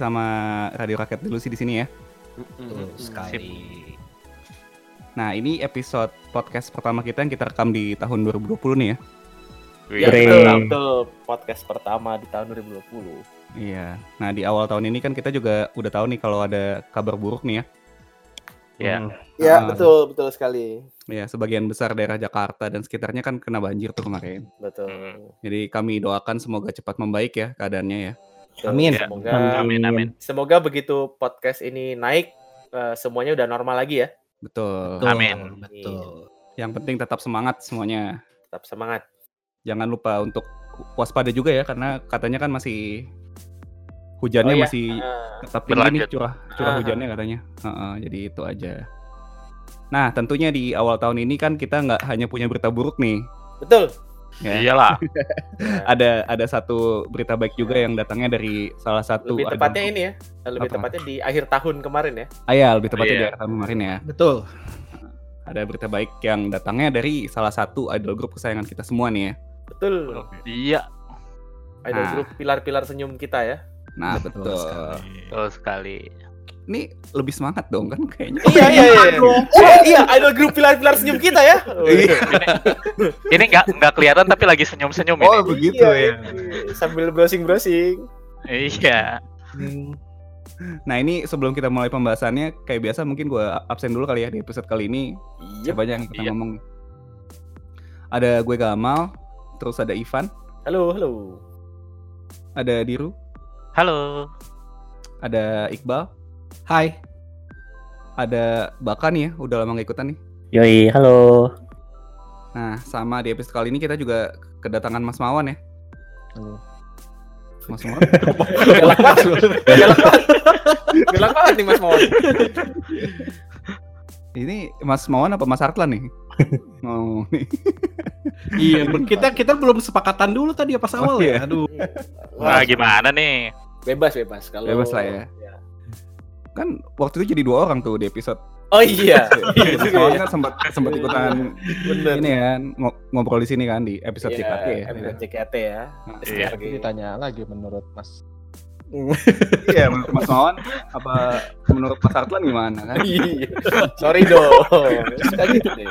sama Radio Rakyat Delusi di sini ya. Betul sekali. Nah, ini episode podcast pertama kita yang kita rekam di tahun 2020 nih ya. Ya, betul, betul. Podcast pertama di tahun 2020. Iya. Nah, di awal tahun ini kan kita juga udah tahu nih kalau ada kabar buruk nih ya. Ya. Ya, Ah. betul, betul sekali. Ya, sebagian besar daerah Jakarta dan sekitarnya kan kena banjir tuh kemarin. Betul. Hmm. Jadi kami doakan semoga cepat membaik ya keadaannya ya. Amin. Semoga Amin amin. semoga begitu podcast ini naik eh, semuanya udah normal lagi ya. Betul. Betul, Amin. Betul. Yang penting tetap semangat semuanya. Tetap semangat. Jangan lupa untuk waspada juga ya karena katanya kan masih hujannya Oh iya. masih Ah, tetap tinggi nih curah curah Ah. hujannya katanya. Heeh, jadi itu aja. Nah tentunya di awal tahun ini kan kita nggak hanya punya berita buruk nih. betul. Ya. Iyalah. Ada ada satu berita baik juga yang datangnya dari salah satu. Lebih tepatnya ini ya. Lebih Apa? tepatnya di akhir tahun kemarin ya. Ah, iya, lebih tepatnya Iya. di akhir tahun kemarin ya. Betul. Ada berita baik yang datangnya dari salah satu idol group kesayangan kita semua nih ya. Betul. Iya. Idol Nah. grup pilar-pilar senyum kita ya. Nah Betul betul. sekali. Betul sekali. Ini lebih semangat dong kan kayaknya. iya iya iya. Oh, iya, idol grup pilar-pilar senyum kita ya. Ini nggak nggak kelihatan tapi lagi senyum-senyum Oh ini. begitu Iya, ya. Sambil browsing-browsing. Iya. Nah ini sebelum kita mulai pembahasannya kayak biasa mungkin gua absen dulu kali ya di episode kali ini. Iya. Siapa aja yang kita Iya. ngomong? Ada gue Gamal, terus ada Ivan, Halo, halo. ada Diru, Halo. ada Iqbal, Hai. ada Baka nih ya, udah lama nggak ikutan nih. Yoi, halo. Nah sama di episode kali ini kita juga kedatangan Mas Mawan ya. Halo. Mas Mawan. Galak banget. Galak banget. Galak banget nih Mas Mawon. ini Mas Mawan apa Mas Artlan nih? Oh, nih. Iya, kita kita belum sepakatan dulu tadi ya pas Oh, awal iya. ya. Aduh. Nah, gimana nih? Bebas bebas kalau Bebas lah ya. Kan waktu itu jadi dua orang tuh di episode. Oh iya. Iya Mas juga Mawan ya. kan sempat sempat ikutan Bener. ini ya ngo- ngobrol di sini kan di episode Iya, CKT ya. episode CKT ya. Nah, Iya. SKG. Ditanya lagi menurut Mas. Iya, menurut Mas Mawan apa menurut Mas Artlan gimana kan? Iya. Sorry dong. Suka gitu deh.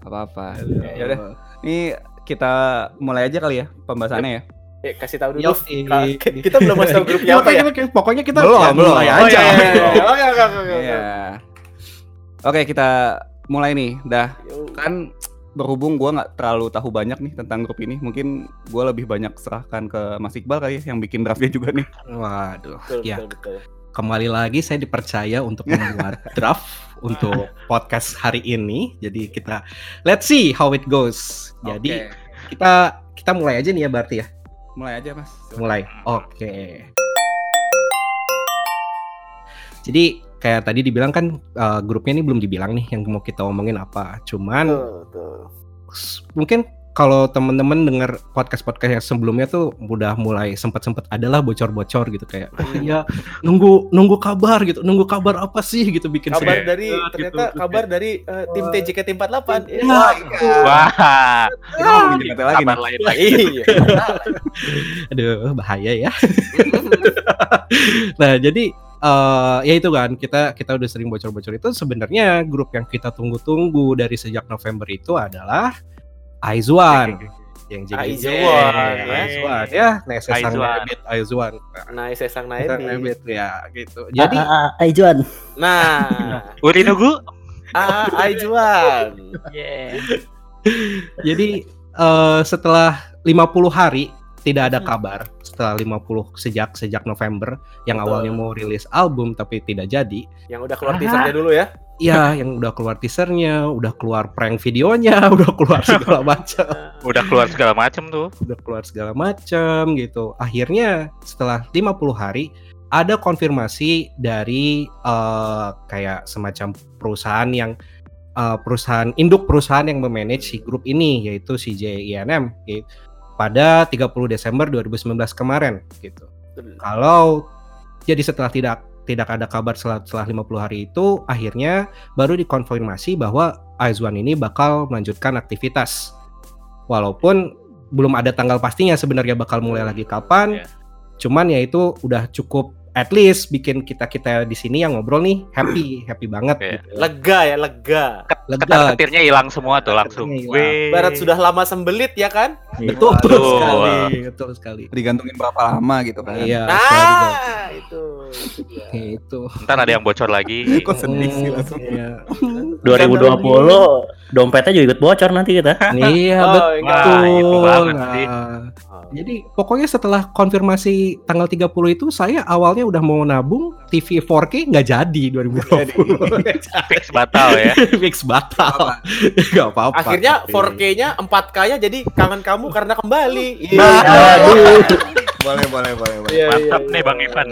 Apa-apa. Ya udah. Ini kita mulai aja kali ya pembahasannya ya. Eh, kasih tahu dulu. Yo, Ka- ki- kita belum masuk tahu grupnya apa ya? Pokoknya, pokoknya kita Belum, ya, belum. mulai Oh aja. iya, iya, iya. Oke, oke, oke, oke. Iya. Oke, kita mulai nih. Dah kan berhubung gua nggak terlalu tahu banyak nih tentang grup ini, mungkin gua lebih banyak serahkan ke Mas Iqbal kali ya yang bikin draftnya juga nih. Waduh. Betul, Ya, betul, betul. kembali lagi saya dipercaya untuk membuat draft untuk podcast hari ini. Jadi kita let's see how it goes. Jadi Oke. kita kita mulai aja nih ya berarti ya. Mulai aja Mas. Mulai. Oke. Jadi kayak tadi dibilang kan eh, grupnya ini belum dibilang nih yang mau kita omongin apa. Cuman betul. s- mungkin kalau temen-temen denger podcast-podcast yang sebelumnya tuh udah mulai sempat-sempat adalah bocor-bocor gitu kayak oh ya nunggu nunggu kabar gitu nunggu kabar apa sih gitu bikin Kabar sedih. dari gitu. ternyata kabar dari eh, tim TJKT48. Iya. Wah, Wah, Kita ngomongin JKT lagi kabar lain lagi. Iya. aduh bahaya ya nah jadi eh ya itu kan kita kita udah sering bocor-bocor itu sebenarnya grup yang kita tunggu-tunggu dari sejak November itu adalah Aizwan yang Aizuan, ya. Aizuan ya Nesesang Aizuan. Nebet Aizuan Nah, Sesang Nesesang Naebi. Nebet ya gitu jadi ah, ah, ah, Aijuan. Nah, Uri nunggu. ah, Aijuan. jadi eh, setelah 50 hari tidak ada kabar setelah 50 sejak sejak November yang Betul. awalnya mau rilis album tapi tidak jadi Yang udah keluar teasernya dulu ya. Ya yang udah keluar teasernya udah keluar prank videonya udah keluar segala macam Udah keluar segala macem tuh. udah keluar segala macam gitu. Akhirnya setelah 50 hari ada konfirmasi dari eh, kayak semacam perusahaan yang eh, perusahaan induk perusahaan yang memanage si grup ini yaitu CJINM gitu, pada 30 Desember 2019 kemarin gitu. Kalau jadi setelah tidak tidak ada kabar setelah, setelah 50 hari itu akhirnya baru dikonfirmasi bahwa Aizwan ini bakal melanjutkan aktivitas walaupun belum ada tanggal pastinya sebenarnya bakal mulai lagi kapan Iya. cuman ya itu udah cukup at least bikin kita kita di sini yang ngobrol nih happy happy banget Iya. gitu. Lega ya, lega. Lega Ketar-ketirnya hilang semua tuh langsung. Barat sudah lama sembelit ya kan? betul Aduh. sekali betul sekali Digantungin berapa lama gitu kan. iya betul. Nah, itu. itu Ntar ada yang bocor lagi. Kok sedih sih langsung. Iya. 2020 dompetnya juga ikut bocor nanti kita. Iya Oh, betul. Wah, Nah, sih. Jadi pokoknya setelah konfirmasi tanggal 30 itu saya awalnya udah mau nabung TV 4K nggak jadi 2020. Fix batal ya. Fix batal. Gak apa-apa. Akhirnya tapi- 4K-nya 4K-nya jadi kangen kamu karena kembali. Iya. Aduh. Boleh, boleh, boleh, boleh. Iya, Mantap iya, nih, iya. Bang Ivan.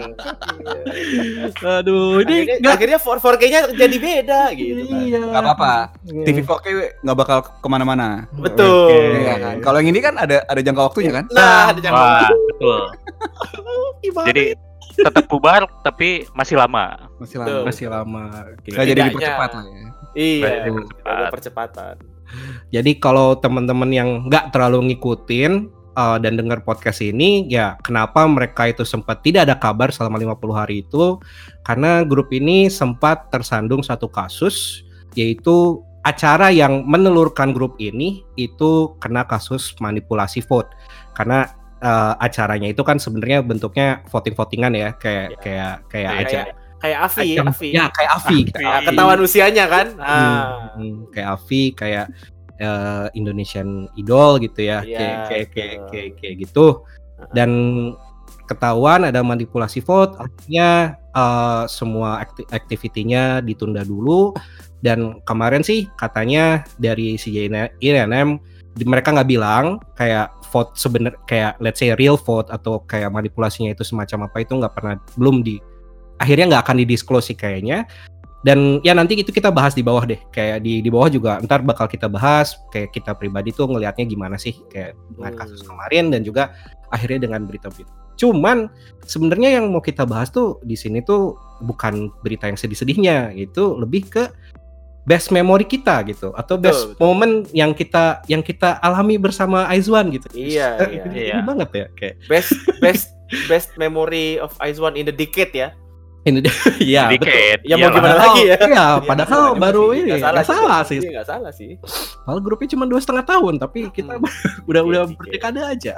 Aduh, ini Akhirnya, nggak akhirnya 4K-nya jadi beda gitu kan. Iya. Gak apa-apa. TV 4K nggak bakal ke mana-mana. Betul. Oke. Iya kan. Kalau yang ini kan ada ada jangka waktunya kan. Nah, ada jangka Wah, betul. Jadi tetap bubar tapi masih lama. Masih Betul. lama. masih lama. Oke. Nggak jadi dipercepat lah ya. Iya, Nggak jadi ada percepat. percepatan. Jadi kalau teman-teman yang nggak terlalu ngikutin uh, dan dengar podcast ini, ya kenapa mereka itu sempat tidak ada kabar selama 50 hari itu? Karena grup ini sempat tersandung satu kasus, yaitu acara yang menelurkan grup ini itu kena kasus manipulasi vote. Karena uh, acaranya itu kan sebenarnya bentuknya voting-votingan ya, kayak Ya. kayak kayak Iya, aja. Kayak Avi, ya, Avi. Ya, kayak Avi. gitu. Ah, ketahuan usianya kan? Ah. Hmm, kayak Avi kayak eh, Indonesian Idol gitu ya Iya, kayak kayak kayak kayak, kayak gitu. Dan ketahuan ada manipulasi vote akhirnya eh, semua akti- aktivitinya ditunda dulu. Dan kemarin sih katanya dari si IRNM di- mereka nggak bilang kayak vote sebenar kayak let's say real vote atau kayak manipulasinya itu semacam apa itu nggak pernah belum di akhirnya nggak akan didisclose sih kayaknya dan ya nanti itu kita bahas di bawah deh kayak di di bawah juga ntar bakal kita bahas kayak kita pribadi tuh ngelihatnya gimana sih kayak dengan Hmm. kasus kemarin dan juga akhirnya dengan berita-berita cuman sebenarnya yang mau kita bahas tuh di sini tuh bukan berita yang sedih-sedihnya itu lebih ke best memory kita gitu atau Betul, best betul. moment yang kita yang kita alami bersama Aizwan gitu Iya, Eh, iya. Iya. banget ya kayak Best best best memory of Aizwan in the decade ya. Ini ya betul. Ya mau gimana lagi ya? Iya, Iya, padahal gimana baru sih? ini Nggak nggak salah, sih. Iya, nggak salah sih. Padahal grupnya cuma dua setengah tahun, tapi kita udah udah Iya, iya. berdekade aja.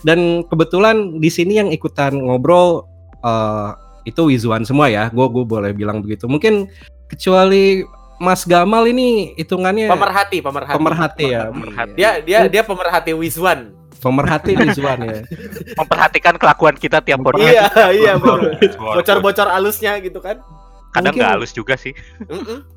Dan kebetulan di sini yang ikutan ngobrol eh, itu Wizuan semua ya. Gue gue boleh bilang begitu. Mungkin kecuali Mas Gamal ini hitungannya Pemerhati, pemerhati. pemerhati ya. Pemerhati. Dia dia dia pemerhati Wizwan. Pemerhati Wizuan ya. Memperhatikan kelakuan kita tiap podcast. Iya, iya. Bocor-bocor alusnya gitu kan. Kadang nggak halus juga sih. Mm-mm.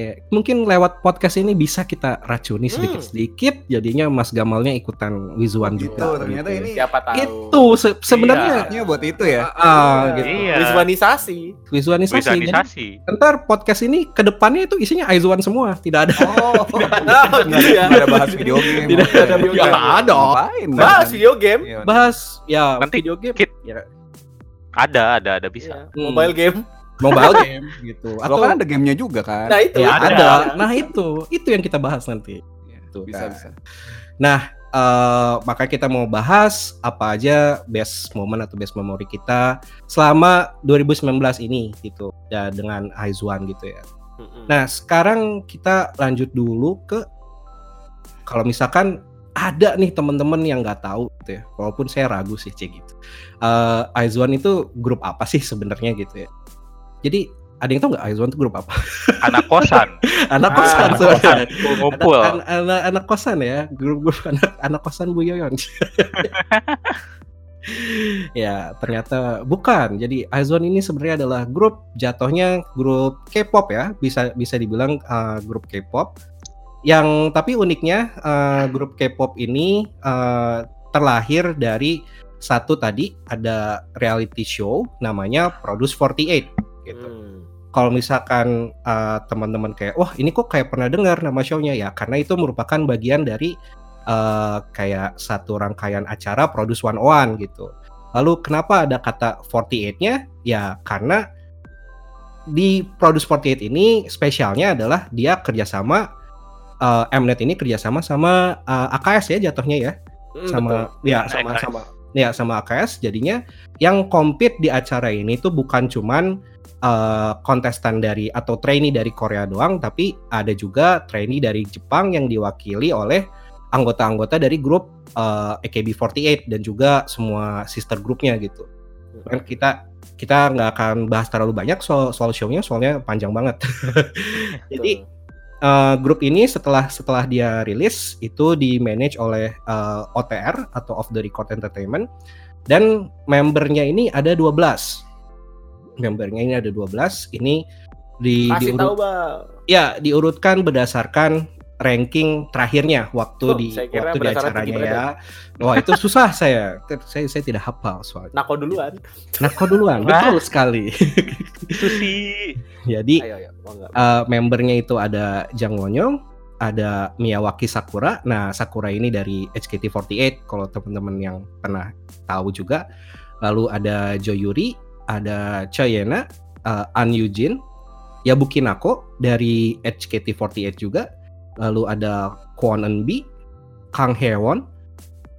Kayak mungkin lewat podcast ini bisa kita racuni Hmm. sedikit-sedikit jadinya Mas Gamalnya ikutan Wizuan Gitu, juga. ternyata gitu ini Siapa tahu. itu se- sebenarnya Artinya buat itu ya. ah gitu. Iya. Wizwanisasi. Visualisasi. Jadi, Visualisasi. ntar podcast ini ke depannya itu isinya Aizuan semua, tidak ada. Oh, gitu ya. nggak ada bahas video game. Tidak ada video game. Ada. Ngapain? Bahas video game. Iya. Bahas ya Nanti video game, kit- ya, Ada, ada, ada bisa. Iya, Hmm. Mobile game. Mobile game gitu. Atau kan ada gamenya juga kan? Nah, itu. ya ada. ada. Nah itu, itu yang kita bahas nanti. Gitu, bisa kan. bisa. Eh, maka kita mau bahas apa aja best moment atau best memory kita selama 2019 ini gitu ya dengan Aizuan gitu ya. Nah, sekarang kita lanjut dulu ke kalau misalkan ada nih teman-teman yang nggak tahu gitu ya. Walaupun saya ragu sih cek gitu. Eh Aizwan itu grup apa sih sebenarnya gitu ya. Jadi ada yang tahu nggak Aizwan itu grup apa? Anak kosan. anak Ah, kosan anak sebenarnya. kosan. Ngumpul. Anak, anak, anak, anak kosan ya, grup-grup anak anak kosan Bu Yoyon. ya ternyata bukan. Jadi Aizwan ini sebenarnya adalah grup jatuhnya grup K-pop ya, bisa bisa dibilang uh, grup K-pop. Yang tapi uniknya uh, grup K-pop ini uh, terlahir dari satu tadi ada reality show namanya Produce 48 gitu Hmm. kalau misalkan uh, teman-teman kayak wah ini kok kayak pernah dengar nama show-nya ya karena itu merupakan bagian dari uh, kayak satu rangkaian acara Produce 101 gitu. Lalu kenapa ada kata 48-nya? Ya karena di Produce 48 ini spesialnya adalah dia kerjasama uh, Mnet ini kerjasama sama uh, AKS ya jatuhnya ya Hmm, sama betul. ya Sama sama AKS. sama ya sama AKS jadinya yang compete di acara ini tuh bukan cuman eh, kontestan dari atau trainee dari Korea doang tapi ada juga trainee dari Jepang yang diwakili oleh anggota-anggota dari grup eh, AKB48 dan juga semua sister grupnya gitu. Kan kita kita nggak akan bahas terlalu banyak soal soal show-nya soalnya panjang banget. Jadi. Uh, grup ini setelah setelah dia rilis itu di manage oleh uh, OTR atau Off the Record Entertainment. Dan membernya ini ada 12 membernya ini ada 12 ini di kasih diurut- tahu bang. Ya diurutkan berdasarkan ranking terakhirnya waktu Oh, di waktu di acaranya ya. wah itu susah saya. Saya saya tidak hafal soalnya. Nako duluan. Nah kok duluan Wah. betul sekali. Itu sih. jadi ayo ayo. Uh, membernya itu ada Jang Wonyong, ada Miyawaki Sakura. Nah, Sakura ini dari HKT48 kalau teman-teman yang pernah tahu juga. Lalu ada Jo Yuri, ada Choyena, uh, An Yujin, Yabuki Nako dari HKT48 juga. Lalu ada Kwon Eunbi, Kang Hewon,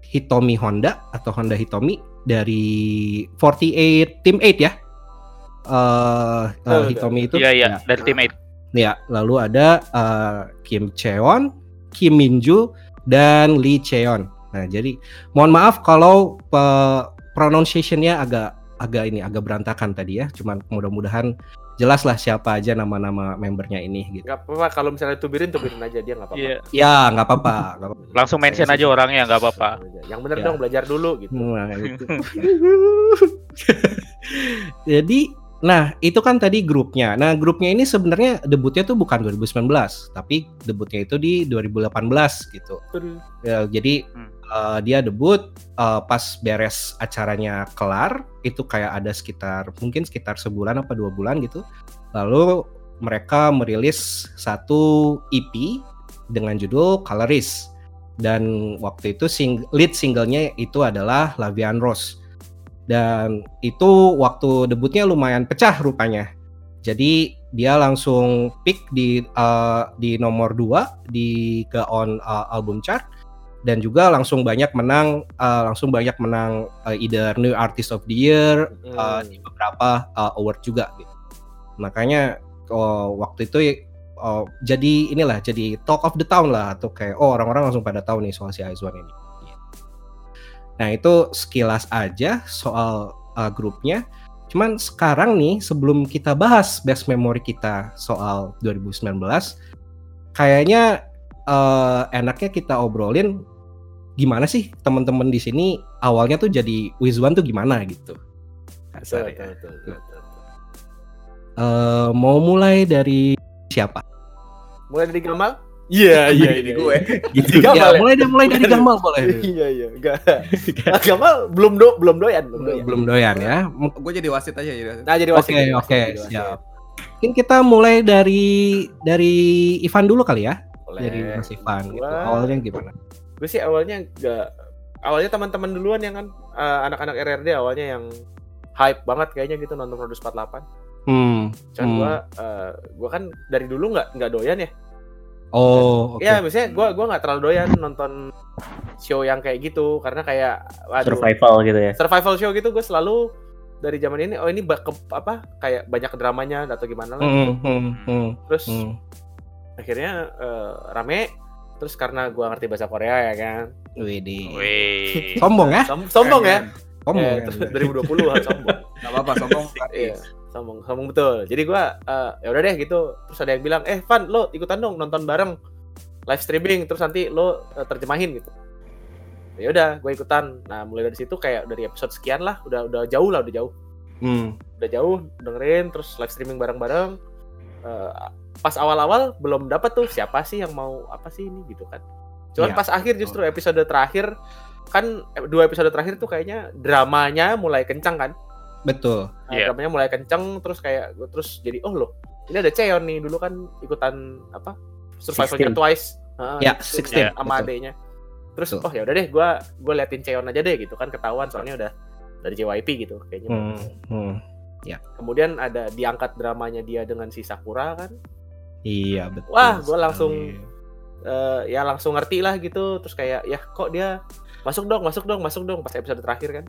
Hitomi Honda atau Honda Hitomi dari 48 Team 8 ya. Uh, uh, Hitomi itu Iya iya ya. dari teammate. Ya, lalu ada uh, Kim Cheon, Kim Minju, dan Lee Cheon. Nah, jadi mohon maaf kalau pe- pronunciation-nya agak agak ini agak berantakan tadi ya. Cuman mudah-mudahan jelas lah siapa aja nama-nama membernya ini gitu. nggak apa-apa kalau misalnya tubirin tubirin aja dia nggak apa-apa Iya. Ya, nggak apa-apa. Langsung mention aja orangnya nggak apa-apa. yang bener Ya. dong belajar dulu gitu Nah, itu. Jadi, nah itu kan tadi grupnya. Nah grupnya ini sebenarnya debutnya tuh bukan 2019, tapi debutnya itu di 2018 gitu. Betul. Ya, jadi Hmm. Uh, dia debut uh, pas beres acaranya kelar itu kayak ada sekitar mungkin sekitar sebulan apa dua bulan gitu. Lalu mereka merilis satu EP dengan judul Coloris dan waktu itu sing lead singlenya itu adalah Lavian Rose dan itu waktu debutnya lumayan pecah rupanya. Jadi dia langsung pick di uh, di nomor 2 di Gaon uh, album chart dan juga langsung banyak menang uh, langsung banyak menang uh, either New Artist of the Year uh, Hmm. di beberapa uh, award juga gitu. Makanya oh, waktu itu oh, jadi inilah jadi talk of the town lah atau kayak oh orang-orang langsung pada tahu nih soal si Aizwan ini. Nah itu sekilas aja soal uh, grupnya. Cuman sekarang nih sebelum kita bahas best memory kita soal 2019, kayaknya uh, enaknya kita obrolin gimana sih teman-teman di sini awalnya tuh jadi Wizwan tuh gimana gitu. Betul, Kasar ya. betul, betul, betul. Eh, mau mulai dari siapa? mulai dari Gamal iya iya ini gue Gitu. Gamal ya, ya? mulai mulai dari Gamal boleh. iya iya enggak Ah, Gamal belum do belum doyan belum doyan Belum doyan ya. Gue jadi wasit aja jadi wasit. nah jadi Oke wasit jadi wasit, oke wasit. siap. Mungkin kita mulai dari dari Ivan dulu kali ya. Boleh. Dari Mas Ivan gitu. Awalnya gimana? Gue sih awalnya enggak awalnya teman-teman duluan yang kan eh, anak-anak RRD awalnya yang hype banget kayaknya gitu nonton Produce 48 Hmm. Cuman hmm. gua eh, gua kan dari dulu nggak nggak doyan ya Oh, oke. ya misalnya gua gua nggak terlalu doyan nonton show yang kayak gitu karena kayak waduh, Survival gitu ya. survival show gitu gue selalu dari zaman ini oh ini bak apa kayak banyak dramanya atau gimana lah gitu. Hmm, hmm, hmm, terus hmm. akhirnya eh, rame terus karena gua ngerti bahasa Korea ya kan Widih. Wih. Sombong ya? Som- sombong ya. Sombong. Eh, ya. 2020 harus sombong. Gak apa-apa, sombong. Iya, sombong, sombong betul. Jadi gua eh, ya udah deh gitu. Terus ada yang bilang, "Eh, Van, lo ikutan dong nonton bareng live streaming terus nanti lo eh, terjemahin gitu." Ya udah, gue ikutan. Nah, mulai dari situ kayak dari episode sekian lah, udah udah jauh lah, udah jauh. Hmm. Udah jauh dengerin terus live streaming bareng-bareng. Eh, pas awal-awal belum dapat tuh siapa sih yang mau apa sih ini gitu kan. Cuman Iya. pas akhir justru episode terakhir kan eh, dua episode terakhir tuh kayaknya dramanya mulai kencang kan. Betul. Nah, Iya. dramanya mulai kenceng terus kayak terus jadi oh loh ini ada Cheon nih dulu kan ikutan apa survivalnya 16. twice Heeh, Ya, itu 16, sama betul. adenya terus Betul. oh ya udah deh gua gua liatin Cheon aja deh gitu kan ketahuan soalnya udah dari JYP gitu kayaknya Hmm. Hmm. kemudian ada diangkat dramanya dia dengan si Sakura kan Iya betul. Wah, gua langsung-. Eh, ya langsung ngerti lah gitu terus kayak ya kok dia masuk dong masuk dong masuk dong pas episode terakhir kan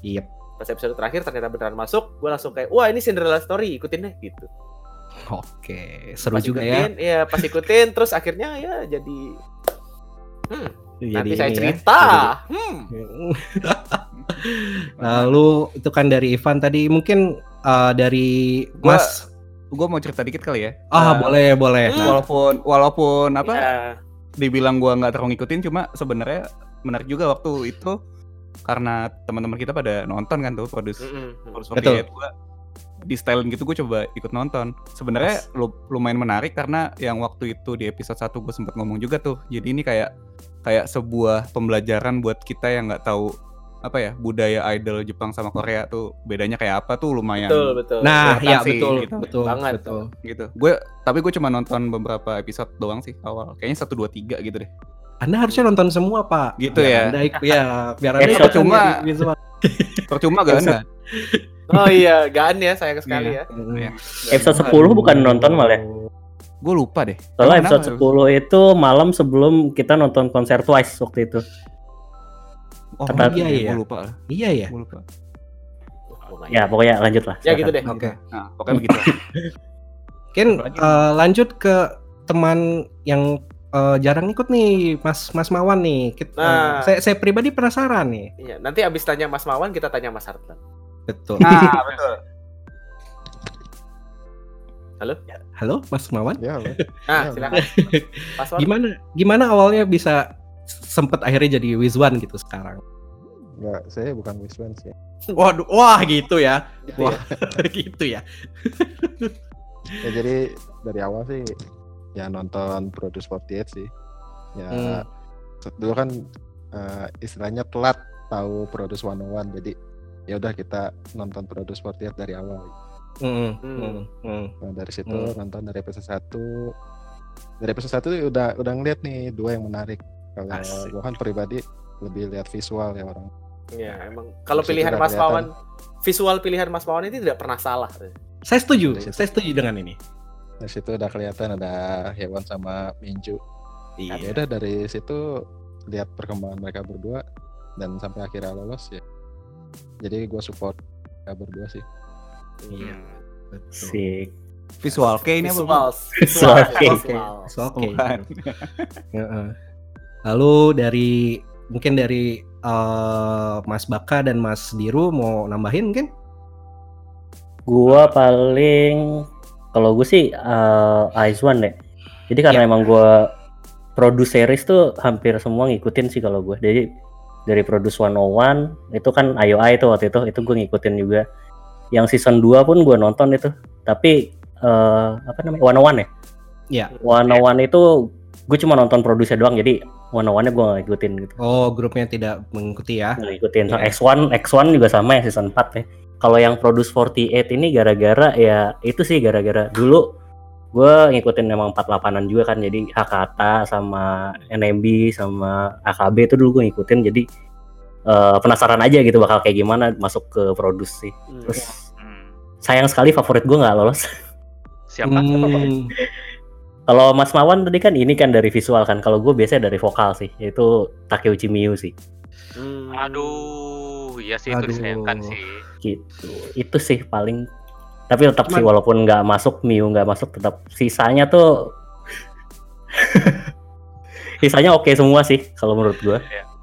Iya. pas episode terakhir ternyata beneran masuk gua langsung kayak wah ini Cinderella story ikutin deh gitu Oke, seru pas juga ya. ikutin, ya pas ikutin terus akhirnya ya jadi hmm, Jadi nanti saya ya, cerita jadi- hmm. Lalu itu kan dari Ivan tadi mungkin uh, dari Gua- Mas Gue mau cerita dikit kali ya. Ah, Eh, boleh, boleh. Hmm. Nah, Walaupun walaupun apa Ya, dibilang gua nggak terlalu ngikutin cuma sebenarnya menarik juga waktu itu karena teman-teman kita pada nonton kan tuh produce mm-mm. produce Betul. 48 gua di style gitu gue coba ikut nonton sebenarnya lu- lumayan menarik karena yang waktu itu di episode 1 gue sempat ngomong juga tuh jadi ini kayak kayak sebuah pembelajaran buat kita yang nggak tahu apa ya budaya idol Jepang sama Korea tuh bedanya kayak apa tuh lumayan betul betul nah, kelihatan ya sih, betul, gitu. betul, Banget. betul. gitu gue tapi gue cuma nonton beberapa episode doang sih awal kayaknya satu dua tiga gitu deh Anda harusnya nonton semua, Pak. Gitu Biar ya. Anda ik- ya, biar Anda ikutan cuma- jadi visual. percuma gak anda oh iya gaan ya sayang sekali ya Iya. Episode 10 bukan nonton malah. ya? gue lupa deh Soalnya episode kenapa? 10 itu malam sebelum kita nonton konser Twice waktu itu. Oh iya iya. gue lupa lah Iya ya. gue lupa Ya pokoknya lanjut lah. ya gitu deh Oke. nah pokoknya begitu Apalagi? eh, lanjut ke teman yang eh, jarang ikut nih, Mas Mas Mawan nih. Kit- eh, Nah. saya saya pribadi penasaran nih. Iya, nanti abis tanya Mas Mawan kita tanya Mas Hartlan Betul. nah betul Halo, Mas Mawan. Ya, halo. nah Ya, silakan Mas Mawan Gimana gimana awalnya bisa sempet akhirnya jadi Wizwan gitu sekarang? Enggak, saya bukan Wiswan sih. Waduh, wah gitu ya. gitu ya. Wah, gitu ya. Ya jadi dari awal sih ya nonton Produce 48 sih. Ya Hmm. dulu kan eh, istilahnya telat tahu Produce 101 jadi ya udah kita nonton Produce 48 dari awal. Mm, Hmm. mm, mm. Nah, dari situ Hmm. nonton dari episode 1 dari episode 1 udah udah ngeliat nih dua yang menarik. Kalau kan pribadi lebih lihat visual ya orang. Iya, emang kalau itu pilihan Mas. Mawan visual pilihan Mas Mawan ini tidak pernah salah. Saya setuju, Dari situ. saya setuju dengan ini. Dari situ udah kelihatan ada hewan sama Minju. Ya Iya. udah dari situ lihat perkembangan mereka berdua dan sampai akhirnya lolos ya. Jadi gue support mereka berdua sih. Iya. Hmm. Betul. Sik. visual kayak ini apa Bu? Visual, Visual visual, cake. visual. So, oke. Bukan. Heeh. Lalu dari mungkin dari eh, Mas Baka dan Mas Diru mau nambahin mungkin? Gua paling kalau gue sih uh, Ice One deh. Jadi karena emang gua produce series tuh hampir semua ngikutin sih kalau gue. Jadi dari Produce 101 itu kan IOI itu waktu itu itu gue ngikutin juga. Yang season 2 pun gue nonton itu. Tapi eh apa namanya? 101 ya? Iya. 101 itu gue cuma nonton produce doang jadi 101 nya gue gak ngikutin gitu. Oh, grupnya tidak mengikuti ya. Nggak ngikutin. So, Iya. X1 X1 juga sama ya season 4 ya. Kalau yang Produce 48 ini gara-gara ya itu sih gara-gara dulu gue ngikutin emang 48an juga kan jadi Hakata sama NMB sama AKB itu dulu gue ngikutin jadi eh, penasaran aja gitu bakal kayak gimana masuk ke Produce sih. Hmm. Terus Hmm. sayang sekali favorit gue nggak lolos. Siapa? Hmm, Kalau Mas Mawan tadi kan ini kan dari visual kan. Kalau gue biasanya dari vokal sih, yaitu Takeuchi Miyu sih. Hmm. Aduh, iya sih itu Aduh. disayangkan sih. gitu itu sih paling tapi tetap sih Cuman- walaupun nggak masuk Miu nggak masuk tetap sisanya tuh sisanya oke semua sih kalau menurut gua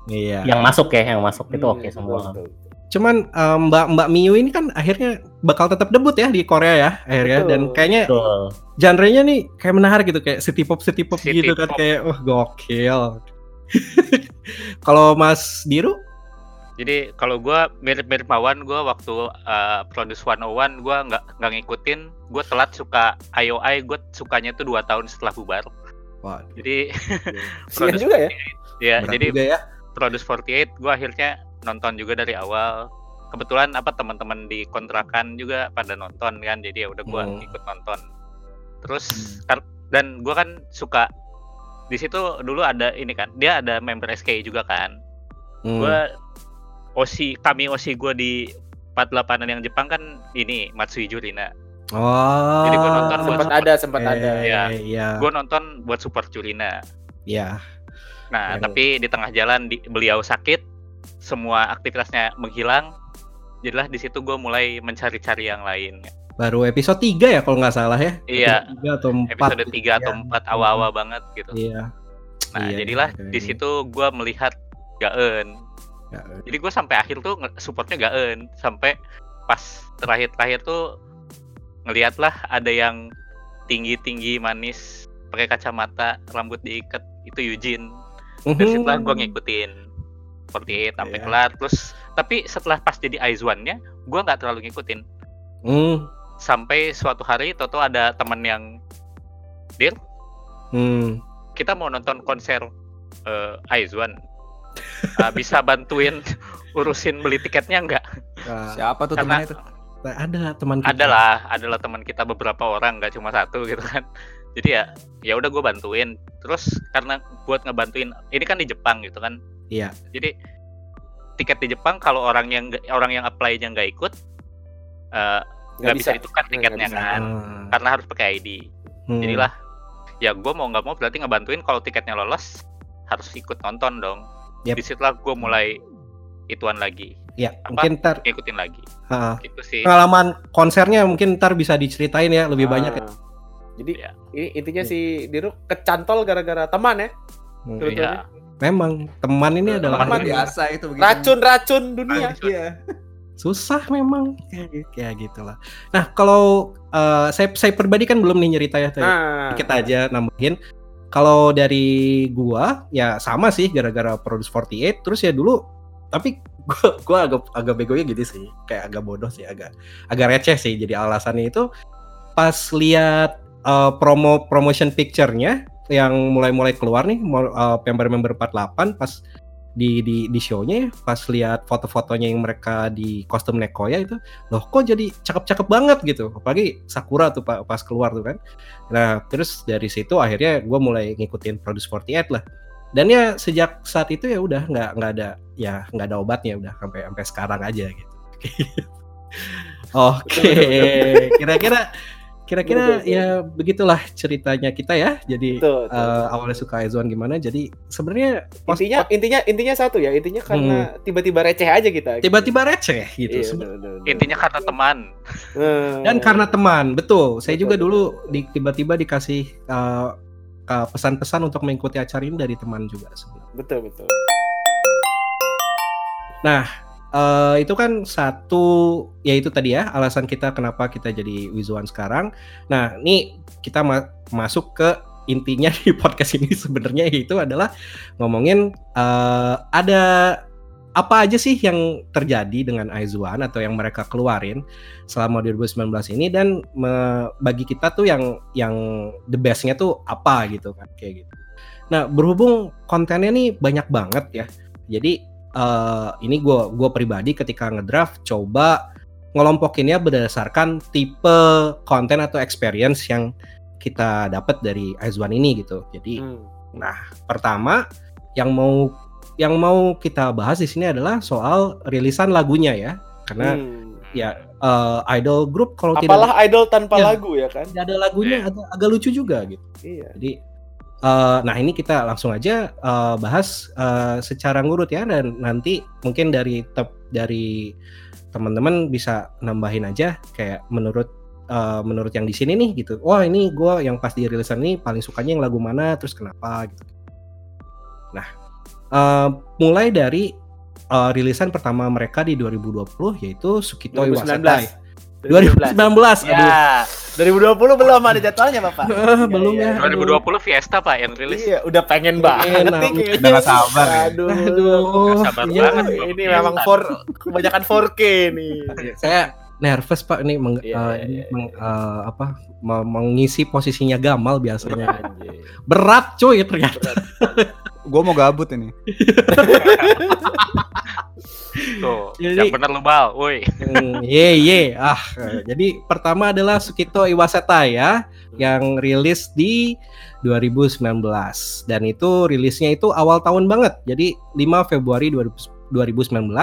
Iya. Yang masuk ya, yang masuk itu oke betul, semua. betul. Cuman eh, Mbak Mbak Miu ini kan akhirnya bakal tetap debut ya di Korea ya akhirnya Betul. dan kayaknya Betul. genre-nya nih kayak menarik gitu kayak city pop city pop City gitu kan pop. kayak wah gokil. Kalau Mas Diru Jadi kalau gua mirip-mirip Mawan, gua waktu uh, Produce 101 gua nggak nggak ngikutin, gua telat suka IOI, gua sukanya tuh dua tahun setelah bubar. Wah, Jadi Kasian juga ya. ya, berat jadi juga ya. Produce 48 gua akhirnya nonton juga dari awal. Kebetulan apa teman-teman di kontrakan juga pada nonton kan, jadi ya udah gua Hmm. ikut nonton. Terus kar- dan gua kan suka di situ dulu ada ini kan, dia ada member SKI juga kan. Hmm. Gua Osi kami Osi gua di 48an yang Jepang kan ini Matsui Jurina. Oh. Jadi gua nonton buat Sempat ada, sempat ada. ya. Eh, Iya. Gua nonton buat support Jurina. Iya. Nah, Ya. tapi di tengah jalan di, beliau sakit, semua aktivitasnya menghilang. Jadilah di situ gue mulai mencari-cari yang lain. Baru episode 3 ya kalau nggak salah ya. Iya. Episode 3 atau 4. Episode 3 atau 4 awal-awal banget gitu. Iya. Nah, Iya, jadilah iya, di iya. situ gue melihat Gaen. Gaen. Jadi gue sampai akhir tuh supportnya Gaen. Sampai pas terakhir-terakhir tuh ngeliatlah ada yang tinggi-tinggi manis pakai kacamata rambut diikat itu Eugene dari situ gue ngikutin 48 sampai Iya. kelar terus tapi setelah pas jadi Aizwan nya gue nggak terlalu ngikutin Hmm. sampai suatu hari Toto ada teman yang Dir Hmm. kita mau nonton konser eh, Aizwan Ah, bisa bantuin urusin beli tiketnya nggak Nah, Siapa tuh karena temannya itu? ada teman kita. adalah adalah teman kita beberapa orang nggak cuma satu gitu kan jadi ya ya udah gue bantuin terus karena buat ngebantuin ini kan di Jepang gitu kan Iya. jadi tiket di Jepang kalau orang yang orang yang apply-nya nggak ikut eh, nggak bisa ditukar Nggak tiketnya bisa. kan Ah. karena harus pakai ID Hmm. jadilah ya gue mau nggak mau berarti ngebantuin kalau tiketnya lolos harus ikut nonton dong Yep. di situlah gue mulai ituan lagi Ya, apa? mungkin ntar ngikutin lagi ha, gitu sih pengalaman konsernya mungkin ntar bisa diceritain ya lebih Ah. banyak ya. Jadi Iya. ini intinya si Diru kecantol gara-gara teman ya. Hmm. Iya. Memang teman ini adalah Teman biasa itu begitu. Racun-racun dunia. Iya. susah memang kayak gitu, gitulah. Nah, kalau eh, saya saya pribadi kan belum nih nyerita ya tadi. Nah, Dikit aja nambahin. Kalau dari gua ya sama sih gara-gara Produce 48 terus ya dulu tapi gua gua agak agak begonya gitu sih. Kayak agak bodoh sih, agak agak receh sih. Jadi alasannya itu pas lihat eh, promo promotion picture-nya yang mulai-mulai keluar nih eh, member-member 48 pas di di di show-nya ya, pas lihat foto-fotonya yang mereka di kostum Nekoya itu loh kok jadi cakep-cakep banget gitu. Apalagi Sakura tuh pa- pas keluar tuh kan. Nah terus dari situ akhirnya gue mulai ngikutin Produce 48 lah. Dan ya sejak saat itu ya udah nggak nggak ada ya nggak ada obatnya udah sampai sampai sekarang aja gitu. Oke kira-kira kira-kira ya begitulah ceritanya kita ya jadi betul, betul. eh, awalnya suka Aizwan gimana jadi sebenarnya pos- intinya intinya intinya satu ya, intinya karena tiba-tiba receh aja kita. gitu. tiba-tiba receh gitu Iya, Seben- betul, betul, betul. intinya karena teman Hmm. dan karena teman betul saya Betul, juga betul. dulu di, tiba-tiba dikasih uh, uh, pesan-pesan untuk mengikuti acara ini dari teman juga sebenarnya betul betul. Uh, itu kan satu ya itu tadi ya alasan kita kenapa kita jadi Wizuan sekarang nah ini kita ma- masuk ke intinya di podcast ini sebenarnya itu adalah ngomongin uh, ada apa aja sih yang terjadi dengan Aizuan atau yang mereka keluarin selama 2019 ini dan bagi kita tuh yang yang the bestnya tuh apa gitu kan kayak gitu. Nah berhubung kontennya nih banyak banget ya, jadi eh, ini gue gua pribadi ketika ngedraft coba ngelompokinnya berdasarkan tipe konten atau experience yang kita dapat dari Aizuan ini gitu. Jadi Hmm. pertama yang mau yang mau kita bahas di sini adalah soal rilisan lagunya ya karena Hmm. ya eh, idol group kalau tidak Apalah idol tanpa Ya. lagu ya kan? tidak ada lagunya agak, agak lucu juga gitu Iya. jadi eh, nah ini kita langsung aja eh, bahas eh, secara ngurut ya dan nanti mungkin dari tep, dari teman-teman bisa nambahin aja kayak menurut eh, menurut yang di sini nih gitu wah ini gua yang pas di rilisan ini paling sukanya yang lagu mana terus kenapa gitu nah eh, mulai dari eh, rilisan pertama mereka di 2020 yaitu Sukito 2019. Iwasatai. 2019. Aduh. Ya, 2020 belum ada jadwalnya Bapak. Ah, belum Iya, ya. iya. 2020 Fiesta pak yang rilis. Iya, udah pengen banget Enak, nih udah nggak sabar ya. Aduh. Aduh. Nggak sabar iya. banget. Ini memang for kebanyakan 4K nih. Saya nervous Pak ini meng- Iya, eh, iya, ini iya. meng- eh, apa me- mengisi posisinya Gamal biasanya. Anjir. Berat cuy ternyata. Gue mau gabut ini. Tuh, Jadi- yang bener lu bal, woi. Hmm, Ye ye. Ah eh, jadi pertama adalah Sukito Iwaseta ya yang rilis di 2019 dan itu rilisnya itu awal tahun banget. Jadi 5 Februari 2000 2019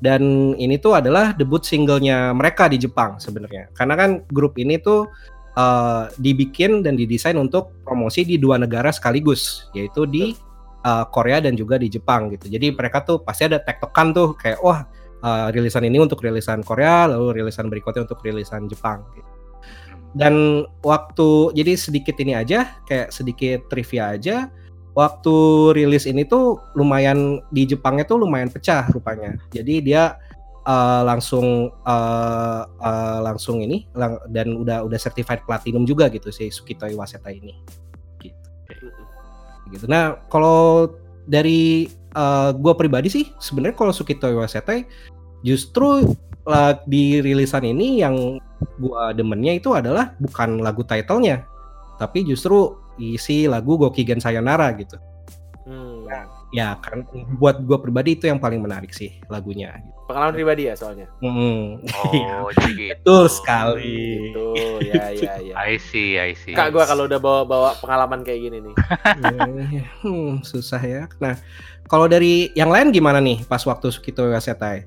dan ini tuh adalah debut singlenya mereka di Jepang sebenarnya. Karena kan grup ini tuh eh, dibikin dan didesain untuk promosi di dua negara sekaligus yaitu di eh, Korea dan juga di Jepang gitu jadi mereka tuh pasti ada tektokan tuh kayak wah uh, rilisan ini untuk rilisan Korea, lalu rilisan berikutnya untuk rilisan Jepang. gitu. Dan waktu jadi sedikit ini aja, kayak sedikit trivia aja. Waktu rilis ini tuh lumayan di Jepangnya tuh lumayan pecah rupanya. Jadi dia uh, langsung uh, uh, langsung ini lang- dan udah udah certified platinum juga gitu si Sukito Iwaseta ini. Gitu. Nah kalau dari uh, gua pribadi sih sebenarnya kalau Sukito Iwaseta justru la- di rilisan ini yang gua demennya itu adalah bukan lagu titlenya tapi justru isi lagu Gokigen Sayonara gitu. Ya kan buat gua pribadi itu yang paling menarik sih lagunya Pengalaman pribadi ya soalnya. Hmm. Oh, jadi gitu. betul sekali Gitu. Ya, ya, ya. I see, I see. Kak gua kalau udah bawa bawa pengalaman kayak gini nih. Hmm, susah ya nah kalau dari yang lain gimana nih pas waktu Sukito Iwaseta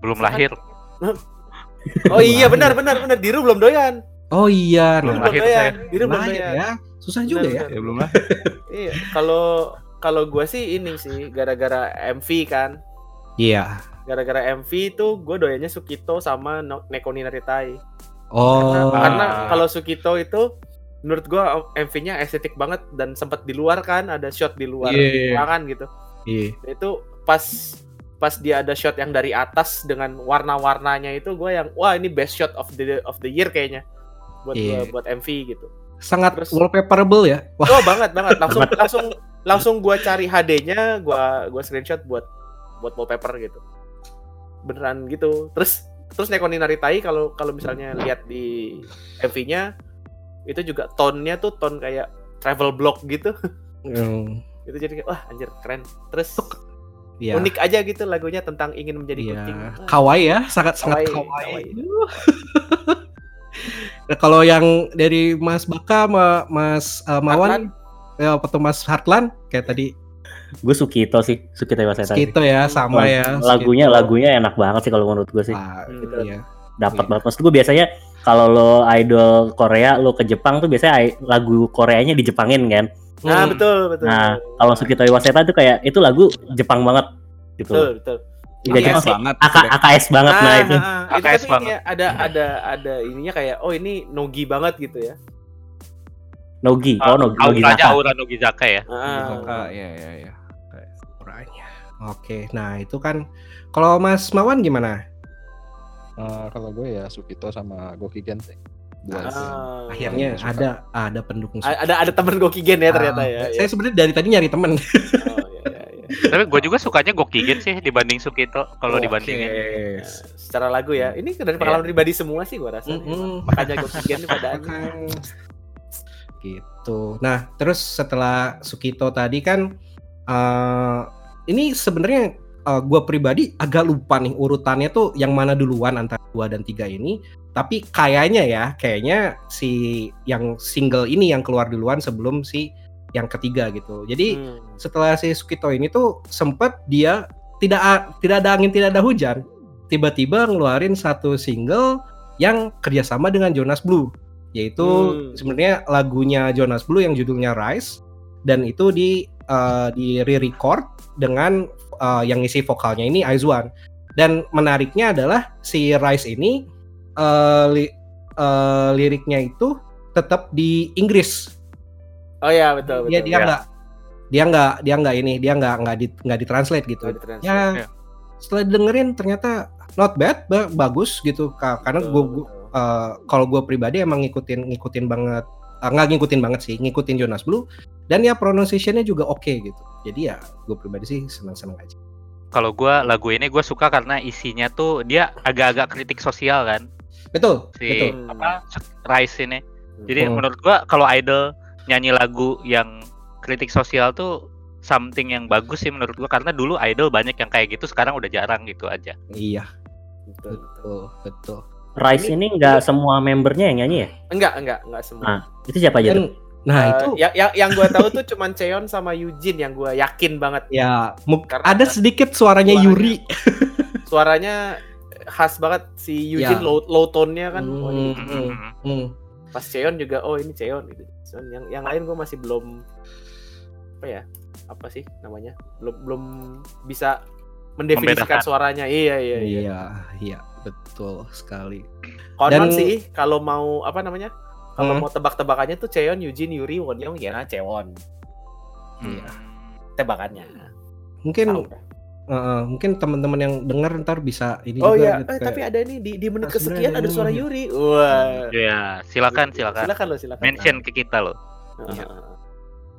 Belum lahir. Oh iya benar benar benar Diru belum doyan. oh iya Diru nah, belum lahir doyan. saya. Diru belum lahir doyan. ya susah juga ya Benar, Ya belum lah. Iya, kalau kalau gua sih ini sih gara-gara MV kan. iya Gara-gara MV itu gue doyannya Sukito sama Neko Naritai. oh Karena, karena kalau Sukito itu menurut gua MV-nya estetik banget dan sempat di luar kan, ada shot di luar Iya. ruangan gitu. iya Itu pas pas dia ada shot yang dari atas dengan warna-warnanya itu gue yang wah ini best shot of the of the year kayaknya buat Iya. buat MV gitu. Sangat Terus- wallpaperable ya wah Oh banget banget langsung langsung langsung gua cari HD-nya, gua gua screenshot buat buat wallpaper gitu. Beneran gitu. Terus terus Neko ni Naritai kalau kalau misalnya lihat di MV-nya itu juga tone-nya tuh tone kayak travel blog gitu. Hmm, itu jadi kayak wah anjir keren. Terus iya. unik aja gitu lagunya tentang ingin menjadi Iya, kucing. Kawaii ya, sangat sangat Kawaii, kawaii. Nah, kalau yang dari Mas Baka sama Mas uh, Mawan ya atau Mas Hartlan kayak tadi Gue Sukito sih, Sukito Iwaseta. Skito ya sama ya. Lagunya Skito. lagunya enak banget sih kalau menurut gue sih. Ah, gitu ya. Dapat iya. banget. Maksud gue biasanya kalau lo idol Korea, lo ke Jepang tuh biasanya lagu Koreanya dijepangin kan. Nah, Hmm. betul betul. Nah, kalau Sukito Iwaseta tuh kayak itu lagu Jepang banget gitu. betul betul. Juga AKS Jepang. banget. AK, AKS banget nah itu. ah, itu AKS banget. ada ada ada ininya kayak oh ini nogi banget gitu ya. Nogi. Oh, Nogi, Nogi Auranya Zaka. aura Nogizaka ya. Ah. Ah, iya iya iya. Suaranya. Oke, nah itu kan kalau Mas Mawan gimana? Eh, kalau gue ya Sukito sama Gokigen sih. Ah. Akhirnya ada ada pendukung. A- ada ada temen Gokigen ya ternyata Ah, ya. Saya sebenarnya dari tadi nyari temen. Oh, iya, iya, iya. Tapi gue juga sukanya Gokigen sih dibanding Sukito kalau Oke. dibandingin. Nah, secara lagu ya. Ini dari pengalaman pribadi semua sih gua rasa. nih. Mm-mm. Makanya Gokigen ini pada gitu. Nah, terus setelah Sukito tadi kan eh ini sebenarnya eh, gua pribadi agak lupa nih urutannya tuh yang mana duluan antara 2 dan 3 ini. Tapi kayaknya ya, kayaknya si yang single ini yang keluar duluan sebelum si yang ketiga gitu. Jadi Hmm. setelah si Sukito ini tuh sempet dia tidak tidak ada angin tidak ada hujan tiba-tiba ngeluarin satu single yang kerjasama dengan Jonas Blue yaitu Hmm. sebenarnya lagunya Jonas Blue yang judulnya Rise dan itu di eh, di re-record dengan eh, yang ngisi vokalnya ini Aizwan dan menariknya adalah si Rise ini eh, li- eh, liriknya itu tetap di Inggris Oh iya betul betul. dia dia ya. nggak dia nggak dia nggak ini dia nggak nggak di nggak ditranslate gitu ditranslate. ya Ya. setelah dengerin ternyata not bad ba- bagus gitu Ka- karena Betul, gue betul. kalau gue pribadi emang ngikutin ngikutin banget eh, nggak ngikutin banget sih ngikutin Jonas Blue dan ya pronunciation-nya juga oke gitu jadi ya gue pribadi sih senang senang aja Kalau gua lagu ini gue suka karena isinya tuh dia agak-agak kritik sosial kan betul si betul apa Rise ini. Jadi Hmm. menurut gua kalau idol nyanyi lagu yang kritik sosial tuh something yang bagus sih menurut gua karena dulu idol banyak yang kayak gitu sekarang udah jarang gitu aja. iya Betul, betul. betul Rise ini nggak semua membernya yang nyanyi ya? Enggak, enggak, enggak semua. Ah, Itu siapa aja tuh? nah Eh, itu yang yang, yang gue tahu tuh cuman Cheon sama Eugene yang gue yakin banget ya Karena- ada sedikit suaranya Suaranya. Yuri suaranya khas banget si Eugene Ya. low, low tone-nya kan. Wah, ini Hmm, Hmm. hmm. pas Cheon juga oh ini Cheon gitu. Cuman yang yang lain gue masih belum apa ya? Apa sih namanya? Belum belum bisa mendefinisikan Membedakan. suaranya. Iya iya iya. iya iya betul sekali Konon Dan- sih kalau mau apa namanya? Kalau Hmm. mau tebak-tebakannya tuh Cheon, Eugene, Yuri, Wonyoung ya Cheon. Iya. Tebakannya. mungkin Tahu eh, mungkin teman-teman yang dengar ntar bisa ini Oh juga iya, gitu, eh, kayak- tapi ada nih di, di menit Pas kesekian ada suara ini- Yuri. Wah. Ya, silakan silakan. Silakan lo, silakan. Mention ke kita loh. Iya. Heeh.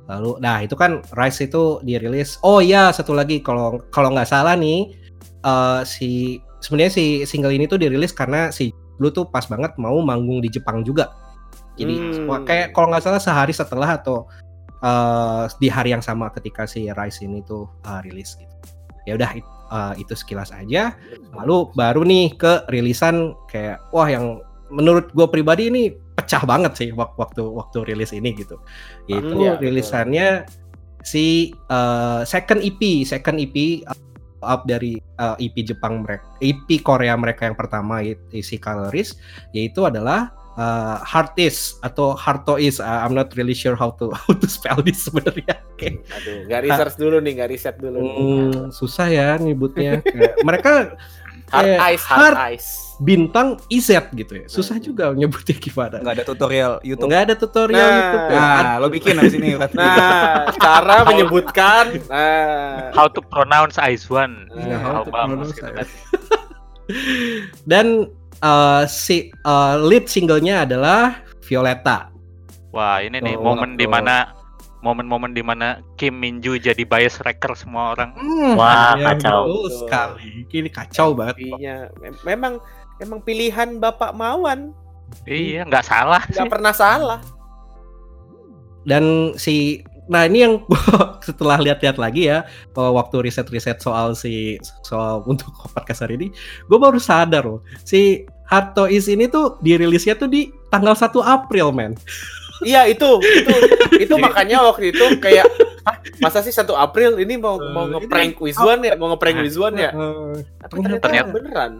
Lalu, nah itu kan Rise itu dirilis. Oh iya, satu lagi kalau kalau nggak salah nih, eh, si sebenarnya si single ini tuh dirilis karena si Blue tuh pas banget mau manggung di Jepang juga. Jadi Hmm. semua- kayak kalau nggak salah sehari setelah atau eh, di hari yang sama ketika si Rise ini tuh eh, rilis gitu. Ya udah it- eh, itu sekilas aja. Lalu baru nih ke rilisan kayak wah yang menurut gue pribadi ini pecah banget sih wak- waktu waktu rilis ini gitu. Itu iya, betul. rilisannya si uh, second EP, second EP up dari uh, EP Jepang mereka, EP Korea mereka yang pertama yaitu si Calories yaitu adalah uh, Heartis atau Heartois. Uh, I'm not really sure how to how to spell this sebenarnya. Oke. Aduh, nggak research dulu nih, nggak riset dulu. Hmm, susah ya nyebutnya. Kayak- mereka Hard kayak ice, hard, hard ice. bintang IZ gitu ya. Susah Hmm. juga nyebutnya gimana. nggak ada tutorial YouTube. Nggak ada tutorial Nah. YouTube ya. Nah, lo bikin abis ini. Rat. Nah, cara menyebutkan. Nah, How to pronounce Aizwan. Iya, how How to bagus pronounce Aizwan. kan. Dan uh, si uh, lead singlenya adalah Violeta. Wah, ini nih Tuh, momen tuh. di mana momen-momen di mana Kim Minju jadi bias wrecker semua orang. Wah, ya kacau. betul sekali. Ini kacau banget. mem- memang memang pilihan Bapak Mawan Iya, nggak salah nggak pernah salah. Dan si Nah ini yang setelah lihat-lihat lagi ya uh, waktu riset-riset soal si soal untuk podcast hari ini, gue baru sadar loh si Hard Toys ini tuh dirilisnya tuh di tanggal 1 April men. Iya itu itu itu makanya waktu itu kayak "Hah, masa sih 1 April ini mau mau Eh, ngeprank Wizwan ya mau ngeprank Wizwan ya Uh, ternyata- ternyata beneran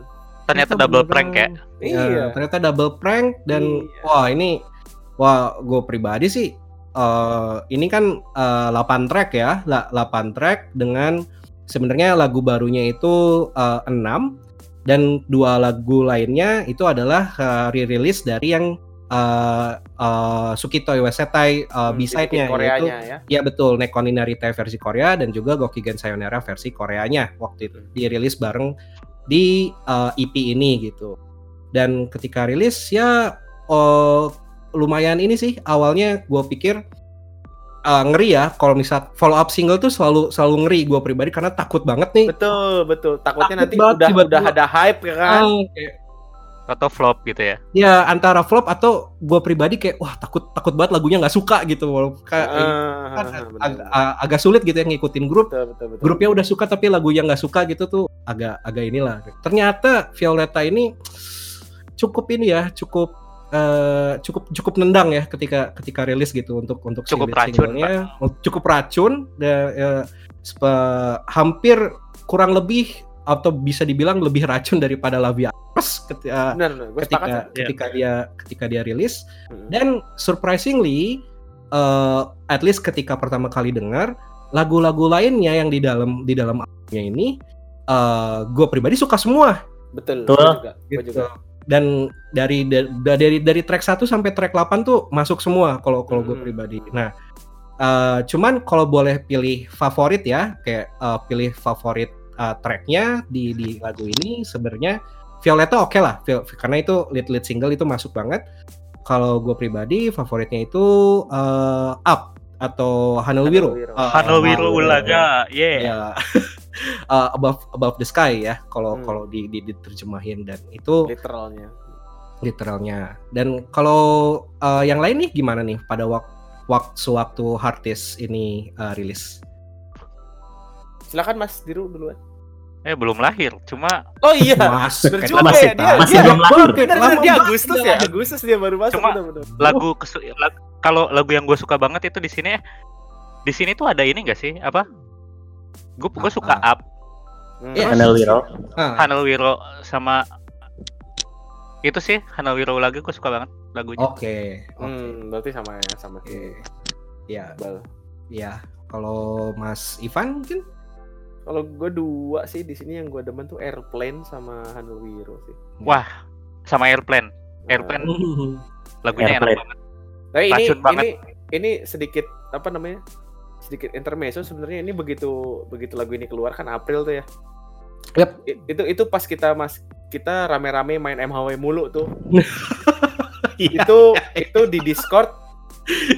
Ternyata double prank ya. Iya, iya ternyata double prank dan Iya. wah ini wah gue pribadi sih eh ini kan eh, 8 track ya, la- 8 track dengan sebenarnya lagu barunya itu eh, 6 dan dua lagu lainnya itu adalah eh, re-release dari yang eh eh, Sukito Iwasetai eh, Hmm, B-side-nya yaitu ya Ya betul, Nekoni Narita versi Korea dan juga Gokigen Sayonara versi Koreanya waktu itu dirilis bareng di uh, EP ini gitu. Dan ketika rilis ya oh, lumayan ini sih awalnya gue pikir uh, ngeri ya kalau misal follow up single tuh selalu selalu ngeri gue pribadi karena takut banget nih. betul betul takutnya Takut nanti banget udah tiba-tiba. udah ada hype ya kan kayak, Atau flop gitu ya. ya antara flop atau gue pribadi kayak wah takut takut banget lagunya nggak suka gitu walaupun kayak Ah, kan bener. ag- ag- agak sulit gitu ya ngikutin grup betul betul betul grupnya udah suka tapi lagunya nggak suka gitu tuh agak agak inilah ternyata Violeta ini cukup ini ya cukup eh, cukup cukup nendang ya ketika ketika rilis gitu untuk untuk si Cukup racun, singlenya. cukup racun dan eh, sepe- hampir kurang lebih atau bisa dibilang lebih racun daripada Lavia Apes ketika sepakat ketika ketika dia ketika dia rilis. Hmm. dan surprisingly uh, at least ketika pertama kali dengar lagu-lagu lainnya yang di dalam di dalam albumnya ini uh, gue pribadi suka semua. Betul Betul. gue juga gitu. juga dan dari da- dari dari track 1 sampai track 8 tuh masuk semua kalau kalau gue Hmm. pribadi nah Eh, cuman kalau boleh pilih favorit ya, kayak eh, pilih favorit eh, tracknya di di lagu ini sebenarnya Violetta oke lah, Viol- karena itu lead lead single itu masuk banget. Kalau gue pribadi favoritnya itu eh, Up atau. Hanelwiro. Eh, Hanelwiro Hanelwiro. Ulaga, yeah. Ya. Eh, above above the sky ya kalau Hmm. kalau di, di diterjemahin dan itu literalnya. literalnya. Dan kalau eh, yang lain nih gimana nih pada waktu waktu waktu Hardest ini eh, rilis? Silakan Mas Diru duluan. Eh belum lahir, cuma Oh iya. Mas, Bener kayak juga masih- ya dia. masih dia- belum lahir. Bener, bener, dia Agustus dia ya. Agustus dia baru masuk Cuma- bener-bener. lagu kesu lag- kalau lagu yang gue suka banget itu di sini di sini tuh ada ini gak sih apa gue gue suka up Hmm. Iya. Hanelwiro. Ah, Hanelwiro sama itu sih Hanelwiro lagu gue suka banget lagunya Oke. Hmm, berarti sama ya sama Oke. si Ya, ya. Kalau Mas Ivan mungkin? Kalau gue dua sih di sini yang gue demen tuh Airplane sama Hanulwiro sih. wah sama Airplane Airplane lagunya enak Airplane. banget Tapi ini Racun banget. ini ini sedikit apa namanya? Sedikit intermezzo sebenarnya ini begitu begitu lagu ini keluar kan April tuh ya. Yap. I- Itu itu pas kita mas kita rame-rame main MHW mulu tuh. Iya. itu itu di Discord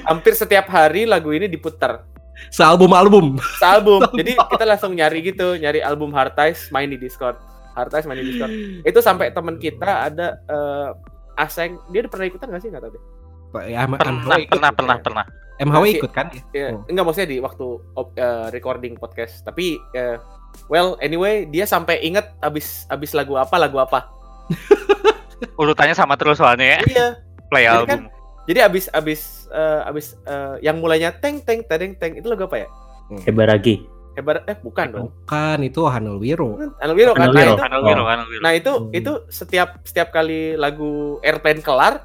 hampir setiap hari lagu ini diputar Sealbum-album. sealbum. Jadi kita langsung nyari gitu, nyari album Hartais main di Discord. Hartais main di Discord. Itu sampai teman kita ada eh, Aseng, dia pernah ikutan gak sih? Nggak tahu deh. Ya, pernah pernah pernah pernah MHW Masih- ikut kan? Ya, Oh. enggak maksudnya di waktu eh, recording podcast. Tapi eh, well anyway dia sampai inget abis abis lagu apa lagu apa. urutannya sama terus soalnya ya iya. play Jadi album Jadi abis abis eh, abis eh, yang mulainya teng teng teng teng itu lagu apa ya? Hebaragi. Hebat eh bukan dong. Bukan, itu Hanulwiro. Hanulwiro kan. Nah itu, Hanelwiro Hanelwiro nah itu Hmm. itu setiap setiap kali lagu airplane kelar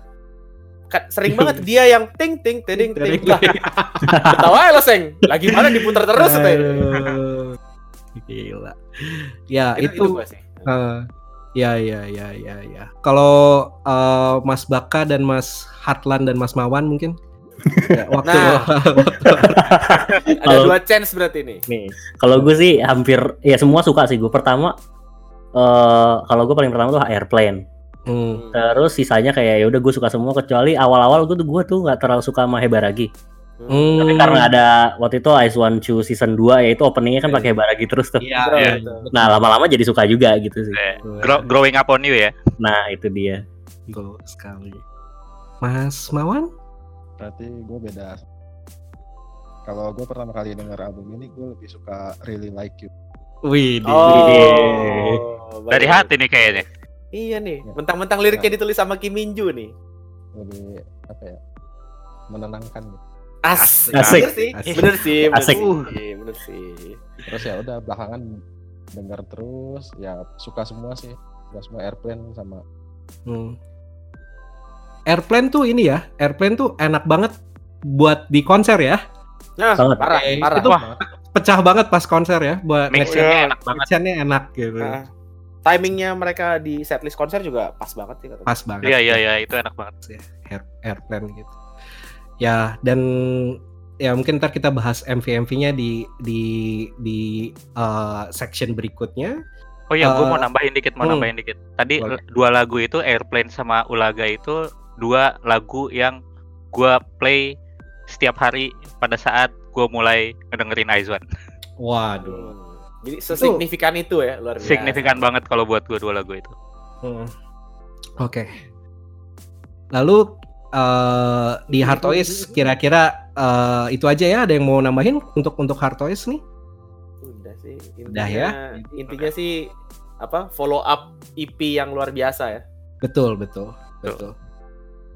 sering banget dia yang ting ting ting ting lah ketawa lo seng lagi mana diputar terus tuh Aduh. Gila. Ya, itu, gua sih. eh, ya ya ya ya ya. Kalau eh, Mas Baka dan Mas Hartlan dan Mas Mawan mungkin Ya, waktu Nah. waktu ada Kalau- dua chance berarti nih Nih, kalau gue sih hampir ya semua suka sih gue. Pertama eh kalau gue paling pertama tuh Airplane. Hmm. Terus sisanya kayak ya udah gue suka semua kecuali awal-awal gue tuh gue tuh nggak terlalu suka sama Hebaragi. Hmm. Tapi karena ada waktu itu Ice One Two season 2 ya itu openingnya kan pakai Hebaragi terus tuh. Iya, Betul, iya. betul. Nah lama-lama jadi suka juga gitu sih. Eh, grow- growing up on you ya Nah itu dia. Betul sekali. Mas Mawan? Berarti gue beda. Kalau gue pertama kali denger album ini, gue lebih suka Really Like You. Wih, oh dari hati nih kayaknya iya nih Ya. mentang-mentang liriknya ditulis sama Kim Min Joo nih Lebih apa ya? Menenangkan gitu. asik, Asik. Bener sih Asik. bener sih bener Asik. sih bener sih Terus ya udah belakangan denger terus, ya suka semua sih. Suka semua Airplane sama Hmm. Airplane tuh ini ya, airplane tuh enak banget buat di konser ya. nah Banget. parah Oke, parah itu- Wah. Pecah banget pas konser ya, buat mixnya enak banget mixnya enak gitu. Nah, timingnya mereka di setlist konser juga pas banget sih kata Pas banget. iya iya iya itu enak banget ya, air, airplane gitu. Ya dan ya mungkin ntar kita bahas MV-MV-nya di di di uh, section berikutnya. Oh iya, gue Eh, mau nambahin dikit, mau hmm. nambahin dikit. Tadi Boleh. dua lagu itu Airplane sama Ulaga itu dua lagu yang gua play setiap hari pada saat gua mulai ngedengerin Aizwan. Waduh. Jadi sesignifikan itu ya luar biasa. Signifikan banget kalau buat gua dua lagu itu. Hmm. Oke. Lalu eh, di Hardtoys kira-kira eh, itu aja ya? Ada yang mau nambahin untuk untuk Hardtoys nih? Udah sih. Intinya, Udah ya? Intinya sih apa follow up EP yang luar biasa ya. Betul betul betul.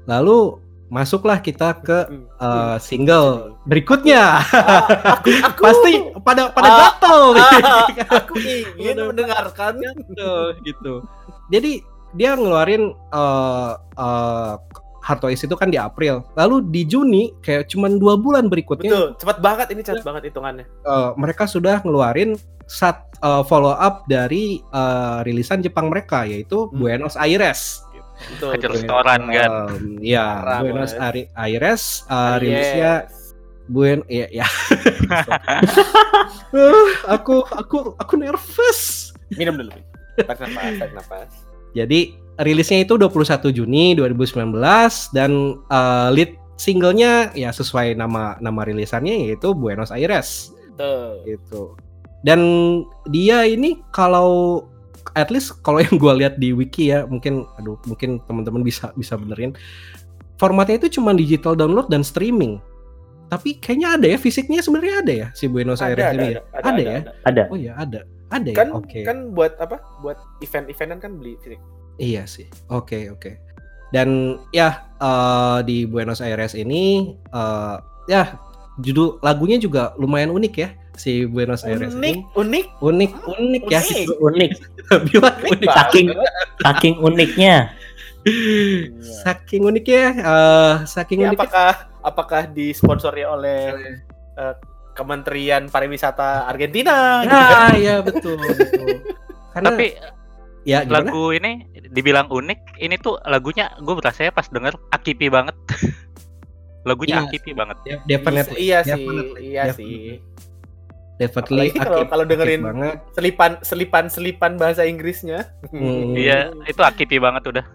Lalu masuklah kita ke eh, single berikutnya. Ah, aku, aku Pasti pada pada Ah, gatel nih. ah, aku ingin mendengarkan. gitu gitu. Jadi dia ngeluarin uh, uh, Hardtoys itu kan di April. Lalu di Juni kayak cuman dua bulan berikutnya Betul, cepat banget ini cepat banget hitungannya. uh, mereka sudah ngeluarin sat uh, follow up dari uh, rilisan Jepang mereka yaitu Hmm. Buenos Aires. Betul. Hajar restoran kan. Um, ya, Parah, Buenos Bos. Ari- Aires uh, rilisnya. Buen ya ya. Uh, aku aku aku nervous. Minum dulu. Tarik nafas, tarik nafas. Jadi rilisnya itu 21 Juni 2019 dan eh, lead singlenya ya sesuai nama nama rilisannya yaitu Buenos Aires Tuh. gitu. Dan dia ini kalau at least kalau yang gue lihat di wiki ya mungkin aduh mungkin teman-teman bisa bisa benerin formatnya itu cuma digital download dan streaming. Tapi kayaknya ada ya fisiknya sebenarnya ada ya si Buenos Aires Ada, ini ada, ya. ada, Ada ada, ya? ada. Ada. Oh ya ada. Ada Kan ya. Oke. kan buat apa? Buat event-eventan kan beli fisik. Iya sih. Oke oke. Dan ya eh, di Buenos Aires ini eh, ya judul lagunya juga lumayan unik ya si Buenos Aires Unik, ini. unik. Unik, unik ya. Unik. Unik. Bilang Unik unik. Saking saking uniknya. Saking uniknya, eh saking Ini uniknya. apakah apakah disponsori oleh eh, Kementerian Pariwisata Argentina? gitu kan? Nah, ya betul, betul. Karena Tapi ya gimana? lagu ini dibilang unik, ini tuh lagunya gue berasa ya pas denger akipi banget. lagunya Iya. akipi banget. Ya, definitely. Iya sih, definitely, iya definitely. sih. Definitely. Apalagi kalau- kalau dengerin- banget. Selipan selipan selipan bahasa Inggrisnya. Hmm. Iya, itu akipi banget udah.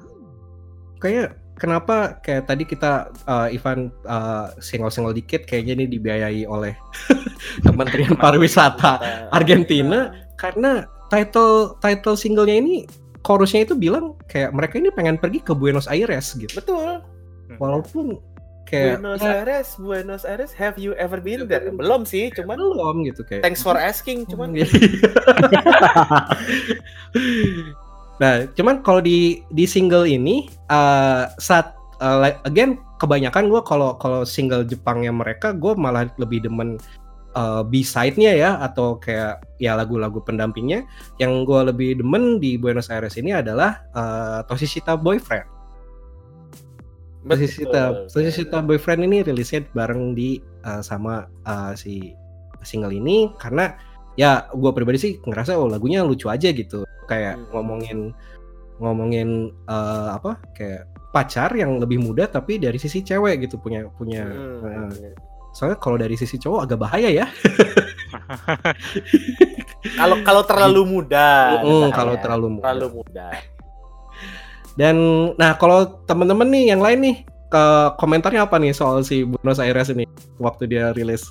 kayak kenapa kayak tadi kita uh, Ivan uh, single-single dikit kayaknya ini dibiayai oleh Kementerian Pariwisata Argentina karena title title singlenya ini chorusnya itu bilang kayak mereka ini pengen pergi ke Buenos Aires gitu Betul. walaupun kayak Buenos ya, Aires, Buenos Aires, have you ever been there? Belum. Sih, cuman belum gitu kayak. thanks for asking, cuman nah, cuman kalau di di single ini uh, saat uh, like, again kebanyakan gue kalau kalau single Jepangnya mereka gue malah lebih demen uh, B-side-nya ya atau kayak ya lagu-lagu pendampingnya. Yang gue lebih demen di Buenos Aires ini adalah uh, Toshishita Boyfriend. Toshishita, Toshishita Boyfriend ini rilisnya bareng di uh, sama uh, si single ini karena ya gue pribadi sih ngerasa oh lagunya lucu aja gitu kayak Hmm. ngomongin ngomongin uh, apa kayak pacar yang lebih muda tapi dari sisi cewek gitu punya punya Hmm. uh, soalnya kalau dari sisi cowok agak bahaya ya Kalau kalau terlalu muda, misalnya. kalau terlalu muda. terlalu muda. Dan nah kalau temen-temen nih yang lain nih ke komentarnya apa nih soal si Buenos Aires ini waktu dia rilis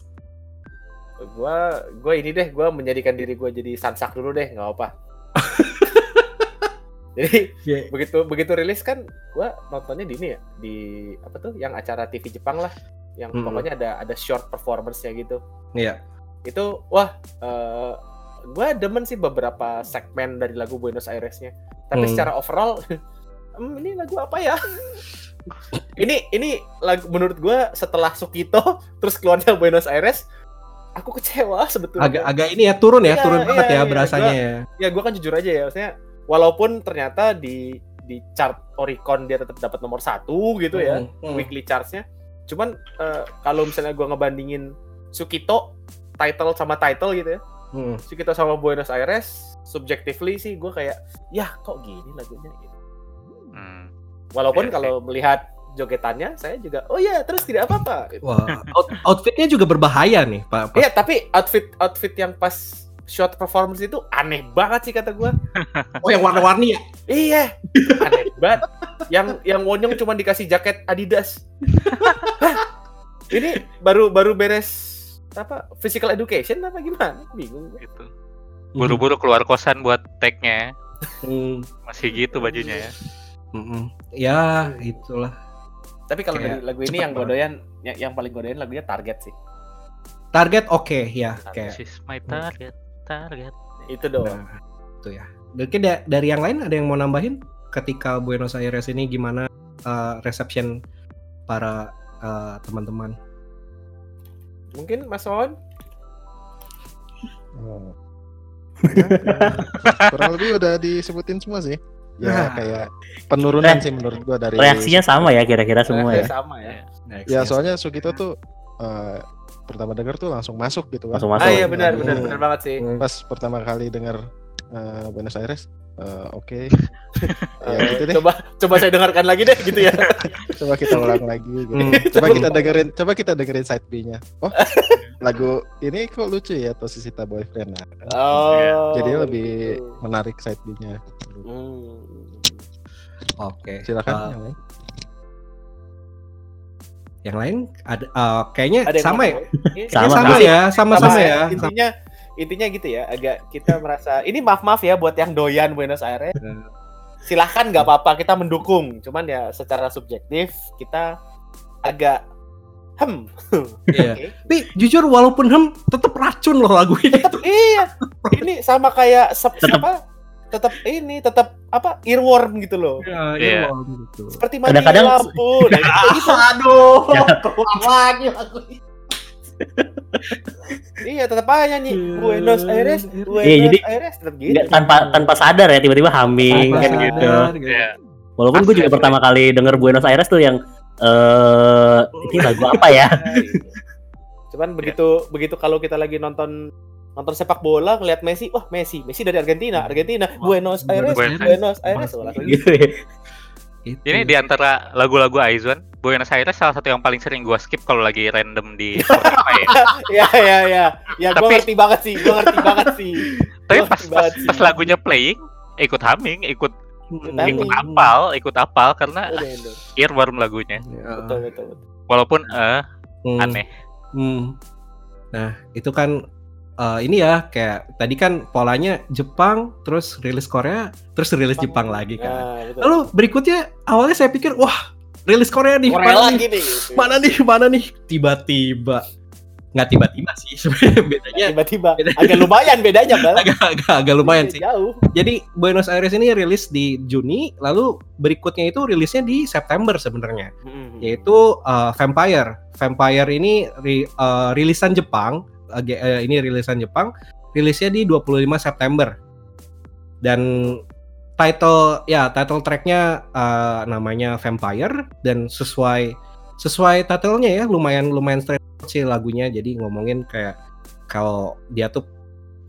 Gua gua ini deh, gua menjadikan diri gua jadi sansak dulu deh, nggak apa. jadi Yeah. begitu begitu rilis kan gua nontonnya di ini ya di apa tuh yang acara TV Jepang lah yang Mm-mm. pokoknya ada ada short performance-nya gitu Iya. itu wah eh gua demen sih beberapa segmen dari lagu Buenos Aires-nya tapi Hmm. secara overall "Hmm, ini lagu apa ya ini ini lagu menurut gua setelah Sukito terus keluarnya Buenos Aires aku kecewa sebetulnya agak agak ini ya turun ya Iya, turun banget iya, ya iya. berasanya ya ya gue kan jujur aja ya maksudnya walaupun ternyata di di chart Oricon dia tetap dapat nomor satu gitu ya Hmm, hmm. weekly chartsnya cuman eh, kalau misalnya gue ngebandingin Sukito title sama title gitu ya Hmm. Sukito sama Buenos Aires subjectively sih gue kayak ya kok gini lagunya gitu Hmm. walaupun kalau melihat jogetannya saya juga oh ya terus tidak apa-apa gitu. Wah, out- outfitnya juga berbahaya nih, Pak. Iya tapi outfit outfit yang pas shot performance itu aneh banget sih kata gue Oh, yang warna-warni ya? Iya, aneh banget. Yang yang Wonyong cuma dikasih jaket Adidas. Hah? Ini baru baru beres apa physical education apa gimana? Bingung. Gitu. Buru-buru keluar kosan buat tag-nya. Hmm, Masih gitu bajunya ya. Mm-mm. Ya, itulah. Tapi kalau dari lagu ini yang godoyan yang, yang paling godoyan lagunya Target sih. Target oke ya, kayak. This is my target, target. Itu doang. Nah, itu ya. Mungkin da- dari yang lain ada yang mau nambahin ketika Buenos Aires ini gimana uh, reception para uh, teman-teman? Mungkin Mas Wawan Oh. Kurang lebih udah disebutin semua sih. Ya Nah. kayak penurunan sih menurut gua dari Reaksinya sama ya kira-kira semua ya. sama ya. Ya soalnya Sugito tuh eh, pertama denger tuh langsung masuk gitu kan. Langsung masuk. Ah iya benar benar Hmm. benar banget sih. Pas pertama kali denger eh, Buenos Aires. Eh, Oke. ya gitu deh. coba coba saya dengarkan lagi deh gitu ya. Coba kita ulang lagi. Gitu. Hmm. Coba kita dengerin. Coba kita dengerin side B-nya. Oh, lagu ini kok lucu ya Tosisita Boyfriend. Nah, Oh. jadi lebih gitu. menarik side B-nya. Hmm. Oke. Silakan. Eh, yang lain. yang lain ada eh, kayaknya Ada yang sama ya. Iya, Kayaknya Sama, sama, sama. ya, sama-sama Sama ya. Intinya intinya gitu ya, agak kita merasa ini maaf maaf ya buat yang doyan Buenos Aires. Silahkan nggak apa-apa kita mendukung, cuman ya secara subjektif kita agak hem. Iya. Oke. Tapi jujur walaupun hem tetap racun loh lagu ini. Tetap iya. Ini sama kayak sep, Tetep. siapa? Tetap ini tetap apa earworm gitu loh. Iya, Iya. gitu. Seperti mati Kadang-kadang- lampu. Nah, gitu, gitu. Aduh, Ya. keluar lagi lagu ini. Iya, tetap aja nyanyi Buenos Aires, Buenos Iya, jadi- Aires tetap gitu. Nggak, tanpa tanpa sadar ya tiba-tiba humming Tanpa kan sadar, gitu. gitu. Iya. Walaupun gue juga pertama kali denger Buenos Aires tuh yang eh ini lagu apa ya? Cuman begitu begitu kalau kita lagi nonton nonton sepak bola ngeliat Messi, wah Messi, Messi dari Argentina, Argentina, Buenos Aires, Buenos Buenos Aires, wah, langsung gitu ya. Itu. Ini di antara lagu-lagu Aizwan, Buenos Aires salah satu yang paling sering gua skip kalau lagi random di Spotify. ya ya ya, ya gue Tapi- ngerti banget sih, gue ngerti banget sih. Tapi Gua pas, pas, sih. pas lagunya playing, ikut humming, ikut ikut apal, ikut apal karena Udah, udah. earworm lagunya. Ya. Betul betul. betul. Walaupun eh Hmm. aneh. Hmm. Nah, itu kan eh, ini ya kayak tadi kan polanya Jepang, terus rilis Korea, terus rilis Jepang lagi kan. Betul. Lalu berikutnya awalnya saya pikir wah rilis Korea nih, Korea mana nih? lagi nih. Mana nih? Mana nih? Tiba-tiba nggak tiba-tiba sih sebenarnya bedanya Tiba-tiba agak lumayan bedanya kan? agak agak agak lumayan sih. Jauh. Jadi Buenos Aires ini rilis di Juni, lalu berikutnya itu rilisnya di September sebenarnya. Hmm. yaitu uh, Vampire. Vampire ini ri- uh, rilisan Jepang, uh, ini rilisan Jepang, rilisnya di 25 September. Dan title ya title tracknya uh, namanya Vampire dan sesuai sesuai titlenya ya lumayan lumayan straight sih lagunya jadi ngomongin kayak kalau dia tuh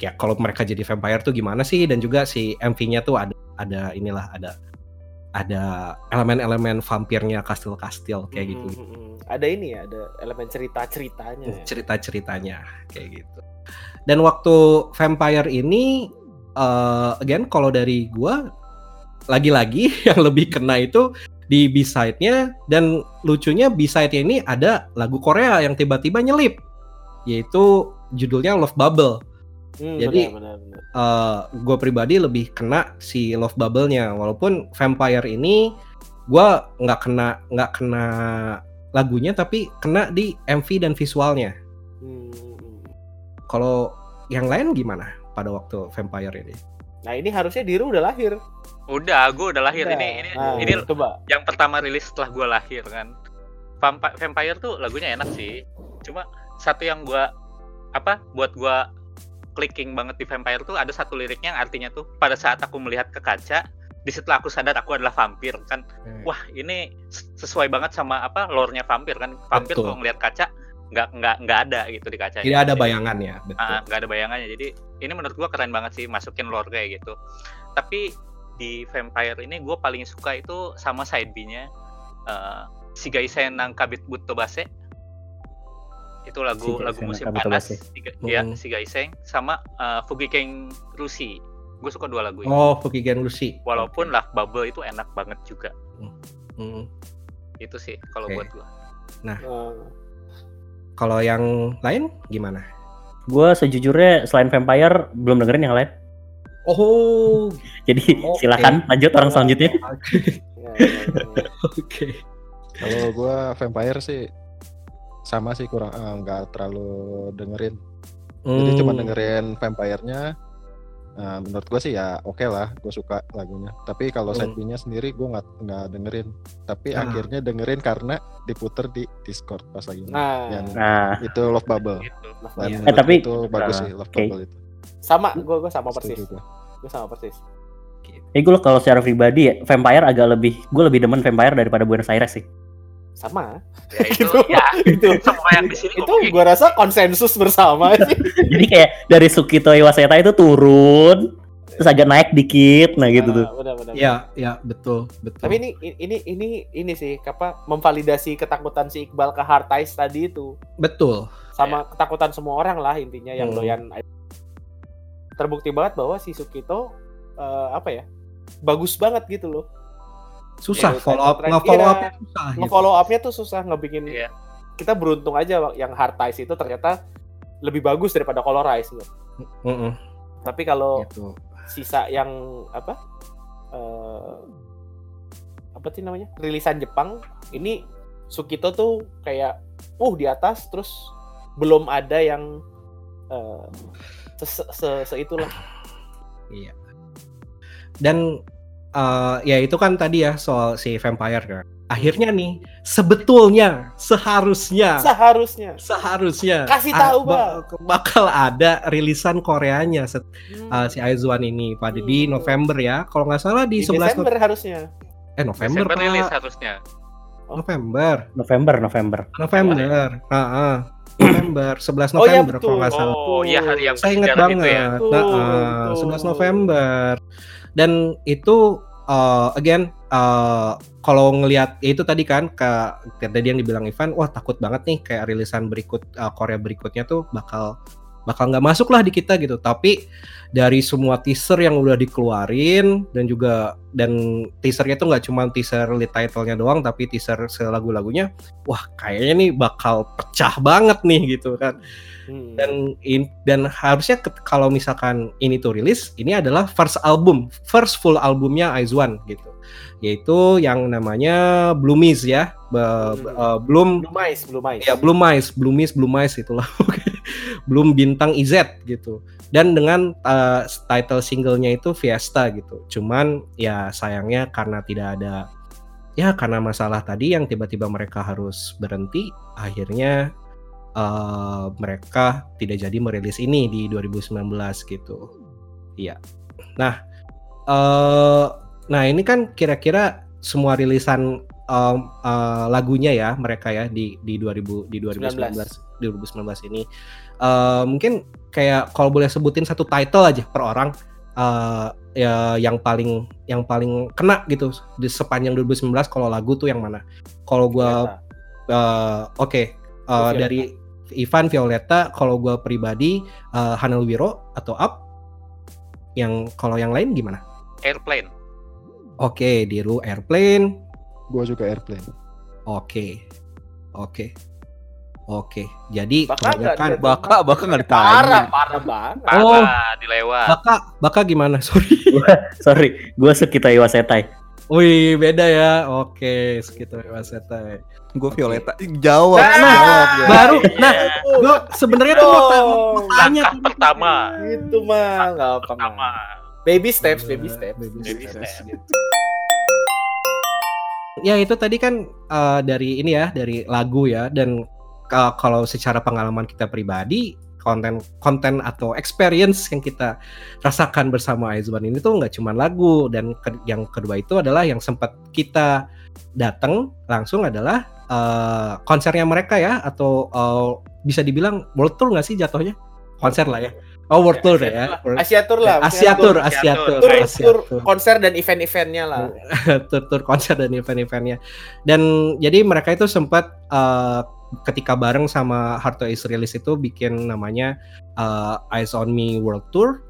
ya kalau mereka jadi vampire tuh gimana sih dan juga si MV-nya tuh ada ada inilah ada ada elemen-elemen vampirnya kastil-kastil kayak gitu Hmm, hmm, hmm. Ada ini ya, ada elemen cerita-ceritanya. ya. cerita-ceritanya kayak gitu. Dan waktu Vampire ini uh, again kalau dari gua lagi-lagi yang lebih kena itu di B-side-nya dan lucunya B-side-nya ini ada lagu Korea yang tiba-tiba nyelip yaitu judulnya Love Bubble. Hmm, Jadi- benar, benar, benar. Uh, gue pribadi lebih kena si Love Bubble-nya walaupun Vampire ini gua nggak kena nggak kena lagunya tapi kena di MV dan visualnya. Hmm. Kalau yang lain gimana pada waktu Vampire ini? Nah ini harusnya Diru udah lahir. Udah, gue udah lahir Udah. ini ini Nah, ini coba. yang pertama rilis setelah gue lahir kan. Vampi- Vampire tuh lagunya enak sih. Cuma satu yang gua apa buat gua clicking banget di Vampire tuh ada satu liriknya yang artinya tuh pada saat aku melihat ke kaca di situ aku sadar aku adalah vampir kan. Wah ini sesuai banget sama apa lore-nya vampir kan. Vampir Betul. kalau ngelihat kaca nggak nggak nggak ada gitu di kaca Tidak ada bayangannya, betul. Nggak ada bayangannya. Jadi ini menurut gua keren banget sih masukin lore kayak gitu. Tapi di Vampire ini gue paling suka itu sama side B-nya eh, Shigaisen nang Kabit Butobase itu lagu Shigaisen lagu musim panas Butobase. Shiga- ya Hmm. Shigaisen sama eh, Fugikeng Rusi gue suka dua lagu ini Oh, Fukigen Lucy. walaupun Love Bubble itu enak banget juga Hmm. itu sih kalau Oke. buat gue Nah, Kalau yang lain gimana? Gue sejujurnya selain Vampire belum dengerin yang lain. Oh, Jadi Oke. silakan lanjut orang selanjutnya. ya, ya, ya. oke. Kalau gua Vampire sih sama sih kurang eh, nggak terlalu dengerin. Jadi Hmm. cuma dengerin Vampire-nya. Nah, menurut gua sih ya oke lah, gue suka lagunya. Tapi kalau side Hmm. B-nya sendiri gua nggak nggak dengerin. Tapi Ah. akhirnya dengerin karena diputer di Discord pas lagi Nah, yang Nah, itu Love Bubble. gitu Dan Eh, tapi- itu bagus Ah, sih Love oke. Bubble itu. sama gue gue sama persis. Gue sama persis. eh gue kalau secara pribadi ya, Vampire agak lebih, gue lebih demen Vampire daripada Buenos Aires sih. Sama. ya itu Gitu. ya itu semua yang di sini itu gue rasa konsensus bersama sih. Jadi kayak dari Sukito Iwaseta itu turun, terus agak naik dikit nah gitu tuh Ah, benar, benar. Ya, ya betul, betul. Tapi ini ini ini ini sih apa memvalidasi ketakutan si Iqbal ke hard ties tadi itu betul. sama ketakutan semua orang lah intinya yang Hmm. doyan terbukti banget bahwa si Sukito eh, apa ya bagus banget gitu loh Susah Iya, follow up, nge-follow iya. up susah gitu. nge-follow up-nya tuh susah ngebikin Iya. kita beruntung aja yang hard ties itu ternyata lebih bagus daripada colorize loh. Mm-mm, Tapi kalau gitu. sisa yang apa eh apa sih namanya rilisan Jepang ini Sukito tuh kayak uh di atas terus belum ada yang eh se, se, se itulah Iya. Dan eh, ya itu kan tadi ya soal si vampire kan. Akhirnya nih sebetulnya seharusnya seharusnya seharusnya Kasih tahu, ba- bakal ada rilisan Koreanya set- Hmm, uh, si Aizuan ini pada di Hmm. November ya. Kalau nggak salah di, di 11 Desember November. harusnya Eh November, Desember rilis harusnya. November. November November November. Heeh. November, 11 Oh, iya, November kalau nggak salah. Oh iya hari yang Saya ingat banget. itu ya. Nah, uh, betul. 11 November. Dan itu uh, again uh, kalau ngelihat ya itu tadi kan ke tadi yang dibilang Ivan, wah takut banget nih kayak rilisan berikut uh, Korea berikutnya tuh bakal bakal nggak masuk lah di kita gitu. Tapi dari semua teaser yang udah dikeluarin dan juga dan teasernya tuh nggak cuma teaser lead title-nya doang tapi teaser selagu-lagunya wah kayaknya nih bakal pecah banget nih gitu kan Hmm. dan in- dan harusnya ke- kalau misalkan ini tuh rilis ini adalah first album first full albumnya Aizwan gitu yaitu yang namanya Bloomies ya Be- be- Hmm. uh, Bloom Blue Mice, Blue Mice. ya Mice Bloomies Blue Mice itulah Bloom bintang IZ gitu dan dengan uh, title singlenya itu Fiesta gitu cuman ya sayangnya karena tidak ada ya karena masalah tadi yang tiba-tiba mereka harus berhenti akhirnya uh, mereka tidak jadi merilis ini di 2019 gitu. Iya. Nah eh nah ini kan kira-kira semua rilisan um, uh, lagunya ya mereka ya di di 2000 di 2019 2019 ini. Eh, mungkin kayak kalau boleh sebutin satu title aja per orang eh, ya yang paling yang paling kena gitu di sepanjang 2019 kalau lagu tuh yang mana? Kalau gua eh, oke eh, Violeta. dari Ivan Violeta kalau gua pribadi eh, Hanel Wiro atau Up? Yang kalau yang lain gimana? Airplane. oke Diru Airplane. Gua juga airplane. Oke, oke, oke. Jadi Bakal nggak kebanyakan? Baka, baka nggak ditanya. Parah, parah banget. Parah Oh. dilewat. Baka, baka gimana? Sorry. sorry gue Sukita Iwasetai Wih, beda ya. Oke, sekitar Waseta. Gue Violeta. Jawab, Nah, jawab. ya. Baru, nah, Oh, gue sebenarnya tuh mau, ta- mau dong. tanya. Langkah pertama. Itu mah nggak apa Pertama. Baby steps, baby steps. Baby Baby steps. steps. Ya itu tadi kan eh, dari ini ya, dari lagu ya. Dan ka- kalau secara pengalaman kita pribadi, konten konten atau experience yang kita rasakan bersama Aizwan ini tuh nggak cuma lagu dan ke- yang kedua itu adalah yang sempat kita datang langsung adalah eh, konsernya mereka ya atau eh, bisa dibilang world tour nggak sih jatuhnya konser lah ya oh world tour ya Asia Tour lah. Asia Tour Asia Tour. Tour Tour, Asia tour, Tour konser dan event-eventnya lah. tur-tur konser dan event-eventnya. Dan jadi mereka itu sempat eh, ketika bareng sama Hard to Ace Release itu bikin namanya eh, Eyes on Me World Tour.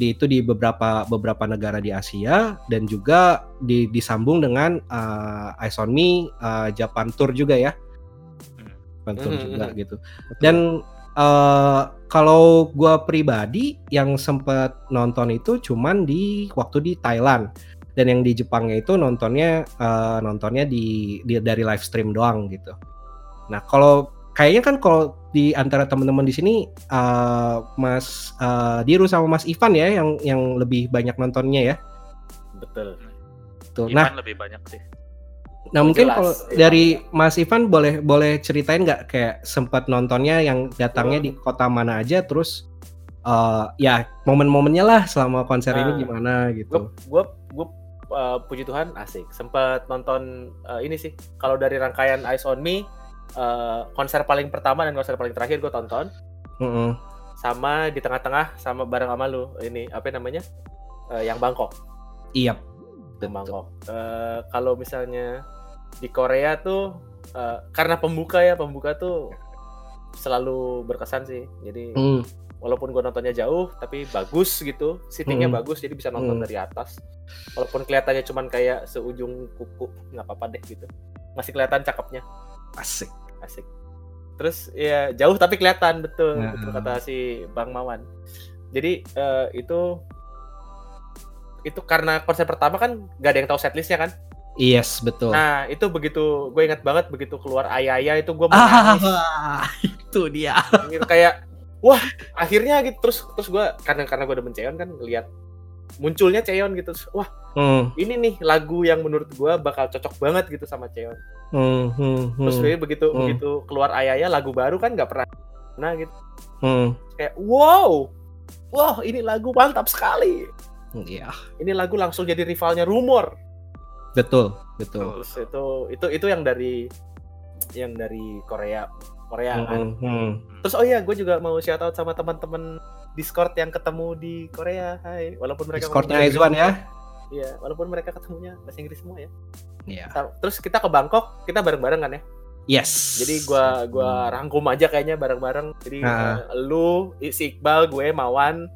Di itu di beberapa beberapa negara di Asia dan juga di, disambung dengan eh, Eyes on Me eh, Japan Tour juga ya. Japan Tour Mhm, juga gitu. Dan eh, kalau gua pribadi yang sempat nonton itu cuman di waktu di Thailand dan yang di Jepangnya itu nontonnya eh, nontonnya di, di dari live stream doang gitu. Nah kalau kayaknya kan kalau di antara teman-teman di sini eh, Mas eh, Diru sama Mas Ivan ya yang yang lebih banyak nontonnya ya. Betul. Tuh. Ivan Nah, lebih banyak sih. nah mungkin jelas, kalau iya. dari Mas Ivan boleh boleh ceritain nggak kayak sempat nontonnya yang datangnya di kota mana aja terus eh, ya momen-momennya lah selama konser ini Nah, gimana Gue gitu. gue gue uh, puji Tuhan asik. Sempat nonton uh, ini sih. Kalau dari rangkaian Eyes on Me uh, konser paling pertama dan konser paling terakhir gue tonton. Mm-mm. sama di tengah-tengah sama bareng sama lu. Ini apa namanya? Eh, yang Bangkok. Iya. yang Bangkok. Eh, kalau misalnya di Korea tuh eh, karena pembuka ya pembuka tuh selalu berkesan sih. Jadi Hmm. walaupun gua nontonnya jauh tapi bagus gitu. Seatingnya Hmm. bagus jadi bisa nonton Hmm. dari atas. Walaupun kelihatannya cuman kayak seujung kuku nggak apa-apa deh gitu. Masih kelihatan cakepnya Asik. asik terus ya jauh tapi kelihatan betul Nah. betul kata si bang Mawan jadi eh, itu itu karena konser pertama kan gak ada yang tahu setlistnya kan Yes, betul. nah itu begitu gue ingat banget begitu keluar ayah itu gue ah, itu dia. gitu kayak wah akhirnya gitu terus terus gue karena karena gue udah Cheon kan ngeliat munculnya Cheon gitu. Terus, wah Hmm, ini nih lagu yang menurut gue bakal cocok banget gitu sama Cheon. Hmm, hmm, terus hmm, gue begitu Hmm. begitu keluar ayahnya lagu baru kan nggak pernah nah gitu. Hmm. kayak wow wow ini lagu mantap sekali. Iya, ini lagu langsung jadi rivalnya rumor. Betul, betul. terus itu itu itu yang dari yang dari Korea Korea kan. Hmm, hmm. terus oh iya gue juga mau shout out sama teman-teman Discord yang ketemu di Korea Hai walaupun mereka Discordnya Aizwan ya. Iya, walaupun mereka ketemunya bahasa Inggris semua ya. Iya. Ta- Terus kita ke Bangkok, kita bareng-bareng kan ya. Yes. Jadi gua gua rangkum aja kayaknya bareng-bareng. Jadi Nah. eh, lu, si Iqbal, gue, Mawan,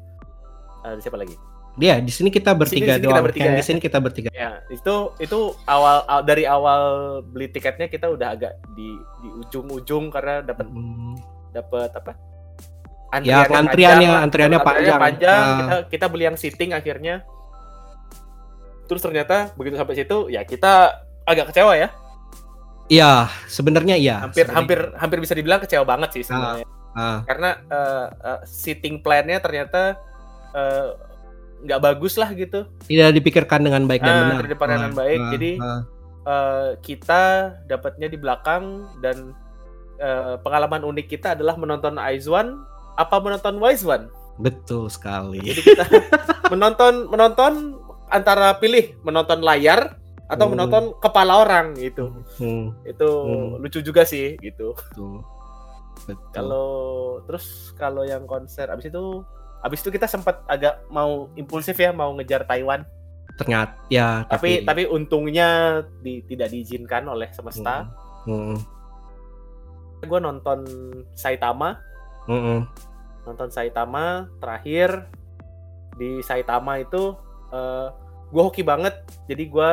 eh, siapa lagi? Dia di sini kita bertiga sini kita doang. bertiga Yang ya. di sini kita bertiga. Ya, itu itu awal aw- dari awal beli tiketnya kita udah agak di di ujung-ujung karena dapat Hmm. dapat apa? Ya, yang antriannya- lah. antriannya panjang. panjang. Ah. Kita kita beli yang seating akhirnya. Terus ternyata begitu sampai situ ya kita agak kecewa ya. Iya, sebenarnya iya. hampir Sebenarnya- hampir hampir bisa dibilang kecewa banget sih sebenarnya Ah, karena eh, eh, seating plan-nya ternyata eh, nggak bagus lah gitu tidak dipikirkan dengan baik dan Ah, benar. tidak dipikirkan dengan baik. Jadi- ah. Eh, kita dapatnya di belakang dan eh, pengalaman unik kita adalah menonton Aizwan apa menonton Wisewan betul sekali. jadi kita menonton menonton antara pilih menonton layar atau Hmm. menonton kepala orang gitu Hmm, itu Hmm. lucu juga sih gitu betul. Betul. kalau terus kalau yang konser abis itu abis itu kita sempat agak mau impulsif ya mau ngejar Taiwan ternyata ya tapi tapi untungnya di, tidak diizinkan oleh semesta Hmm, gue nonton Saitama hmm, hmm. nonton Saitama terakhir di Saitama itu gue hoki banget jadi gue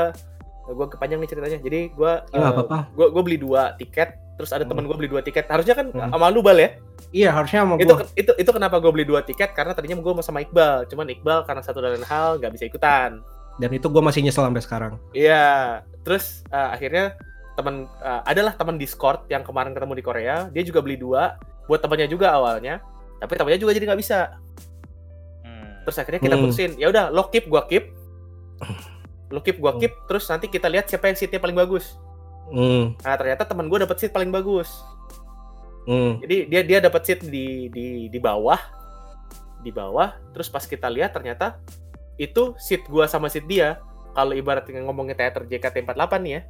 gue kepanjang nih ceritanya jadi gue Ya, apa-apa. gue gue beli dua tiket terus ada Hmm. teman gue beli dua tiket harusnya kan Hmm. sama lu bal ya Iya, harusnya sama itu gua. itu itu kenapa gue beli dua tiket karena tadinya gue mau sama Iqbal cuman Iqbal karena satu dan lain hal nggak bisa ikutan Dan itu gua masih nyesel sampai sekarang. iya terus eh, akhirnya teman eh, adalah teman Discord yang kemarin ketemu di Korea dia juga beli dua buat temannya juga awalnya tapi temannya juga jadi nggak bisa. Hmm. terus akhirnya kita Hmm. putusin ya udah lo keep gua keep. Lo keep gua keep terus nanti kita lihat siapa yang seatnya paling bagus. Hmm, nah ternyata teman gue dapet seat paling bagus. Hmm. jadi dia dia dapat seat di di di bawah. Di bawah terus pas kita lihat ternyata itu seat gua sama seat dia. Kalau ibaratnya ngomongin teater JKT48 nih ya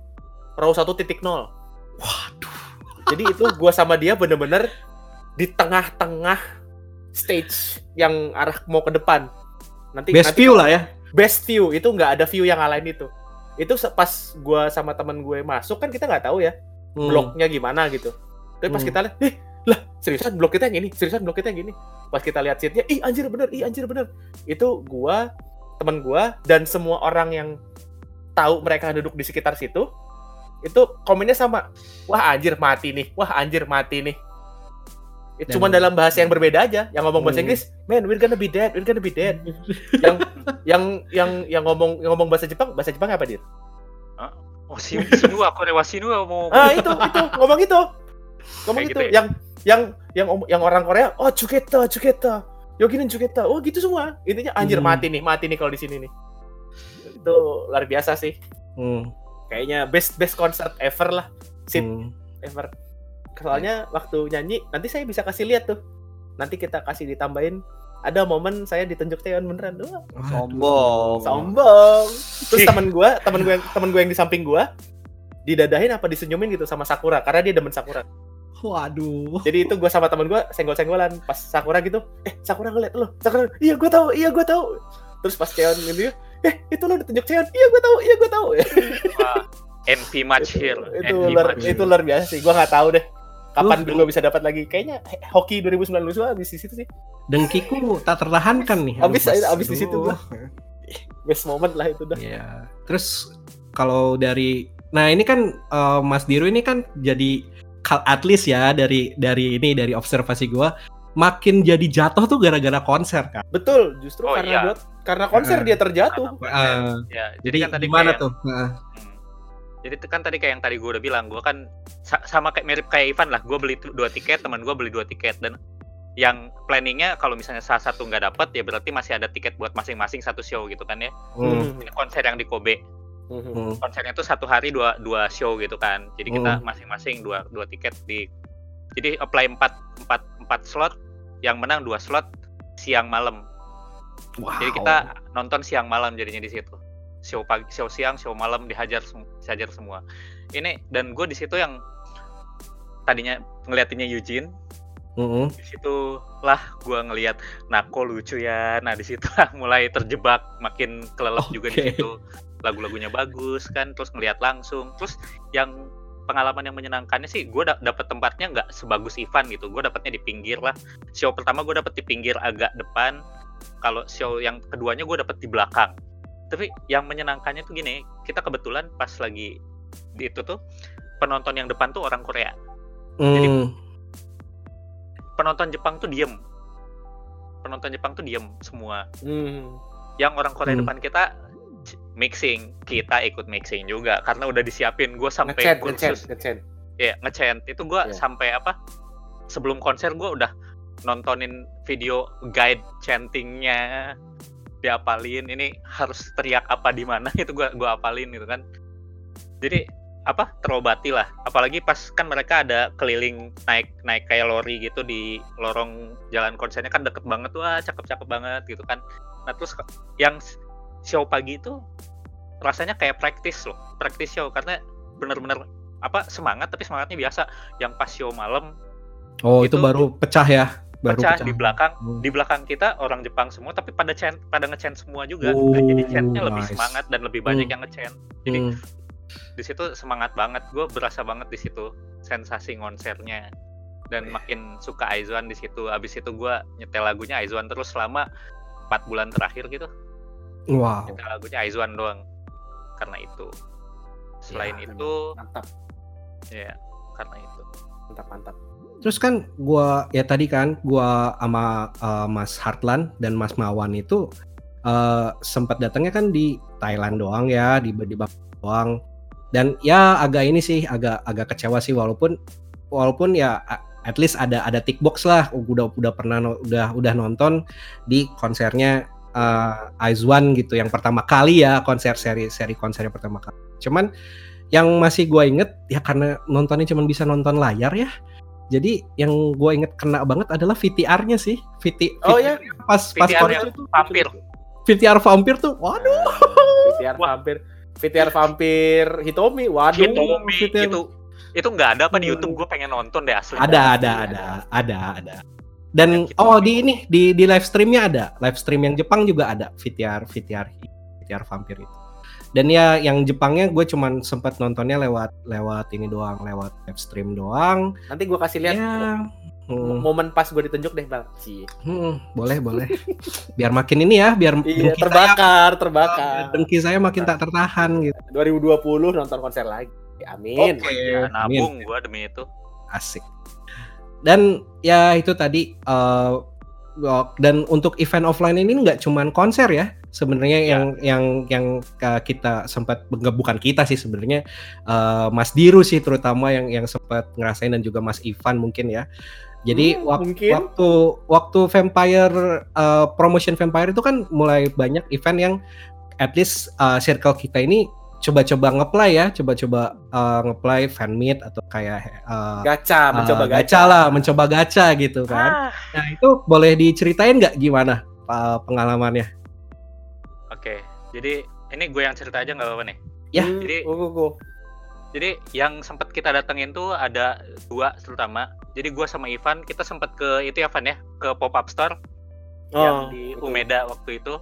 row 1.0 Waduh. jadi itu gua sama dia bener-bener di tengah-tengah stage yang arah mau ke depan nanti Best nanti view lah ya. best view itu nggak ada view yang ngalahin itu itu pas gua sama temen gue masuk kan kita nggak tahu ya Hmm. bloknya gimana gitu. Tapi pas Hmm. kita lihat, eh lah seriusan blok kita yang ini, seriusan blok kita yang ini. Pas kita lihat seatnya, ih anjir bener, ih anjir bener. Itu gua, teman gua dan semua orang yang tahu mereka duduk di sekitar situ, itu komennya sama. Wah anjir mati nih, wah anjir mati nih. Itu Dan- cuma dalam bahasa yang berbeda aja. Yang ngomong bahasa Hmm. Inggris, man we're gonna be dead, we're gonna be dead. yang yang yang yang ngomong yang ngomong bahasa Jepang, bahasa Jepang apa dir? Wasi, sinu aku ada wasinu mau Ah itu itu ngomong itu ngomong Kayak itu gitu ya? yang yang yang yang orang Korea oh cuketa cuketa yoginin cuketa oh gitu semua intinya anjir Hmm. mati nih mati nih kalau di sini nih itu luar biasa sih Hmm, kayaknya best best concert ever lah sip hmm. ever soalnya waktu nyanyi nanti saya bisa kasih lihat tuh. Nanti kita kasih ditambahin ada momen saya ditunjuk Taeyeon beneran. Doang Sombong. sombong. Terus teman gua teman gue teman gue yang di samping gua didadahin apa disenyumin gitu sama Sakura karena dia demen Sakura. Waduh. jadi itu gua sama teman gua senggol-senggolan. Pas Sakura gitu eh Sakura ngeliat lo. Sakura iya gua tahu iya gua tahu. Terus pas Cheon gitu eh itu lo ditunjuk Cheon iya gue tahu iya gue tahu. Wah, envy match here. itu envy luar match. itu luar biasa sih. Gue nggak tahu deh kapan Lu- gue bisa dapat lagi kayaknya hoki 2019 gue habis di situ sih Dengkiku tak tertahankan nih. Abis- Mas. abis di situ gua. best moment lah itu dah Iya. Terus kalau dari nah ini kan eh, Mas Diru ini kan jadi at least ya dari dari ini dari observasi gua makin jadi jatuh tuh gara-gara konser kan. betul justru Oh, karena iya. buat karena konser Heeh. dia terjatuh Eh, Ya, jadi jadi kan tadi gimana kayak- tuh? Heeh. Hmm. Jadi itu kan tadi kayak yang tadi gue udah bilang, gue kan sa- sama kayak mirip kayak Ivan lah. Gue beli dua tiket, teman gue beli dua tiket dan yang planningnya kalau misalnya salah satu nggak dapet ya berarti masih ada tiket buat masing-masing satu show gitu kan ya. Hmm. Ini konser yang di Kobe, Mhm. Hmm. konsernya tuh satu hari dua dua show gitu kan. Jadi kita Hmm. masing-masing dua dua tiket di. Jadi apply empat empat empat slot, yang menang dua slot siang malam. Wow. Jadi kita nonton siang malam jadinya di situ. Show pagi, show siang, show malam dihajar dihajar semua. Ini dan gue di situ yang tadinya ngeliatinnya Eugene, Mm-mm. di situ lah gue ngeliat Nako lucu ya. Nah di situ lah mulai terjebak, makin kelelep juga di situ. Lagu-lagunya bagus kan, terus ngeliat langsung. Terus yang pengalaman yang menyenangkannya sih gue dapet tempatnya nggak sebagus Ivan gitu gue dapetnya di pinggir lah show pertama gue dapet di pinggir agak depan kalau show yang keduanya gue dapet di belakang tapi yang menyenangkannya tuh gini kita kebetulan pas lagi di itu tuh penonton yang depan tuh orang Korea. Hmm. penonton Jepang tuh diem. Penonton Jepang tuh diem semua. Hmm. yang orang Korea Hmm. depan kita mixing. Kita ikut mixing juga karena udah disiapin. Gue sampai kursus. ngechat ya ngechant itu gua Iya. sampai apa sebelum konser gua udah nontonin video guide chantingnya diapalin ini harus teriak apa di mana itu gua gua apalin gitu kan. Jadi apa terobati lah. Apalagi pas kan mereka ada keliling naik naik kayak lori gitu di lorong jalan konsernya kan deket banget wah cakep cakep banget gitu kan. Nah terus yang show pagi itu rasanya kayak praktis loh praktis show. Karena bener-bener apa semangat tapi semangatnya biasa. Yang pas show malam Oh, itu, Itu baru pecah ya. Baru pecah di belakang Hmm. di belakang kita orang Jepang semua tapi pada chant pada ngechant semua juga. Oh, Nah, jadi chantnya lebih nice. semangat dan lebih banyak Hmm. yang ngechant jadi Hmm. di situ semangat banget. Gue berasa banget di situ sensasi konsernya dan makin suka Aizwan di situ. Abis itu gue nyetel lagunya Aizwan terus selama 4 bulan terakhir gitu. Wow. nyetel lagunya Aizwan doang. Karena itu. Selain Ya, itu mantap. Ya karena itu. Mantap mantap Terus kan gua ya tadi kan gua sama eh, Mas Hartlan dan Mas Mawan itu eh, sempat datangnya kan di Thailand doang ya, di di doang. Dan ya agak ini sih agak agak kecewa sih walaupun walaupun ya at least ada ada tick box lah udah udah pernah udah udah nonton di konsernya eh Aizwan gitu yang pertama kali ya konser seri seri konser yang pertama kali. Cuman yang masih gua inget ya karena nontonnya cuma bisa nonton layar ya. Jadi yang gue inget kena banget adalah VTR-nya sih. VT, Oh, ya? pas pas VTR konser yang vampir VTR vampir tuh, waduh. VTR Wah. vampir VTR vampir Hitomi waduh Hitomi VTR. itu itu nggak ada apa di YouTube gue pengen nonton deh asli Ada, ada, ada, ada, ada. Dan oh di ini di di live streamnya ada, live stream yang Jepang juga ada VTR VTR VTR vampir itu. Dan ya yang Jepangnya gue cuman sempat nontonnya lewat lewat ini doang, lewat live stream doang. nanti gua kasih lihat Ya, hmm, momen pas gue ditunjuk deh bang. Cie. hmm, boleh boleh. Biar makin ini ya, biar iya saya- terbakar terbakar. dengki saya makin tak tertahan gitu. 2020 nonton konser lagi. Amin. Ya, nabung gue demi itu. Asik. Dan ya itu tadi eh, dan untuk event offline ini nggak cuman konser ya sebenarnya Ya. yang yang yang kita sempat bukan kita sih sebenarnya eh, Mas Diru sih terutama yang yang sempat ngerasain dan juga Mas Ivan mungkin ya jadi Hmm, wak- mungkin. waktu waktu Vampire eh, promotion Vampire itu kan mulai banyak event yang at least eh, circle kita ini coba-coba ngeplay ya coba-coba eh, ngeplay fan meet atau kayak eh, gacha mencoba eh, gacha lah, mencoba gacha gitu kan. Nah itu boleh diceritain nggak gimana eh, pengalamannya? oke jadi ini gue yang cerita aja nggak apa-apa nih Ya. Hmm, Jadi- go, go, go. jadi yang sempat kita datengin tuh ada dua terutama jadi gue sama Ivan kita sempat ke itu ya Van ya ke pop up store yang Oh, di betul. Umeda waktu itu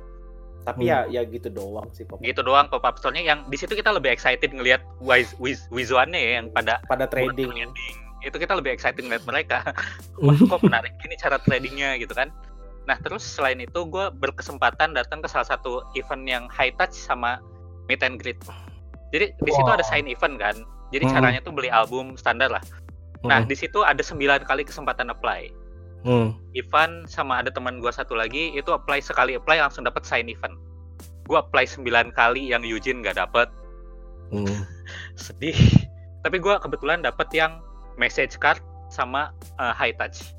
Tapi Hmm. ya ya gitu doang sih pop gitu doang pop up store-nya yang di situ kita lebih excited ngelihat wiz wiz wizuannya ya yang pada pada trading. trading. itu kita lebih excited ngeliat mereka wah kok menarik ini cara tradingnya gitu kan nah terus selain itu gue berkesempatan datang ke salah satu event yang high touch sama meet and greet jadi di situ Wow. ada sign event kan jadi Hmm. caranya tuh beli album standar lah nah Hmm. di situ ada 9 kali kesempatan apply Hmm. Ivan sama ada teman gua satu lagi itu apply sekali apply langsung dapat sign event gua apply 9 kali yang Eugene nggak dapet Hmm. sedih tapi gua kebetulan dapet yang message card sama uh, high touch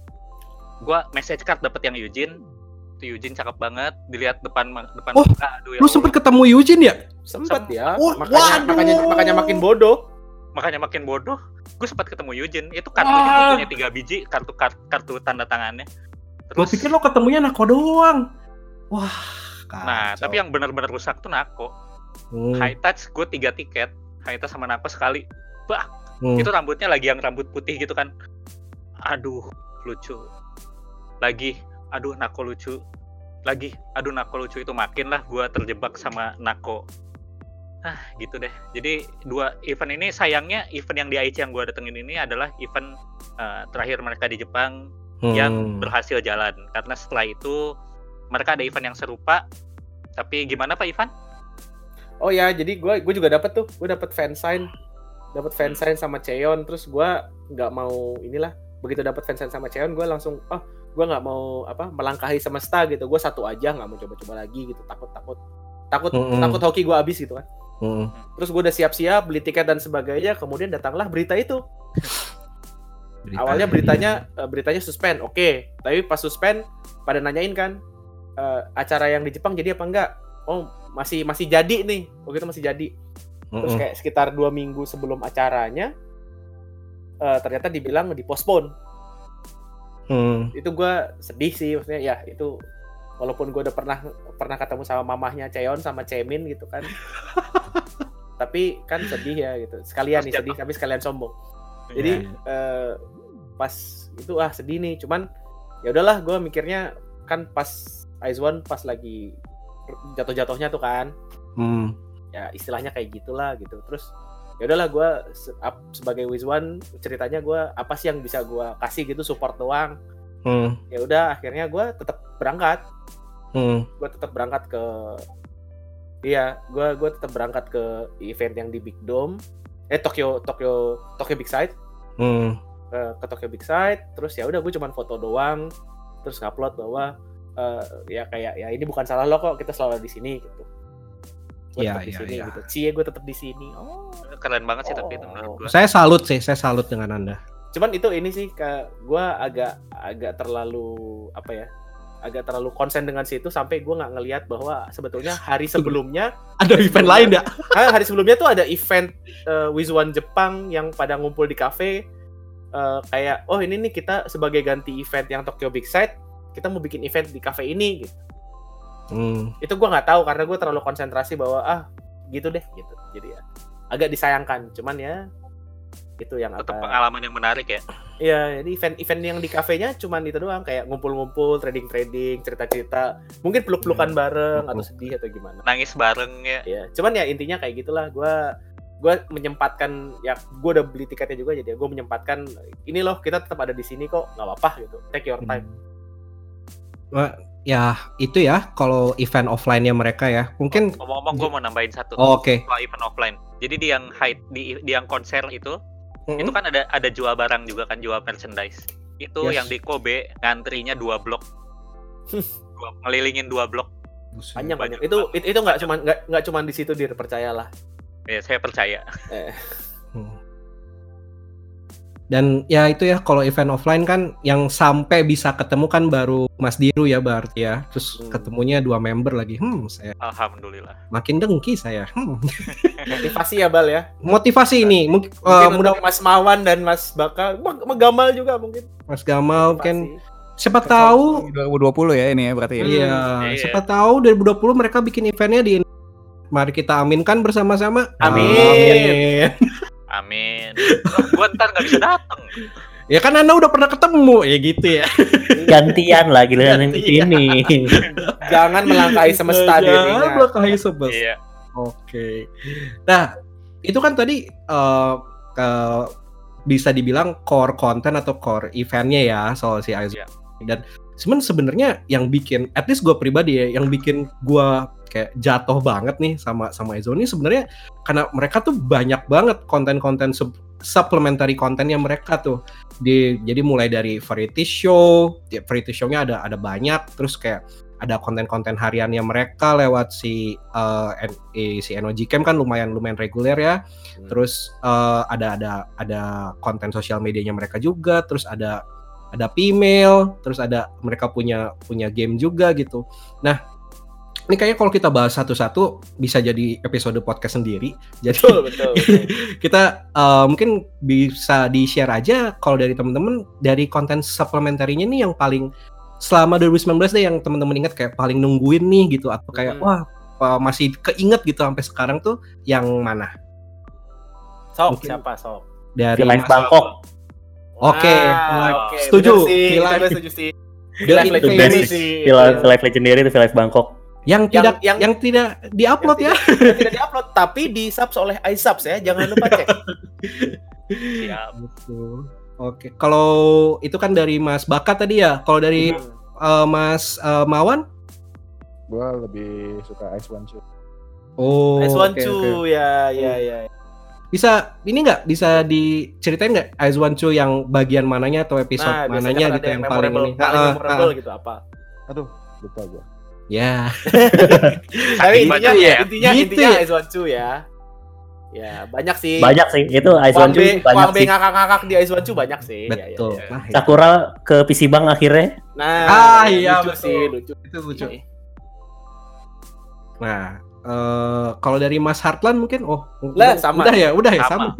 gua message card dapet yang Eugene itu Eugene cakep banget dilihat depan depan Oh, muka aduh ya Lu sempet ketemu Eugene ya? Sempet ya. Oh, makanya waduh. makanya makanya makin bodoh. Makanya makin bodoh gue sempat ketemu Eugene. Itu kartunya tuh Wah. punya tiga biji kartu kartu, kartu tanda tangannya. Gua pikir lo ketemunya Nako doang. Wah, nah kacau. tapi yang benar-benar rusak tuh Nako. Hmm, high touch gue tiga tiket. High touch sama Nako sekali. Bah hmm. itu rambutnya lagi yang rambut putih gitu kan. Aduh lucu. Lagi aduh Nako lucu. Lagi aduh Nako lucu. Itu makin lah gue terjebak sama Nako ah gitu deh. Jadi dua event ini sayangnya event yang di Aichi yang gue datengin ini adalah event eh, terakhir mereka di Jepang yang Hmm. berhasil jalan. Karena setelah itu mereka ada event yang serupa. Tapi gimana Pak Ivan? Oh ya, jadi gue gue juga dapat tuh, gue dapat fansign, dapat fansign sama Cheon, terus gue nggak mau inilah, begitu dapat fansign sama Cheon, gue langsung, oh gue nggak mau apa melangkahi semesta gitu, gue satu aja nggak mau coba-coba lagi gitu, takut takut. Takut Mm-mm. takut hoki gue habis gitu kan. Hmm. Terus gue udah siap-siap beli tiket dan sebagainya, kemudian datanglah berita itu. Berita. Awalnya beritanya eh, beritanya suspend, oke, tapi pas suspend pada nanyain kan eh, acara yang di Jepang jadi apa enggak? Oh masih masih jadi nih, waktu itu masih jadi. Terus kayak sekitar dua minggu sebelum acaranya, eh, ternyata dibilang dipospon. Hmm. Itu gua sedih sih, maksudnya ya itu walaupun gua udah pernah pernah ketemu sama mamahnya Cheon sama Cemin gitu kan. tapi kan sedih ya gitu. Sekalian nih Pasti sedih, tapi sekalian sombong. Iya. Jadi eh, pas itu ah sedih nih, cuman ya udahlah gua mikirnya kan pas Aizwan pas lagi jatuh-jatuhnya tuh kan Hmm. ya istilahnya kayak gitulah gitu terus ya udahlah gue sebagai Wizwan ceritanya gue apa sih yang bisa gue kasih gitu support doang Hmm. ya udah akhirnya gue tetap berangkat Hmm. gue tetap berangkat ke iya gue gue tetap berangkat ke event yang di Big Dome eh Tokyo Tokyo Tokyo Big Sight Hmm. ke, ke Tokyo Big Sight terus ya udah gue cuman foto doang terus ngupload bahwa eh, ya kayak ya ini bukan salah lo kok kita selalu di sini gitu gue Iya, tetap di iya, sini iya. gitu cie gue tetap di sini oh keren banget sih tapi itu Oh. menurut gue Saya salut sih, saya salut dengan Anda. Cuman itu ini sih ke gue agak agak terlalu apa ya agak terlalu konsen dengan situ sampai gue nggak ngelihat bahwa sebetulnya hari sebelumnya Ada event lain ya? hari sebelumnya tuh ada event uh, Wizuan Jepang yang pada ngumpul di cafe eh, kayak oh ini nih kita sebagai ganti event yang Tokyo Big Sight kita mau bikin event di cafe ini gitu. Hmm. itu gue nggak tahu karena gue terlalu konsentrasi bahwa ah gitu deh gitu jadi ya agak disayangkan cuman ya itu yang tetap apa pengalaman yang menarik ya Iya, jadi event-event yang di kafenya cuman itu doang kayak ngumpul-ngumpul, trading-trading, cerita-cerita, mungkin peluk-pelukan Hmm. bareng atau sedih atau gimana. nangis bareng ya Ya, cuman ya intinya kayak gitulah. Gua gua menyempatkan ya gua udah beli tiketnya juga jadi gue menyempatkan ini loh kita tetap ada di sini kok nggak apa-apa gitu take your time Wah, ya itu ya kalau event offline-nya mereka ya. Mungkin ngomong-ngomong gue mau nambahin satu oh, oke. soal event offline jadi di yang high di, di yang konser itu Mm-mm. itu kan ada ada jual barang juga kan jual merchandise. Itu Yes. yang di Kobe ngantrinya dua blok. Dua, ngelilingin dua blok. Panjang Banyak banyak itu itu nggak cuman nggak nggak cuman di situ dir. Percayalah. Ya saya percaya. Hmm. Dan ya itu ya kalau event offline kan yang sampai bisa ketemu kan baru Mas Diru ya berarti ya. Terus Hmm. ketemunya dua member lagi. Hmm, saya alhamdulillah makin dengki saya. Hmm. motivasi ya bal ya Motivasi ini mungkin, mungkin mudah Mas Mawan dan Mas Baka Mag- Gamal juga mungkin Mas Gamal mungkin Motivasi. siapa tahu 2020 ya ini ya berarti ya. Iya, Iya. siapa tahu 2020 mereka bikin eventnya di Mari kita aminkan bersama-sama. Amin. Amin. Amin gue ntar nggak bisa datang Ya kan Anda udah pernah ketemu ya gitu ya. Gantian lah giliran Gantian. ini. Jangan melangkahi semesta Jangan dirinya. melangkahi semesta. Iya. Oke. Nah, itu kan tadi eh, ke- bisa dibilang core content atau core eventnya ya soal si Aizu. Iya. Dan cuman sebenarnya yang bikin, at least gue pribadi ya, yang bikin gue kayak jatuh banget nih sama sama ini sebenarnya karena mereka tuh banyak banget konten-konten sup- supplementary kontennya mereka tuh. Di, jadi mulai dari variety show, ya, variety show-nya ada ada banyak, terus kayak ada konten-konten hariannya mereka lewat si eh, N- eh, si NOG Camp kan lumayan lumayan reguler ya. Hmm. Terus eh, ada ada ada konten sosial medianya mereka juga, terus ada ada female, terus ada mereka punya punya game juga gitu. Nah, ini kayaknya kalau kita bahas satu-satu bisa jadi episode podcast sendiri. Jadi Betul, betul. betul. kita eh, mungkin bisa di share aja kalau dari temen-temen dari konten supplementary-nya nih yang paling selama 2019 deh yang temen-temen ingat kayak paling nungguin nih gitu atau kayak Hmm. wah eh, masih keinget gitu sampai sekarang tuh yang mana Sok, Mungkin- siapa sok? dari Mas- Bangkok. Oke, Ah, oke, setuju. bener sih, setuju sih. Sih. Live, live legendary itu live Bangkok. Yang Yang- tidak yang, yang- tidak diupload ya Yang tidak, tidak diupload, tapi di subs oleh iSubs ya, jangan lupa cek. Siap. Betul. Oke, kalau itu kan dari Mas Bakat tadi ya. Kalau dari Hmm. eh, Mas eh, Mawan? Gua lebih suka Ice One Show. Oh, Ice One Two, oke. ya, ya, ya. Bisa ini nggak bisa diceritain nggak Ice One Two yang bagian mananya atau episode Nah, mananya kan gitu ada yang paling memorable, ini? paling Ah, ah, memorable ah. gitu apa? Aduh, lupa gua. Ya, Tapi intinya, banyaknya ya. intinya, Gitu intinya ya. Ice One Two ya. Ya, banyak sih. Banyak sih. Itu Ice One Two banyak Wang sih. ngakak-ngakak di Ice One Two banyak sih. Ya, ya, betul. ya. Nah, ya. Sakura ke PC Bang akhirnya. Nah, Ah, iya, lucu betul. sih, lucu. itu lucu. Nah, eh, kalau dari Mas Hartlan mungkin, oh, Lah, udah- sama. Udah ya, udah ya, sama. Sama.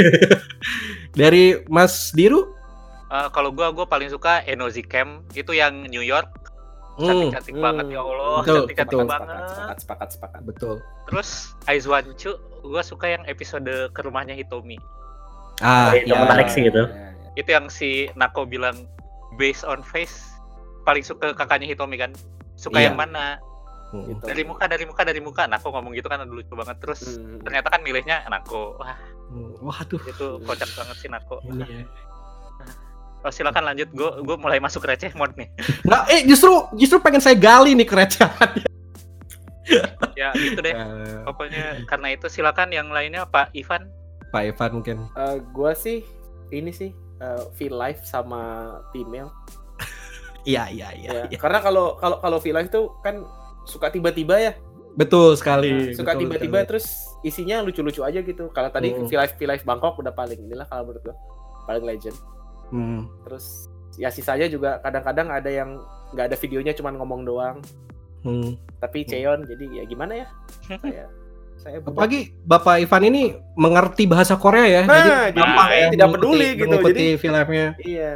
dari Mas Diru? Eh, kalau gua gua paling suka Enozi Camp itu yang New York cantik-cantik Hmm. banget ya Allah Betul, cantik-cantik betul. banget Sepakat, sepakat, sepakat, sepakat. betul. terus Aizwan Chu gua suka yang episode ke rumahnya Hitomi Ah, Itu ya. menarik sih itu. Ya, ya. itu yang si Nako bilang based on face paling suka kakaknya Hitomi kan suka Iya. yang mana Hmm. Gitu. dari muka dari muka dari muka Nako ngomong gitu kan lucu banget terus Hmm. ternyata kan milihnya Nako wah Hmm, Waduh, itu kocak banget sih Nako ini ya. Oh, silakan lanjut gue gue mulai masuk receh mode nih Nah, eh justru justru pengen saya gali nih kerecehan. ya gitu deh Eh, pokoknya karena itu silakan yang lainnya Pak Ivan Pak Evan mungkin. Eh, gua sih ini sih eh, feel life sama female. Iya, iya, iya. Ya. iya. Karena kalau kalau kalau feel life tuh kan suka tiba-tiba ya. Betul sekali. suka betul tiba-tiba terus isinya lucu-lucu aja gitu. Kalau tadi feel life feel life Bangkok udah paling inilah kalau menurut gua paling legend. Hmm. Terus ya sisanya juga kadang-kadang ada yang nggak ada videonya cuman ngomong doang. Hmm. Tapi Cheon jadi ya gimana ya? Saya saya Apalagi Bapak Ivan ini mengerti bahasa Korea ya. Nah, jadi gampang ya tidak mengikuti- peduli gitu. mengikuti Jadi filmnya. Iya.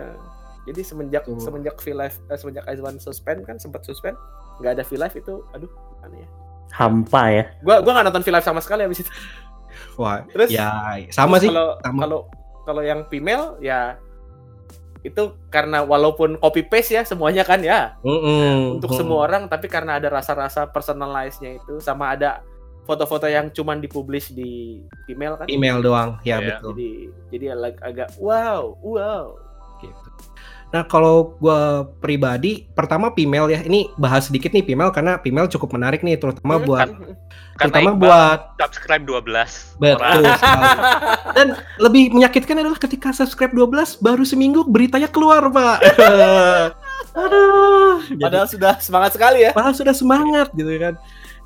Jadi semenjak Tuh. semenjak feel life eh, semenjak Aizwan suspend kan sempat suspend nggak ada feel life itu aduh gimana ya. Hampa ya. Gua gua nggak nonton feel life sama sekali habis itu. Wah, Terus ya sama terus sih. Kalau kalau yang female ya itu karena walaupun copy paste ya semuanya kan ya Mm-mm. untuk Mm-mm. semua orang tapi karena ada rasa-rasa personalize-nya itu sama ada foto-foto yang cuman dipublish di female kan. email doang, ya Iya. betul. Jadi jadi ag- agak wow, wow. Nah kalau gua pribadi, pertama female ya. Ini bahas sedikit nih female karena female cukup menarik nih, terutama Hmm, buat kan? terutama Iqbal buat subscribe 12 betul sekali. Dan lebih menyakitkan adalah ketika subscribe 12 baru seminggu beritanya keluar, Pak. Aduh. Jadi, Padahal sudah semangat sekali ya. padahal sudah semangat gitu kan.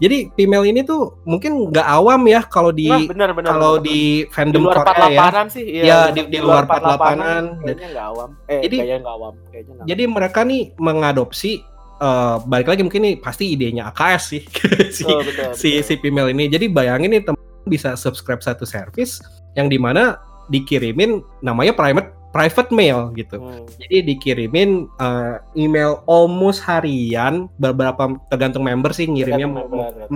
Jadi female ini tuh mungkin nggak awam ya kalau di Nah, benar benar. kalau benar. di di fandom luar Korea ya. 48-an sih iya, Ya, di- di luar 48-an. kayaknya nggak awam eh Jadi- kayaknya nggak awam kayaknya nggak Jadi mereka nih mengadopsi eh, balik lagi mungkin nih pasti idenya AKS sih si, Betul, betul, si betul. si female ini. Jadi bayangin nih teman bisa subscribe satu service yang di mana dikirimin namanya private private mail gitu. Hmm. Jadi dikirimin eh, email almost harian beberapa tergantung member sih ngirimnya mau, mau, benar.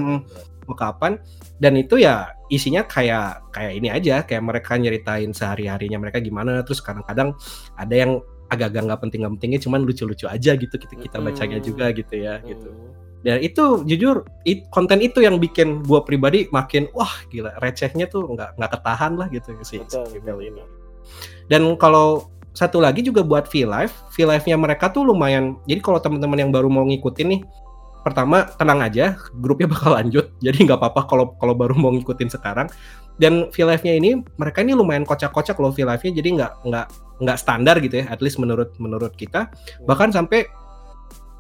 mau kapan dan itu ya isinya kayak kayak ini aja kayak mereka nyeritain sehari harinya mereka gimana terus kadang-kadang ada yang agak-agak nggak penting nggak pentingnya cuman lucu-lucu aja gitu kita kita bacanya Mm-mm. juga gitu ya gitu Hmm. dan itu jujur it- konten itu yang bikin gua pribadi makin wah gila recehnya tuh nggak nggak ketahan lah gitu si, si Betul, email betul, ini dan kalau satu lagi juga buat V Live, V Live-nya mereka tuh lumayan. Jadi kalau teman-teman yang baru mau ngikutin nih, pertama tenang aja, grupnya bakal lanjut. Jadi nggak apa-apa kalau kalau baru mau ngikutin sekarang. Dan V Live-nya ini mereka ini lumayan kocak-kocak loh V Live-nya. Jadi nggak nggak nggak standar gitu ya, at least menurut menurut kita. Bahkan sampai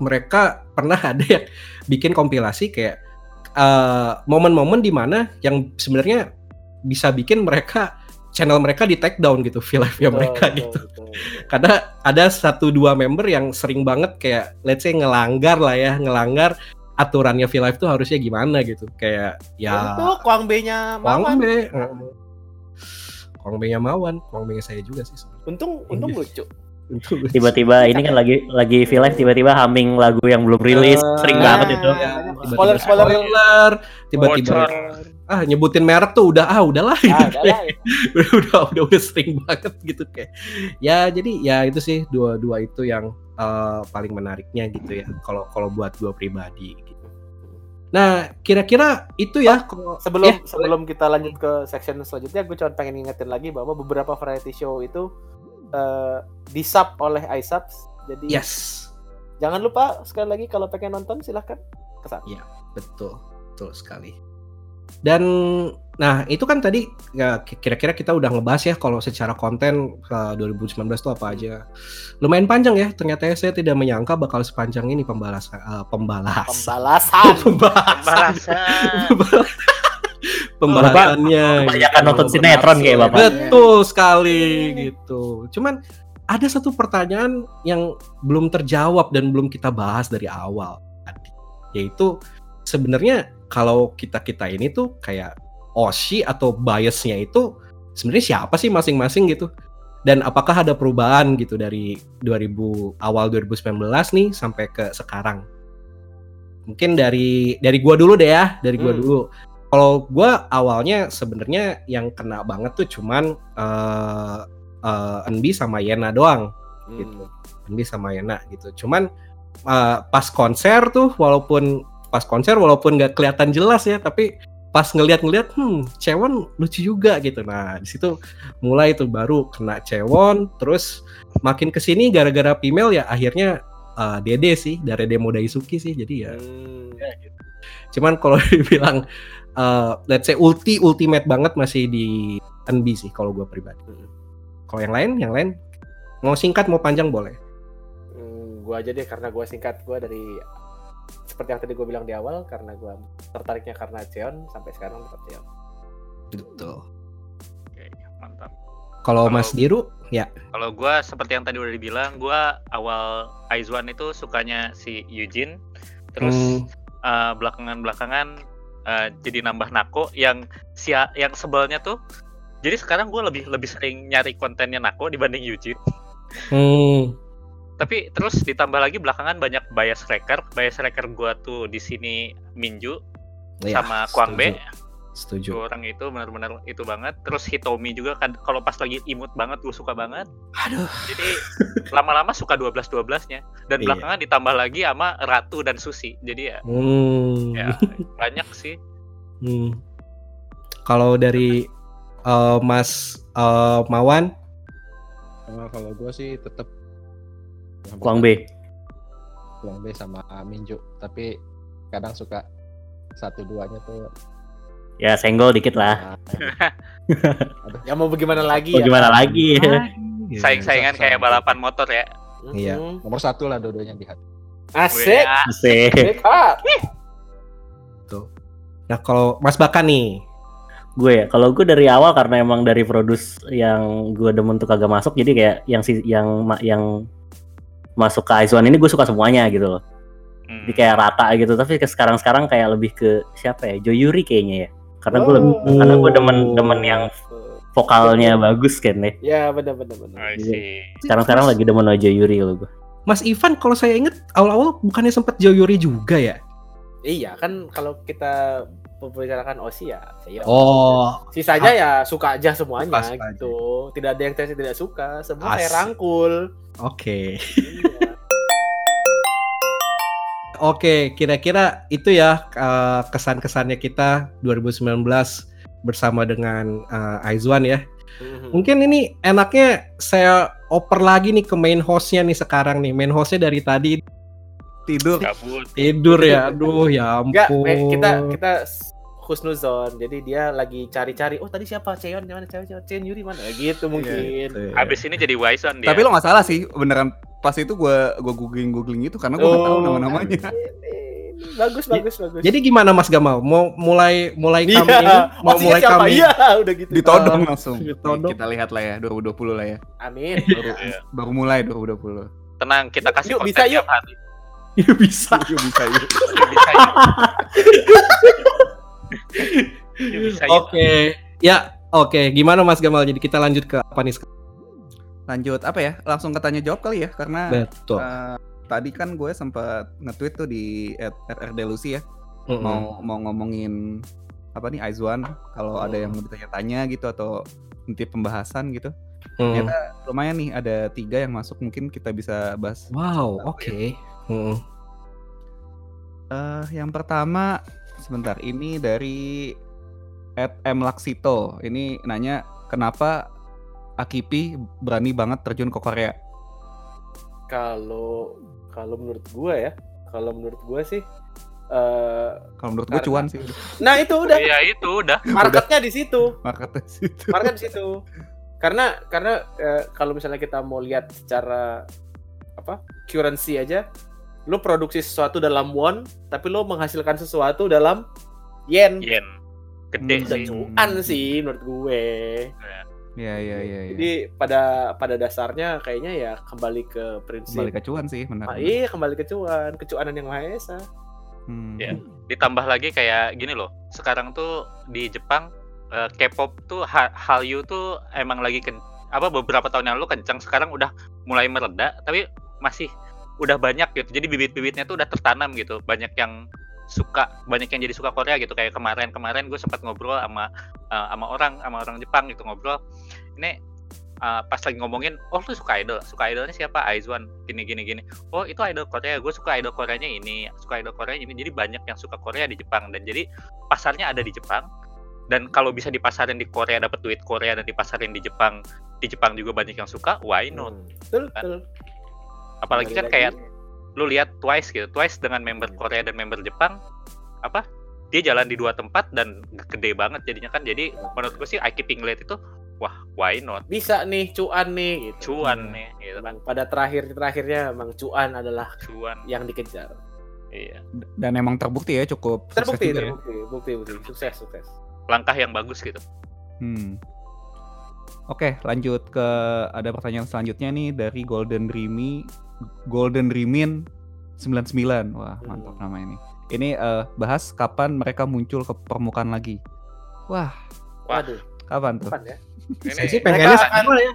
mereka pernah ada yang bikin kompilasi kayak eh, momen-momen di mana yang sebenarnya bisa bikin mereka channel mereka di take down gitu, V Live-nya mereka betul, gitu betul, betul. karena ada satu dua member yang sering banget kayak let's say ngelanggar lah ya ngelanggar aturannya V Live tuh harusnya gimana gitu kayak ya Untuk Kuang B-nya Kuang Maman. B Kuang B nya Mawan Kuang B nya saya juga sih. Untung untung Iya. lucu. Tiba-tiba ini kan lagi lagi V Live tiba-tiba humming lagu yang belum rilis, sering Nah, banget itu. ya, Spoiler spoiler. spoiler. Tiba-tiba. Ah nyebutin merek tuh udah ah udahlah Ah, gitu. udah lah. udah, udah udah udah sering banget gitu kayak. Ya jadi ya itu sih dua dua itu yang eh, paling menariknya gitu ya kalau kalau buat gua pribadi gitu. nah kira-kira itu ya kalau Sebelum Ya, sebelum kita lanjut ke section selanjutnya, gue cuma pengen ngingetin lagi bahwa beberapa variety show itu eh disub oleh iSubs. Jadi yes jangan lupa sekali lagi kalau pengen nonton silahkan ke sana. betul betul sekali dan nah itu kan tadi ya ki- kira-kira kita udah ngebahas ya kalau secara konten eh, 2019 tuh apa aja lumayan panjang ya ternyata saya tidak menyangka bakal sepanjang ini pembalasan eh, pembalasan Pembalasan. pembahasan Pembalasan. Pembahasannya Kebanyakan gitu. nonton sinetron kayak Bapak. betul sekali gitu. Cuman ada satu pertanyaan yang belum terjawab dan belum kita bahas dari awal tadi. Yaitu sebenarnya kalau kita kita ini tuh kayak oshi atau biasnya itu sebenarnya siapa sih masing-masing gitu? Dan apakah ada perubahan gitu dari 2000 awal 2019 nih sampai ke sekarang? Mungkin dari dari gua dulu deh ya dari gua Hmm. dulu kalau gua awalnya sebenarnya yang kena banget tuh cuman eh eh, Enbi sama Yena doang Hmm. gitu. Enbi sama Yena gitu. Cuman eh, pas konser tuh walaupun pas konser walaupun nggak kelihatan jelas ya, tapi pas ngeliat-ngeliat, hmm, Cewon lucu juga gitu. Nah di situ mulai tuh baru kena Cewon, terus makin ke sini gara-gara female ya akhirnya eh, Dede sih dari demo Daisuki sih. Jadi ya Hmm. Cuman kalau dibilang eh, let's say ulti ultimate banget masih di NB sih kalau gue pribadi. Kalau yang lain, yang lain mau singkat mau panjang boleh. Hmm, gua aja deh karena gua singkat gua dari seperti yang tadi gue bilang di awal karena gua tertariknya karena Cheon sampai sekarang tetap Cheon. Betul. Oke, mantap. Kalau Mas Diru, ya. Kalau gua seperti yang tadi udah dibilang, gua awal Aizwan itu sukanya si Eugene, terus Hmm. eh, belakangan-belakangan eh, jadi nambah Nako yang sia yang sebelnya tuh. Jadi sekarang gua lebih lebih sering nyari kontennya Nako dibanding Eugene. Hmm. Tapi terus ditambah lagi belakangan banyak bias wrecker. Bias wrecker gua tuh di sini Minju Ya, sama Kwang B. Setuju. Dua orang itu benar-benar itu banget. Terus Hitomi juga kan kalau pas lagi imut banget gue suka banget. Aduh. Jadi lama-lama suka 12 12-nya dan Iya. belakangan ditambah lagi sama Ratu dan Susi. Jadi ya Hmm. ya banyak sih. Hmm. Kalau dari eh, Mas eh, Mawan, Oh, kalau gue sih tetap Kuang B. Kuang B sama Minju tapi kadang suka satu duanya tuh Ya senggol dikit lah. ah, Ya mau bagaimana lagi Oh, ya? gimana lagi? Saing-saingan kayak balapan motor ya. Iya. nomor satu lah dua-duanya di hati. Asik. Asik. Asik, Kak. Nah, kalau Mas Baka nih, gue ya kalau gue dari awal karena emang dari produs yang gue demen tuh kagak masuk jadi kayak yang si yang yang masuk ke Aizwan ini gue suka semuanya gitu loh Hmm. jadi kayak rata gitu tapi ke sekarang sekarang kayak lebih ke siapa ya Joyuri kayaknya ya karena gue Oh. karena gue demen demen yang vokalnya bagus kan ya Ya benar benar benar. I see. sekarang sekarang lagi demen sama Joyuri kalau gue Mas Ivan kalau saya inget awal-awal bukannya sempat Joyuri juga ya? Iya kan kalau kita membicarakan Osi ya saya Oh, sisanya ya suka aja semuanya Suka-suka aja. gitu tidak ada yang saya tidak suka semua saya Asik. rangkul oke. Iya. Oke, kira-kira itu ya eh, kesan-kesannya kita 2019 bersama dengan eh, Aizwan ya. Mhm. Mungkin ini enaknya saya oper lagi nih ke main hostnya nih sekarang nih. Main hostnya dari tadi Tidur. Tidur ya. Aduh ya Enggak, ampun. eh, kita kita husnuzon. Jadi dia lagi cari-cari. Oh tadi siapa? Ceon mana? Ceon, Ceon Yuri mana? Gitu mungkin. Gitu ya. Abis ini jadi wise one dia. Tapi lo nggak salah sih, beneran pas itu gua gua googling googling itu karena gua nggak tahu Oh, nama-namanya. Bagus, bagus, bagus. Jadi gimana Mas Gamal? Mau mulai mulai Iya. kami ini? Mau Maksudnya mulai siapa? kami Iya, udah gitu. Ditodong Eh, langsung. ditodong. Kita lihat lah ya 2020 lah ya. Amin. Baru, Iya. baru mulai 2020. Tenang, kita kasih yuk, konten bisa, yuk. hari. Ya bisa. Yuk, bisa yuk. Yuk, bisa yuk. Yuk, bisa yuk. Oke. Ya, oke. Gimana Mas Gamal? Jadi kita lanjut ke apa nih? sekarang? Lanjut apa ya? Langsung ke tanya jawab kali ya karena Betul. eh, tadi kan gue sempat nge-tweet tuh di RRD Lucy ya. Mm-mm. mau mau ngomongin apa nih Aizwan kalau ada yang mau ditanya-tanya gitu atau nanti pembahasan gitu Mm. ternyata lumayan nih ada tiga yang masuk mungkin kita bisa bahas Wow, oke. Mm. Eh, yang pertama sebentar ini dari M Laksito ini nanya kenapa Akipi berani banget terjun ke Korea Kalau kalau menurut gua ya, kalau menurut gua sih eh kalau menurut gue cuan sih nah itu udah Iya itu udah. marketnya di situ. marketnya situ Market di situ. Karena karena eh, kalau misalnya kita mau lihat secara apa? currency aja, lu produksi sesuatu dalam won, tapi lu menghasilkan sesuatu dalam yen. Yen. Gede Udah sih. cuan sih menurut gue. ya ya ya, ya. Jadi pada pada dasarnya kayaknya ya kembali ke prinsip kembali ke cuan sih benar Ah, iya kembali ke cuan, kecuanan yang maha esa. Hmm. Iya. Ditambah lagi kayak gini loh. Sekarang tuh di Jepang eh, K-pop tuh ha- Hallyu tuh emang lagi ken apa beberapa tahun yang lalu kencang sekarang udah mulai mereda tapi masih udah banyak gitu. Jadi bibit-bibitnya tuh udah tertanam gitu. Banyak yang suka banyak yang jadi suka Korea gitu. Kayak kemarin-kemarin gue sempat ngobrol sama eh, sama orang sama orang Jepang gitu ngobrol. Ini eh, pas lagi ngomongin oh lu suka idol? Suka idolnya siapa? Aizwan. Gini gini gini. Oh itu idol Korea. Gue suka idol Koreanya ini suka idol Koreanya ini. Jadi banyak yang suka Korea di Jepang. Dan jadi pasarnya ada di Jepang. Dan kalau bisa dipasarin di Korea dapat duit Korea dan dipasarin di Jepang di Jepang juga banyak yang suka why not? Hmm. Betul. Apalagi kan kayak lagi. lu lihat Twice gitu Twice dengan member Korea dan member Jepang apa dia jalan di dua tempat dan gede banget jadinya kan jadi menurut gue sih I keep ngeliat itu wah why not bisa nih cuan nih gitu. cuan nih gitu kan Emang pada terakhir terakhirnya emang cuan adalah cuan yang dikejar. iya dan emang terbukti ya cukup sukses Terbukti, ya. terbukti, bukti, bukti, sukses, sukses. langkah yang bagus gitu Hmm. Oke, lanjut ke ada pertanyaan selanjutnya nih dari Golden Dreamy Golden Dreamin 99. Wah, mantap nama ini. Ini eh, bahas kapan mereka muncul ke permukaan lagi. Wah. Waduh, kapan tuh? kapan ya? Saya sih ini pengennya mereka sekarang ya.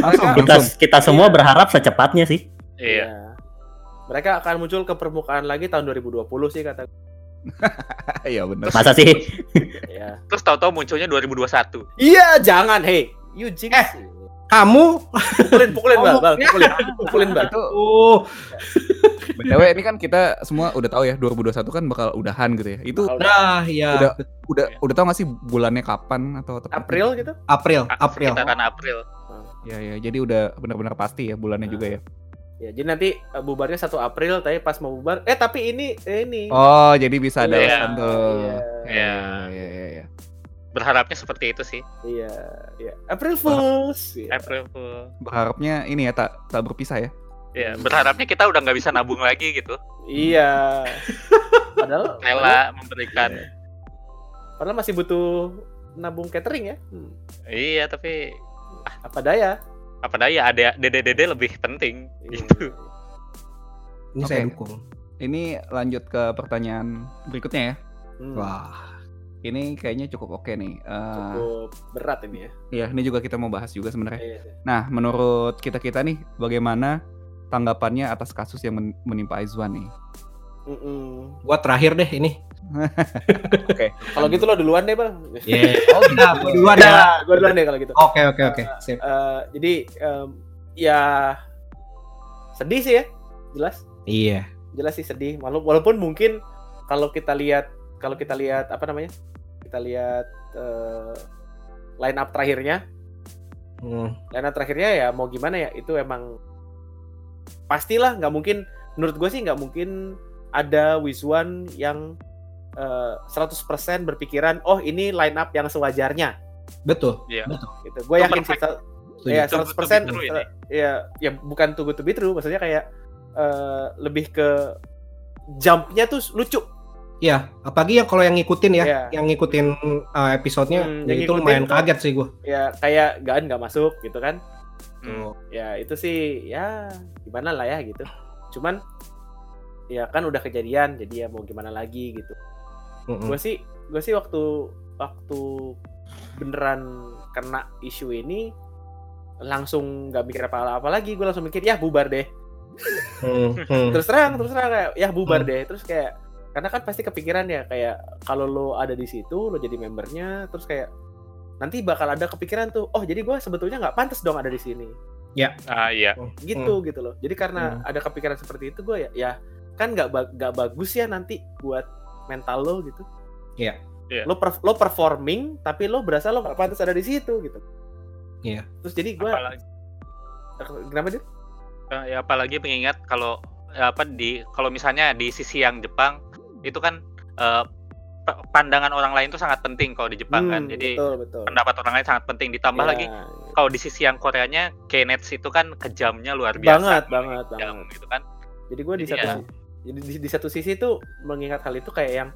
Langsung, Kita langsung. kita semua berharap secepatnya sih. iya Mereka akan muncul ke permukaan lagi tahun 2020 sih kata. Iya benar. Masa sih? ya. terus tahu-tahu munculnya 2021 Iya, jangan, hey. You jinx. Eh. Kamu Pukulin, pukulin, Bal, Bal, pukulin. Pukulin, Bal. Itu oh, BTW ini kan kita semua udah tahu ya 2021 kan bakal udahan gitu ya. Itu nah ya Udah. udah udah tahu gak sih bulannya kapan atau tepatnya? April gitu. April, A- April. sekitaran April Ya ya, jadi udah benar-benar pasti ya bulannya juga ya. Ya, jadi nanti uh, bubarnya 1 April, tapi pas mau bubar, eh tapi ini, eh, ini. Oh, jadi bisa ada Iya. alasan tuh. Iya. Iya, iya, iya, iya. Berharapnya seperti itu sih Iya, iya. April Fools. Iya. April Fool Berharapnya ini ya tak tak berpisah ya. ya berharapnya kita udah nggak bisa nabung lagi gitu Iya. Padahal, rela memberikan padahal masih butuh nabung catering ya. Hmm. iya tapi Apa daya? apa daya ada dede-dede lebih penting Iya. gitu Ini Oke. saya dukung. Ini lanjut ke pertanyaan berikutnya ya. Hmm. Wah, Ini kayaknya cukup oke nih. Eh, Cukup berat ini ya. ya, ini juga kita mau bahas juga sebenarnya. Iya. Nah, menurut kita-kita nih bagaimana tanggapannya atas kasus yang men- menimpa Aizwan nih? Mm-mm. Gua terakhir deh ini. Oke, kalau gitu lo duluan deh bang. Iya. Oh, enggak, gua duluan ya. Nah, gue duluan deh kalau gitu. Oke, oke, oke. Sip. Eh, jadi em, ya sedih sih ya, jelas, Iya. jelas sih sedih. Walaupun mungkin kalau kita lihat kalau kita lihat apa namanya, kita lihat eh, line up terakhirnya, Hmm. line up terakhirnya ya mau gimana ya itu emang pastilah nggak mungkin. Menurut gue sih nggak mungkin ada Wizwan yang eh, 100% berpikiran oh ini line up yang sewajarnya Betul. Iya. Betul. gitu. Gue yakin sih ya Too good 100% to be true ini. ya ya bukan good to be true maksudnya kayak eh, lebih ke jumpnya tuh lucu Iya, apalagi yang kalau yang ngikutin ya, Iya. yang ngikutin uh, episodenya Hmm, ya itu lumayan tuh. kaget sih gua. ya kayak gaan nggak masuk gitu kan Hmm. ya itu sih ya gimana lah ya gitu cuman ya kan udah kejadian jadi ya mau gimana lagi gitu Mm-mm. gue sih gue sih waktu waktu beneran kena isu ini langsung nggak mikir apa-apa lagi gue langsung mikir ya bubar deh Hmm, hmm. terus terang terus terang kayak ya bubar Hmm. deh terus kayak karena kan pasti kepikiran ya kayak kalau lo ada di situ lo jadi membernya terus kayak nanti bakal ada kepikiran tuh oh jadi gue sebetulnya nggak pantas dong ada di sini Ah iya. gitu gitu loh jadi karena ada kepikiran seperti itu gue ya ya kan nggak ba- nggak bagus ya nanti buat mental lo gitu Iya. Iya. lo per- lo performing tapi lo berasa lo nggak pantas ada di situ gitu Iya. terus jadi gue Apalagi, kenapa dia eh, ya apalagi mengingat kalau eh, apa di kalau misalnya di sisi yang Jepang itu kan eh, pa- pandangan orang lain itu sangat penting kalau di Jepang kan. Hmm, Jadi betul betul pendapat orang lain sangat penting ditambah Ya, lagi kalau di sisi yang Koreanya Kenets itu kan kejamnya luar biasa. banget banget Kejam banget gitu kan. jadi gue di satu ya. jadi di, di satu sisi tuh mengingat hal itu kayak yang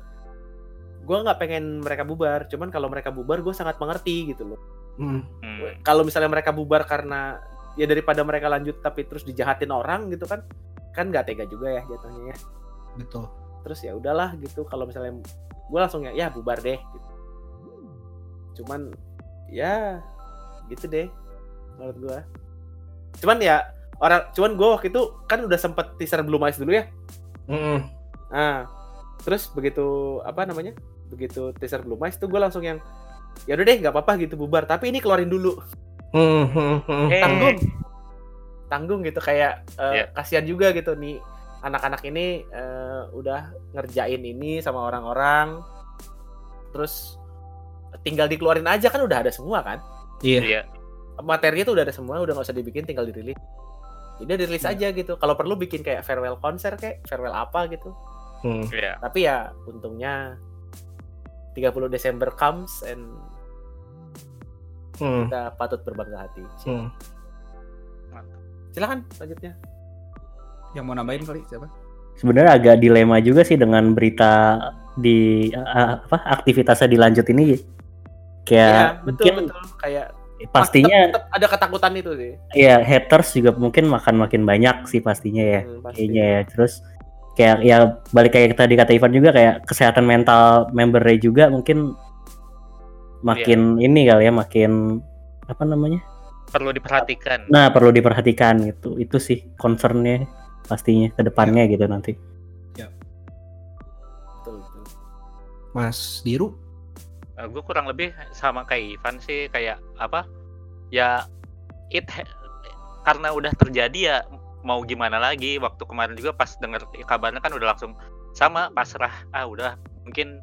gue nggak pengen mereka bubar cuman kalau mereka bubar gue sangat mengerti gitu loh Hmm. Hmm. kalau misalnya mereka bubar karena ya daripada mereka lanjut tapi terus dijahatin orang gitu kan kan nggak tega juga ya jatuhnya ya Betul. Terus ya udahlah gitu kalau misalnya gue langsung ya ya bubar deh gitu. cuman ya gitu deh menurut gue cuman ya orang cuman gue waktu itu kan udah sempet teaser belum Eyes dulu ya Mm-mm. nah terus begitu apa namanya begitu teaser belum Eyes tuh gue langsung yang ya udah deh nggak apa-apa gitu bubar tapi ini keluarin dulu Hmm, hmm, hmm. Eh, tanggung tanggung gitu kayak eh, Iya. kasihan juga gitu nih anak-anak ini eh, udah ngerjain ini sama orang-orang terus tinggal dikeluarin aja kan udah ada semua kan Iya. Iya. materinya tuh udah ada semua udah nggak usah dibikin tinggal dirilis jadi dirilis aja gitu kalau perlu bikin kayak farewell konser kayak farewell apa gitu Hmm. Iya. tapi ya untungnya 30 Desember comes and Hmm. kita patut berbangga hati Hmm. silakan selanjutnya Yang mau nambahin kali siapa? Sebenarnya agak dilema juga sih dengan berita di uh, apa aktivitasnya dilanjut ini. Iya Kayak betul mungkin betul kayak pastinya tetap ada ketakutan itu sih ya haters juga mungkin makan makin banyak sih pastinya ya. Hmm, pasti. Kayaknya ya. Terus kayak ya balik kayak tadi kata Ivan juga kayak kesehatan mental membernya juga mungkin makin Iya. ini kali ya makin apa namanya? Perlu diperhatikan. Nah, perlu diperhatikan gitu. Itu sih concernnya pastinya ke depannya gitu nanti. betul, betul. Mas Diru. gue Eh, kurang lebih sama kayak Ivan sih kayak apa ya it karena udah terjadi ya mau gimana lagi waktu kemarin juga pas denger kabarnya kan udah langsung sama pasrah ah udah mungkin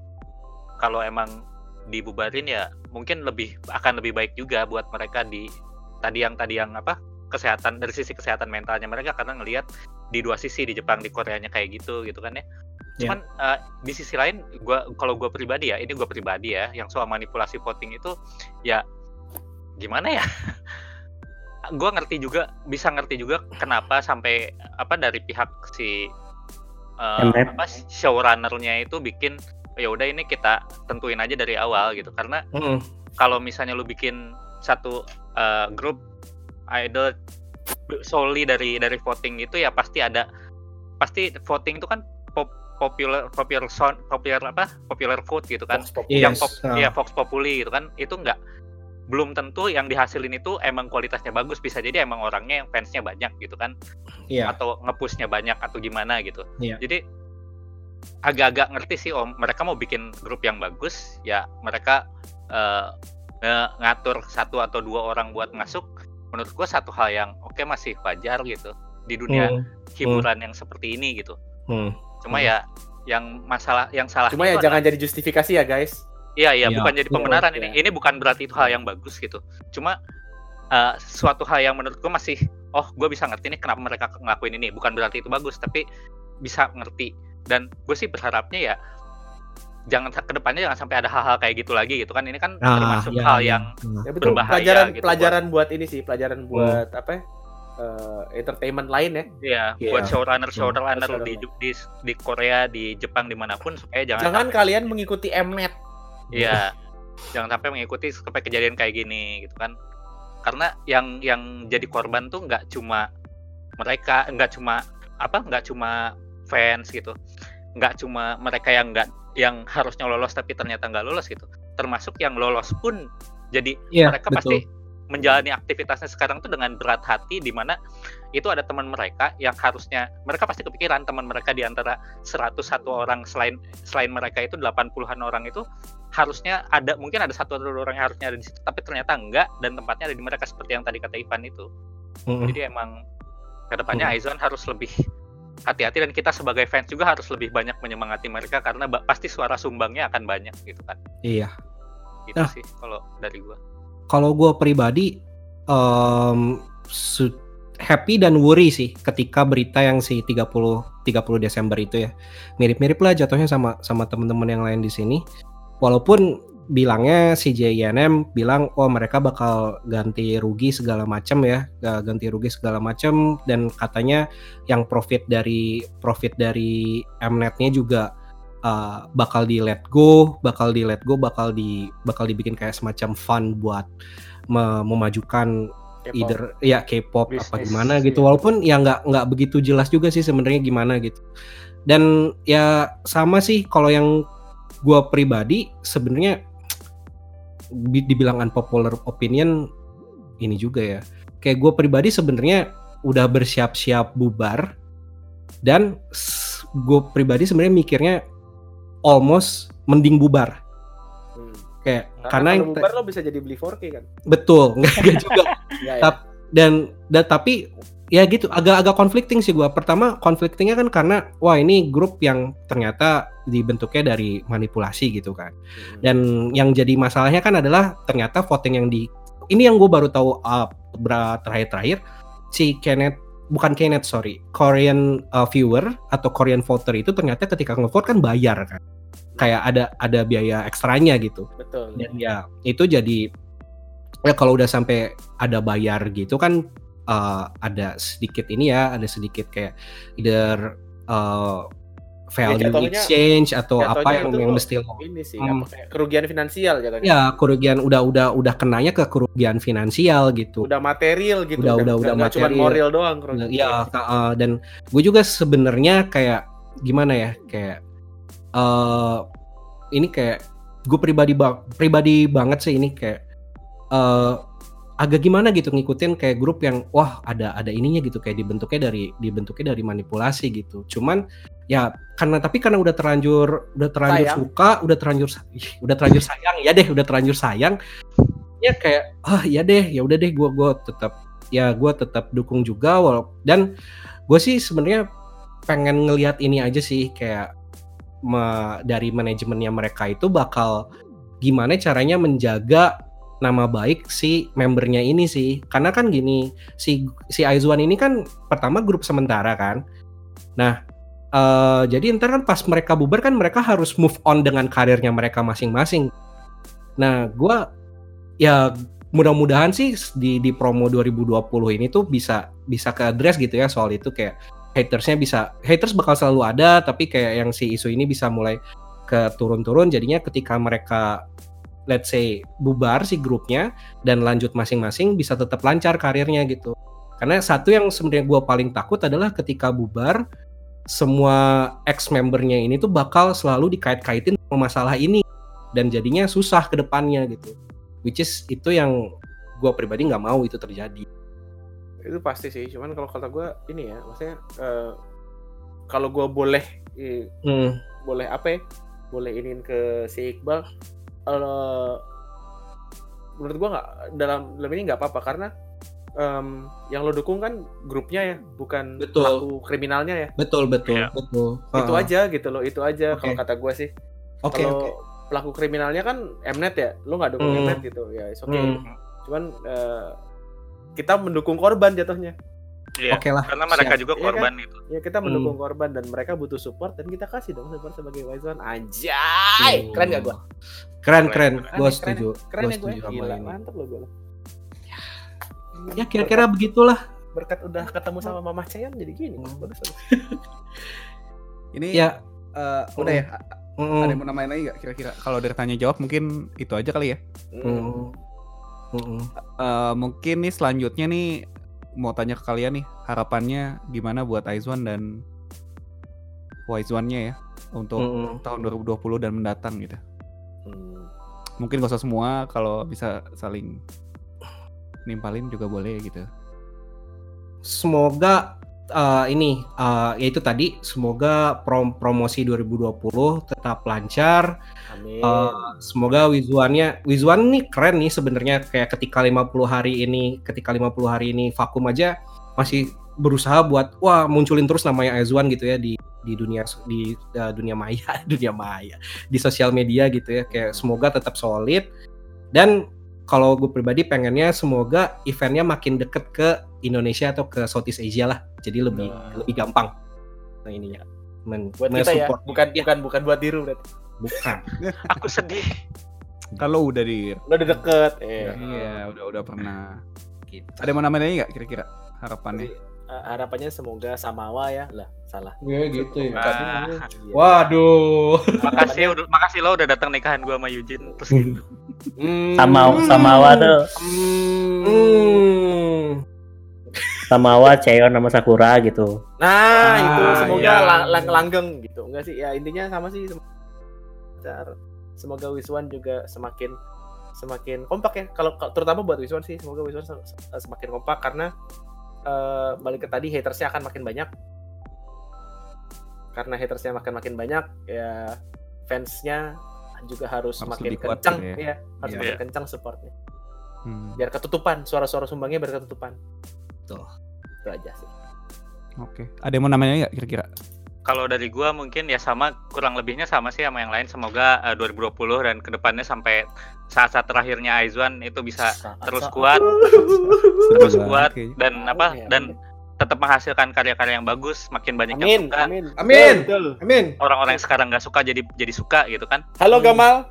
kalau emang dibubarin ya mungkin lebih akan lebih baik juga buat mereka di tadi yang tadi yang apa kesehatan dari sisi kesehatan mentalnya mereka karena ngelihat di dua sisi di Jepang di Koreanya kayak gitu gitu kan ya Ya. cuman eh, di sisi lain gua kalau gua pribadi ya ini gua pribadi ya yang soal manipulasi voting itu ya gimana ya gua ngerti juga bisa ngerti juga kenapa sampai apa dari pihak si Mnet. apa showrunnernya itu bikin ya udah ini kita tentuin aja dari awal gitu karena Hmm. kalau misalnya lu bikin satu eh, grup idol solely dari dari voting itu ya pasti ada pasti voting itu kan pop, popular popular sound popular apa popular vote gitu kan Populi. yang Yes, pop, ah. ya Vox Populi gitu kan itu enggak belum tentu yang dihasilin itu emang kualitasnya bagus bisa jadi emang orangnya yang fansnya banyak gitu kan Iya. atau ngepushnya banyak atau gimana gitu Iya. jadi agak-agak ngerti sih om mereka mau bikin grup yang bagus ya mereka nge- ngatur satu atau dua orang buat masuk menurut gua satu hal yang oke masih wajar gitu di dunia Hmm, hiburan yang seperti ini gitu hmm. cuma Hmm. ya yang masalah yang salah Cuma ya jangan jadi justifikasi ya guys. Iya iya Iya. bukan jadi Iya, pembenaran iya. ini. Ini bukan berarti itu hal yang bagus gitu. Cuma eh, suatu hal yang menurut gue masih oh gue bisa ngerti nih kenapa mereka ngelakuin ini. Bukan berarti itu bagus tapi bisa ngerti. Dan gue sih berharapnya ya jangan ke depannya jangan sampai ada hal-hal kayak gitu lagi gitu kan. Ini kan Ah, termasuk iya, hal iya. yang Hmm. Ya betul. Berbahaya pelajaran gitu pelajaran buat ini sih, pelajaran buat apa? ya, eh, entertainment lain ya. ya Iya. buat showrunner showrunner Showrunner. di, di di Korea di Jepang di mana pun supaya jangan Jangan kalian mengikuti Mnet. Iya. Jangan sampai mengikuti sampai kejadian kayak gini gitu kan. Karena yang yang jadi korban tuh nggak cuma mereka, nggak cuma apa, nggak cuma fans gitu. Nggak cuma mereka yang nggak yang harusnya lolos tapi ternyata nggak lolos gitu. Termasuk yang lolos pun jadi Iya, mereka betul. pasti menjalani aktivitasnya sekarang tuh dengan berat hati di mana itu ada teman mereka yang harusnya mereka pasti kepikiran teman mereka di antara 101 orang selain selain mereka itu 80-an orang itu harusnya ada mungkin ada satu atau dua orang yang harusnya ada di situ tapi ternyata enggak dan tempatnya ada di mereka seperti yang tadi kata Ivan itu. Mm-mm. Jadi emang ke depannya Hmm. Aizwan harus lebih hati-hati dan kita sebagai fans juga harus lebih banyak menyemangati mereka karena pasti suara sumbangnya akan banyak gitu kan. Iya. Gitu Nah. sih kalau dari gua. Kalau gue pribadi su- happy dan worry sih ketika berita yang si 30 30 Desember itu ya. Mirip-mirip lah jatuhnya sama sama teman-teman yang lain di sini. Walaupun bilangnya si JINM bilang oh mereka bakal ganti rugi segala macam ya, ga- ganti rugi segala macam dan katanya yang profit dari profit dari Mnet-nya juga uh, bakal di let go, bakal di let go, bakal di bakal dibikin kayak semacam fund buat me- memajukan K-pop. either ya K-pop apa gimana iya. gitu walaupun ya nggak nggak begitu jelas juga sih sebenarnya gimana gitu dan ya sama sih kalau yang gua pribadi sebenarnya dibilang unpopular opinion ini juga ya kayak gue pribadi sebenarnya udah bersiap-siap bubar dan gue pribadi sebenarnya mikirnya almost mending bubar Hmm. kayak Karena, karena, kalau yang bubar lo bisa jadi beli 4K kan. betul nggak juga Ya, ya. Dan dan tapi ya gitu agak-agak conflicting sih gua pertama conflictingnya kan karena wah ini grup yang ternyata dibentuknya dari manipulasi gitu kan Hmm. dan yang jadi masalahnya kan adalah ternyata voting yang di ini yang gue baru tahu uh, terakhir-terakhir si Kenneth bukan Kenneth sorry Korean uh, viewer atau Korean voter itu ternyata ketika ngevote kan bayar kan kayak ada ada biaya ekstranya gitu betul. dan ya itu jadi ya kalau udah sampai ada bayar gitu kan uh, ada sedikit ini ya ada sedikit kayak either uh, value Ya, exchange atau apa yang yang mesti lo Ini sih Hmm. apa kerugian finansial jatuhnya. ya kerugian udah udah udah kenanya ke kerugian finansial gitu Udah material gitu. Udah- udah- udah cuma material. moral doang kerugian. ya uh, dan gue juga sebenarnya kayak gimana ya kayak eh ini kayak gue pribadi bang pribadi banget sih ini kayak eh agak gimana gitu ngikutin kayak grup yang wah ada ada ininya gitu kayak dibentuknya dari dibentuknya dari manipulasi gitu cuman ya karena tapi karena udah terlanjur udah terlanjur Sayang. suka udah terlanjur udah terlanjur sayang ya deh udah terlanjur sayang ya kayak ah ya deh ya udah deh gue gua tetap ya gue tetap dukung juga walau dan gue sih sebenarnya pengen ngelihat ini aja sih kayak me- dari manajemennya mereka itu bakal gimana caranya menjaga nama baik si membernya ini sih. Karena kan gini si si Aizwan ini kan pertama grup sementara kan. Nah eh, jadi ntar kan pas mereka bubar kan mereka harus move on dengan karirnya mereka masing-masing. Nah gua ya mudah-mudahan sih di di promo 2020 ini tuh bisa bisa ke address gitu ya soal itu. Kayak hatersnya bisa haters bakal selalu ada tapi kayak yang si isu ini bisa mulai ke turun-turun jadinya ketika mereka let's say bubar si grupnya dan lanjut masing-masing bisa tetap lancar karirnya gitu karena satu yang sebenarnya gue paling takut adalah ketika bubar semua ex membernya ini tuh bakal selalu dikait-kaitin sama masalah ini dan jadinya susah ke depannya gitu which is itu yang gue pribadi nggak mau itu terjadi itu pasti sih cuman kalau kata gue ini ya maksudnya eh, kalau gue boleh eh, Hmm, boleh apa ya? Boleh iniin ke si Iqbal. Eh menurut gua nggak dalam dalam ini nggak apa-apa karena em, yang lo dukung kan grupnya ya, bukan Betul. pelaku kriminalnya ya. Betul betul Iya. betul. Itu aja gitu loh, itu aja Oke. kalau kata gua sih. Oke kalau oke. pelaku kriminalnya kan Mnet ya, lo nggak dukung Hmm. Mnet gitu ya, oke. Hmm. Cuman eh, kita mendukung korban jatuhnya. Iya. Oke lah. Karena mereka siap. juga Iya korban itu. Ya kita Hmm. mendukung korban dan mereka butuh support dan kita kasih dong support sebagai wise one. Anjay, Tuh. keren gak gua? Keren keren. Keren Gue ya, setuju. Keren Gue ya gue. setuju sama Gila, ini. mantep lo gue. Ya kira-kira begitulah. berkat udah ketemu sama Mama Chayan jadi gini. Hmm. Bagus, bagus. Ini Ya. eh, udah ya. Mm-mm. Ada yang mau namain lagi nggak kira-kira? Kalau dari tanya jawab mungkin itu aja kali ya. Hmm. Mm. Mm-mm. Eh, mungkin nih selanjutnya nih mau tanya ke kalian nih harapannya gimana buat Aizwan dan Wise One-nya ya untuk Mm-mm. tahun 2020 dan mendatang gitu. Hmm. Mungkin gak usah semua kalau bisa saling nimpalin juga boleh gitu. semoga uh, ini uh, yaitu tadi semoga prom promosi 2020 tetap lancar. Amin. Uh, semoga Wizuannya Wizuan nih keren nih sebenarnya kayak ketika 50 hari ini ketika 50 hari ini vakum aja masih berusaha buat wah munculin terus namanya Aizwan gitu ya di di dunia di uh, dunia maya dunia maya di sosial media gitu ya kayak semoga tetap solid dan kalau gue pribadi pengennya semoga eventnya makin deket ke Indonesia atau ke Southeast Asia lah jadi lebih Nah. lebih gampang nah ininya men buat kita ya, bukan Ya, bukan bukan buat diru berarti. bukan Aku sedih. Kalau udah di Lo udah deket. Eh. Iya, udah udah pernah. gitu. Ada yang mau namain lagi nggak kira-kira harapannya? Eh, harapannya semoga Samawa ya. Lah, salah. Ya gitu ya. Ah. Waduh. Makasih udah makasih lo udah datang nikahan gua sama Eugene terus gitu. Hmm. Sama Samawa tuh Hmm. Samawa, Cheon sama Sakura gitu. Nah, Ah, itu semoga iya. lang- lang- langgeng gitu. Enggak sih? Ya intinya sama sih. sem- Semoga Wiswan juga semakin semakin kompak ya. Kalau terutama buat Wiswan sih, semoga Wiswan se- se- semakin kompak karena eh, balik ke tadi hatersnya akan makin banyak. Karena hatersnya makin makin banyak, ya fansnya juga harus, Harus kuat kencang gitu ya. harus Iya. semakin kencang supportnya. Hmm, Biar ketutupan, suara-suara sumbangnya biar ketutupan. Betul. Itu aja sih. Oke. Ada yang mau namanya nggak kira-kira? Kalau dari gua mungkin ya sama kurang lebihnya sama sih sama yang lain. Semoga eh, 2020 dan ke depannya sampai saat-saat terakhirnya Aizwan itu bisa terus Saat-saat- kuat, terus kuat dan apa Amin, dan amin. tetap menghasilkan karya-karya yang bagus, makin banyak Amin, yang suka. amin. Amin. Betul. Amin. Orang-orang yang sekarang nggak suka jadi jadi suka gitu kan. Halo Gamal.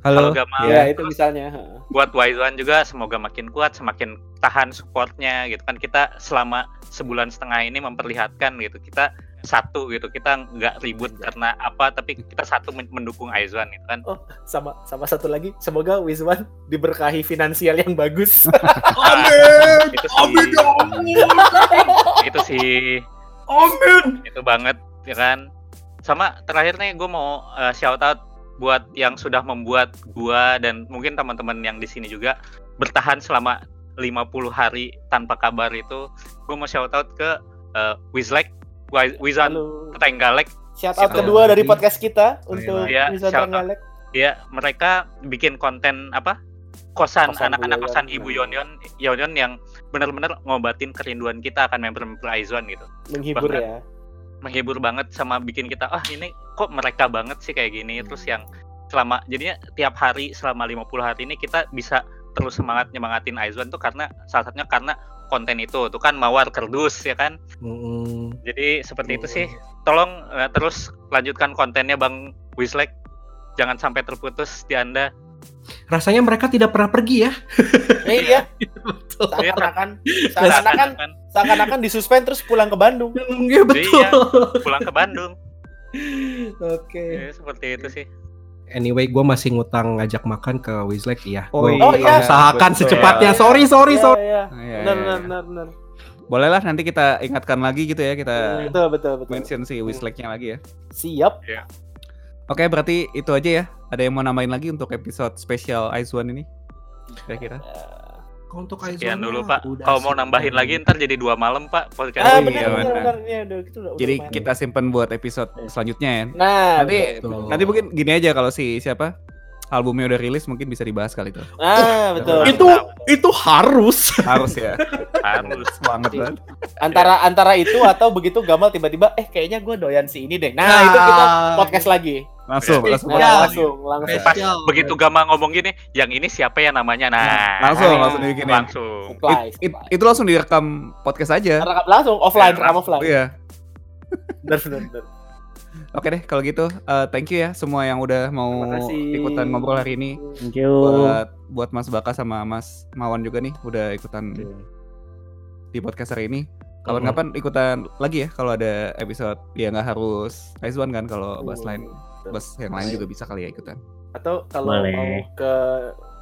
Kalau Halo. Gamal Ya, Iya. itu misalnya. buat Waizuan juga semoga makin kuat, semakin tahan supportnya gitu kan. Kita selama sebulan setengah ini memperlihatkan gitu kita satu gitu. Kita nggak ribut karena apa tapi kita satu men- mendukung Aizwan gitu kan. Oh, sama sama satu lagi, semoga Wiswan diberkahi finansial yang bagus. Amin. itu sih. Amin ya itu sih. Amin. itu banget ya kan. Sama terakhir nih gue mau uh, shout out buat yang sudah membuat gua dan mungkin teman-teman yang di sini juga bertahan selama 50 hari tanpa kabar itu. Gue mau shout out ke uh, Wizlek. Wiz- Wizan. Tenggalek Shout out Siapa kedua dari podcast kita untuk Iya, shout out. Tenggalek. ya mereka bikin konten apa kosan anak-anak kosan. Ibu Yonyon Yonyon yang benar-benar ngobatin kerinduan kita akan member-member Aizwan gitu Menghibur ya. menghibur banget sama bikin kita ah ini kok mereka banget sih kayak gini terus yang selama jadinya tiap hari selama 50 hari ini kita bisa terus semangat nyemangatin Aizwan tuh karena salah satunya karena konten itu tuh kan mawar kerdus ya kan Mm-mm. jadi seperti itu sih tolong eh, terus lanjutkan kontennya Bang Wislek jangan sampai terputus di Anda Rasanya mereka tidak pernah pergi ya. Eh, iya, Betul. seakan-akan seakan-akan seakan-akan disuspend terus pulang ke Bandung. Iya betul. Iya. pulang ke Bandung Oke. Ya, seperti itu sih Anyway, gue masih ngutang ngajak makan ke Wizlek ya. Oh, Gua iya. usahakan Betul. secepatnya. Iya. Sorry, sorry, Iya, sorry. iya. Ah, iya, Benar, iya, benar, iya. benar, benar. Boleh lah nanti kita ingatkan lagi gitu ya kita Betul, betul, betul. mention si Wislek-nya lagi ya. Siap. Oke, berarti itu aja ya. Ada yang mau namain lagi untuk episode spesial Aizwan ini? Kira-kira? Untuk Aizwan Sekian dulu Pak. udah Kalau mau nambahin lagi ntar jadi dua malam Pak podcast. Ah, iya, benar benar benar. benar. Iya, udah gitu udah. udah Jadi kita simpen buat episode selanjutnya ya. Nah, Nanti betul. nanti mungkin gini aja kalau si siapa albumnya udah rilis mungkin bisa dibahas kali itu. Ah, betul. Itu itu harus. Harus ya. Harus. Banget banget. antara antara itu atau begitu Gamal tiba-tiba eh kayaknya gue doyan si ini deh. Nah, itu kita podcast lagi. Langsung, langsung. Nah, Ya. langsung, langsung. Pas begitu Gama ngomong gini, yang ini siapa ya namanya? Nah, Langsung, Nah, langsung dibikin. langsung. Supply, It- it- supply. itu langsung direkam podcast aja. Rekam langsung offline, Ya, rekam offline. Iya. Benar, benar, benar. Oke deh kalau gitu eh, thank you ya semua yang udah mau ikutan ngobrol hari ini. Thank you. Buat buat Mas Baka sama Mas Mawan juga nih udah ikutan di podcast hari ini. Kapan-kapan ikutan lagi ya kalau ada episode ya nggak harus Aizwan kan kalau bahas lain bahas yang lain juga bisa kali ya ikutan. Atau kalau Boleh. mau ke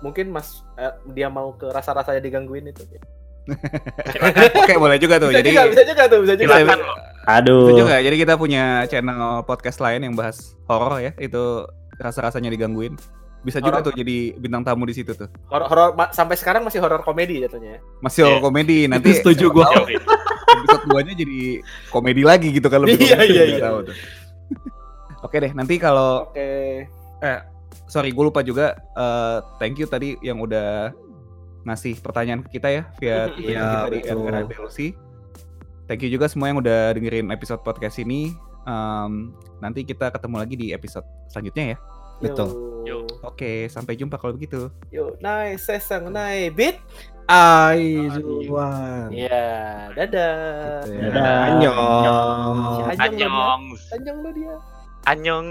mungkin Mas eh, dia mau ke rasa-rasanya digangguin itu. Oke boleh juga tuh. Bisa Jadi juga, bisa juga tuh, bisa juga. Silakan. Aduh. Itu juga. Jadi kita punya channel podcast lain yang bahas horor ya. Itu rasa-rasanya digangguin. Bisa juga Horor. tuh jadi bintang tamu di situ tuh. Horor, horor sampai sekarang masih horor komedi jatuhnya. ya. Masih horor Iya. komedi nanti. Setuju gua. tahu. Episode 2 nya jadi komedi lagi gitu kalau Iya, iya, iya. tahu tuh. Oke deh, nanti kalau Oke. sorry gue lupa juga eh, thank you tadi yang udah ngasih pertanyaan ke kita ya via Twitter Iya, kita di. Thank you juga semua yang udah dengerin episode podcast ini. Um, nanti kita ketemu lagi di episode selanjutnya ya. Betul. Yo. Oke, sampai jumpa kalau begitu. Yo, nice, sesang, nice, bit. Aizuan. Iya, dadah. Ya. Dadah. Anjong, Anjong, Anjong lo dia. Anjong.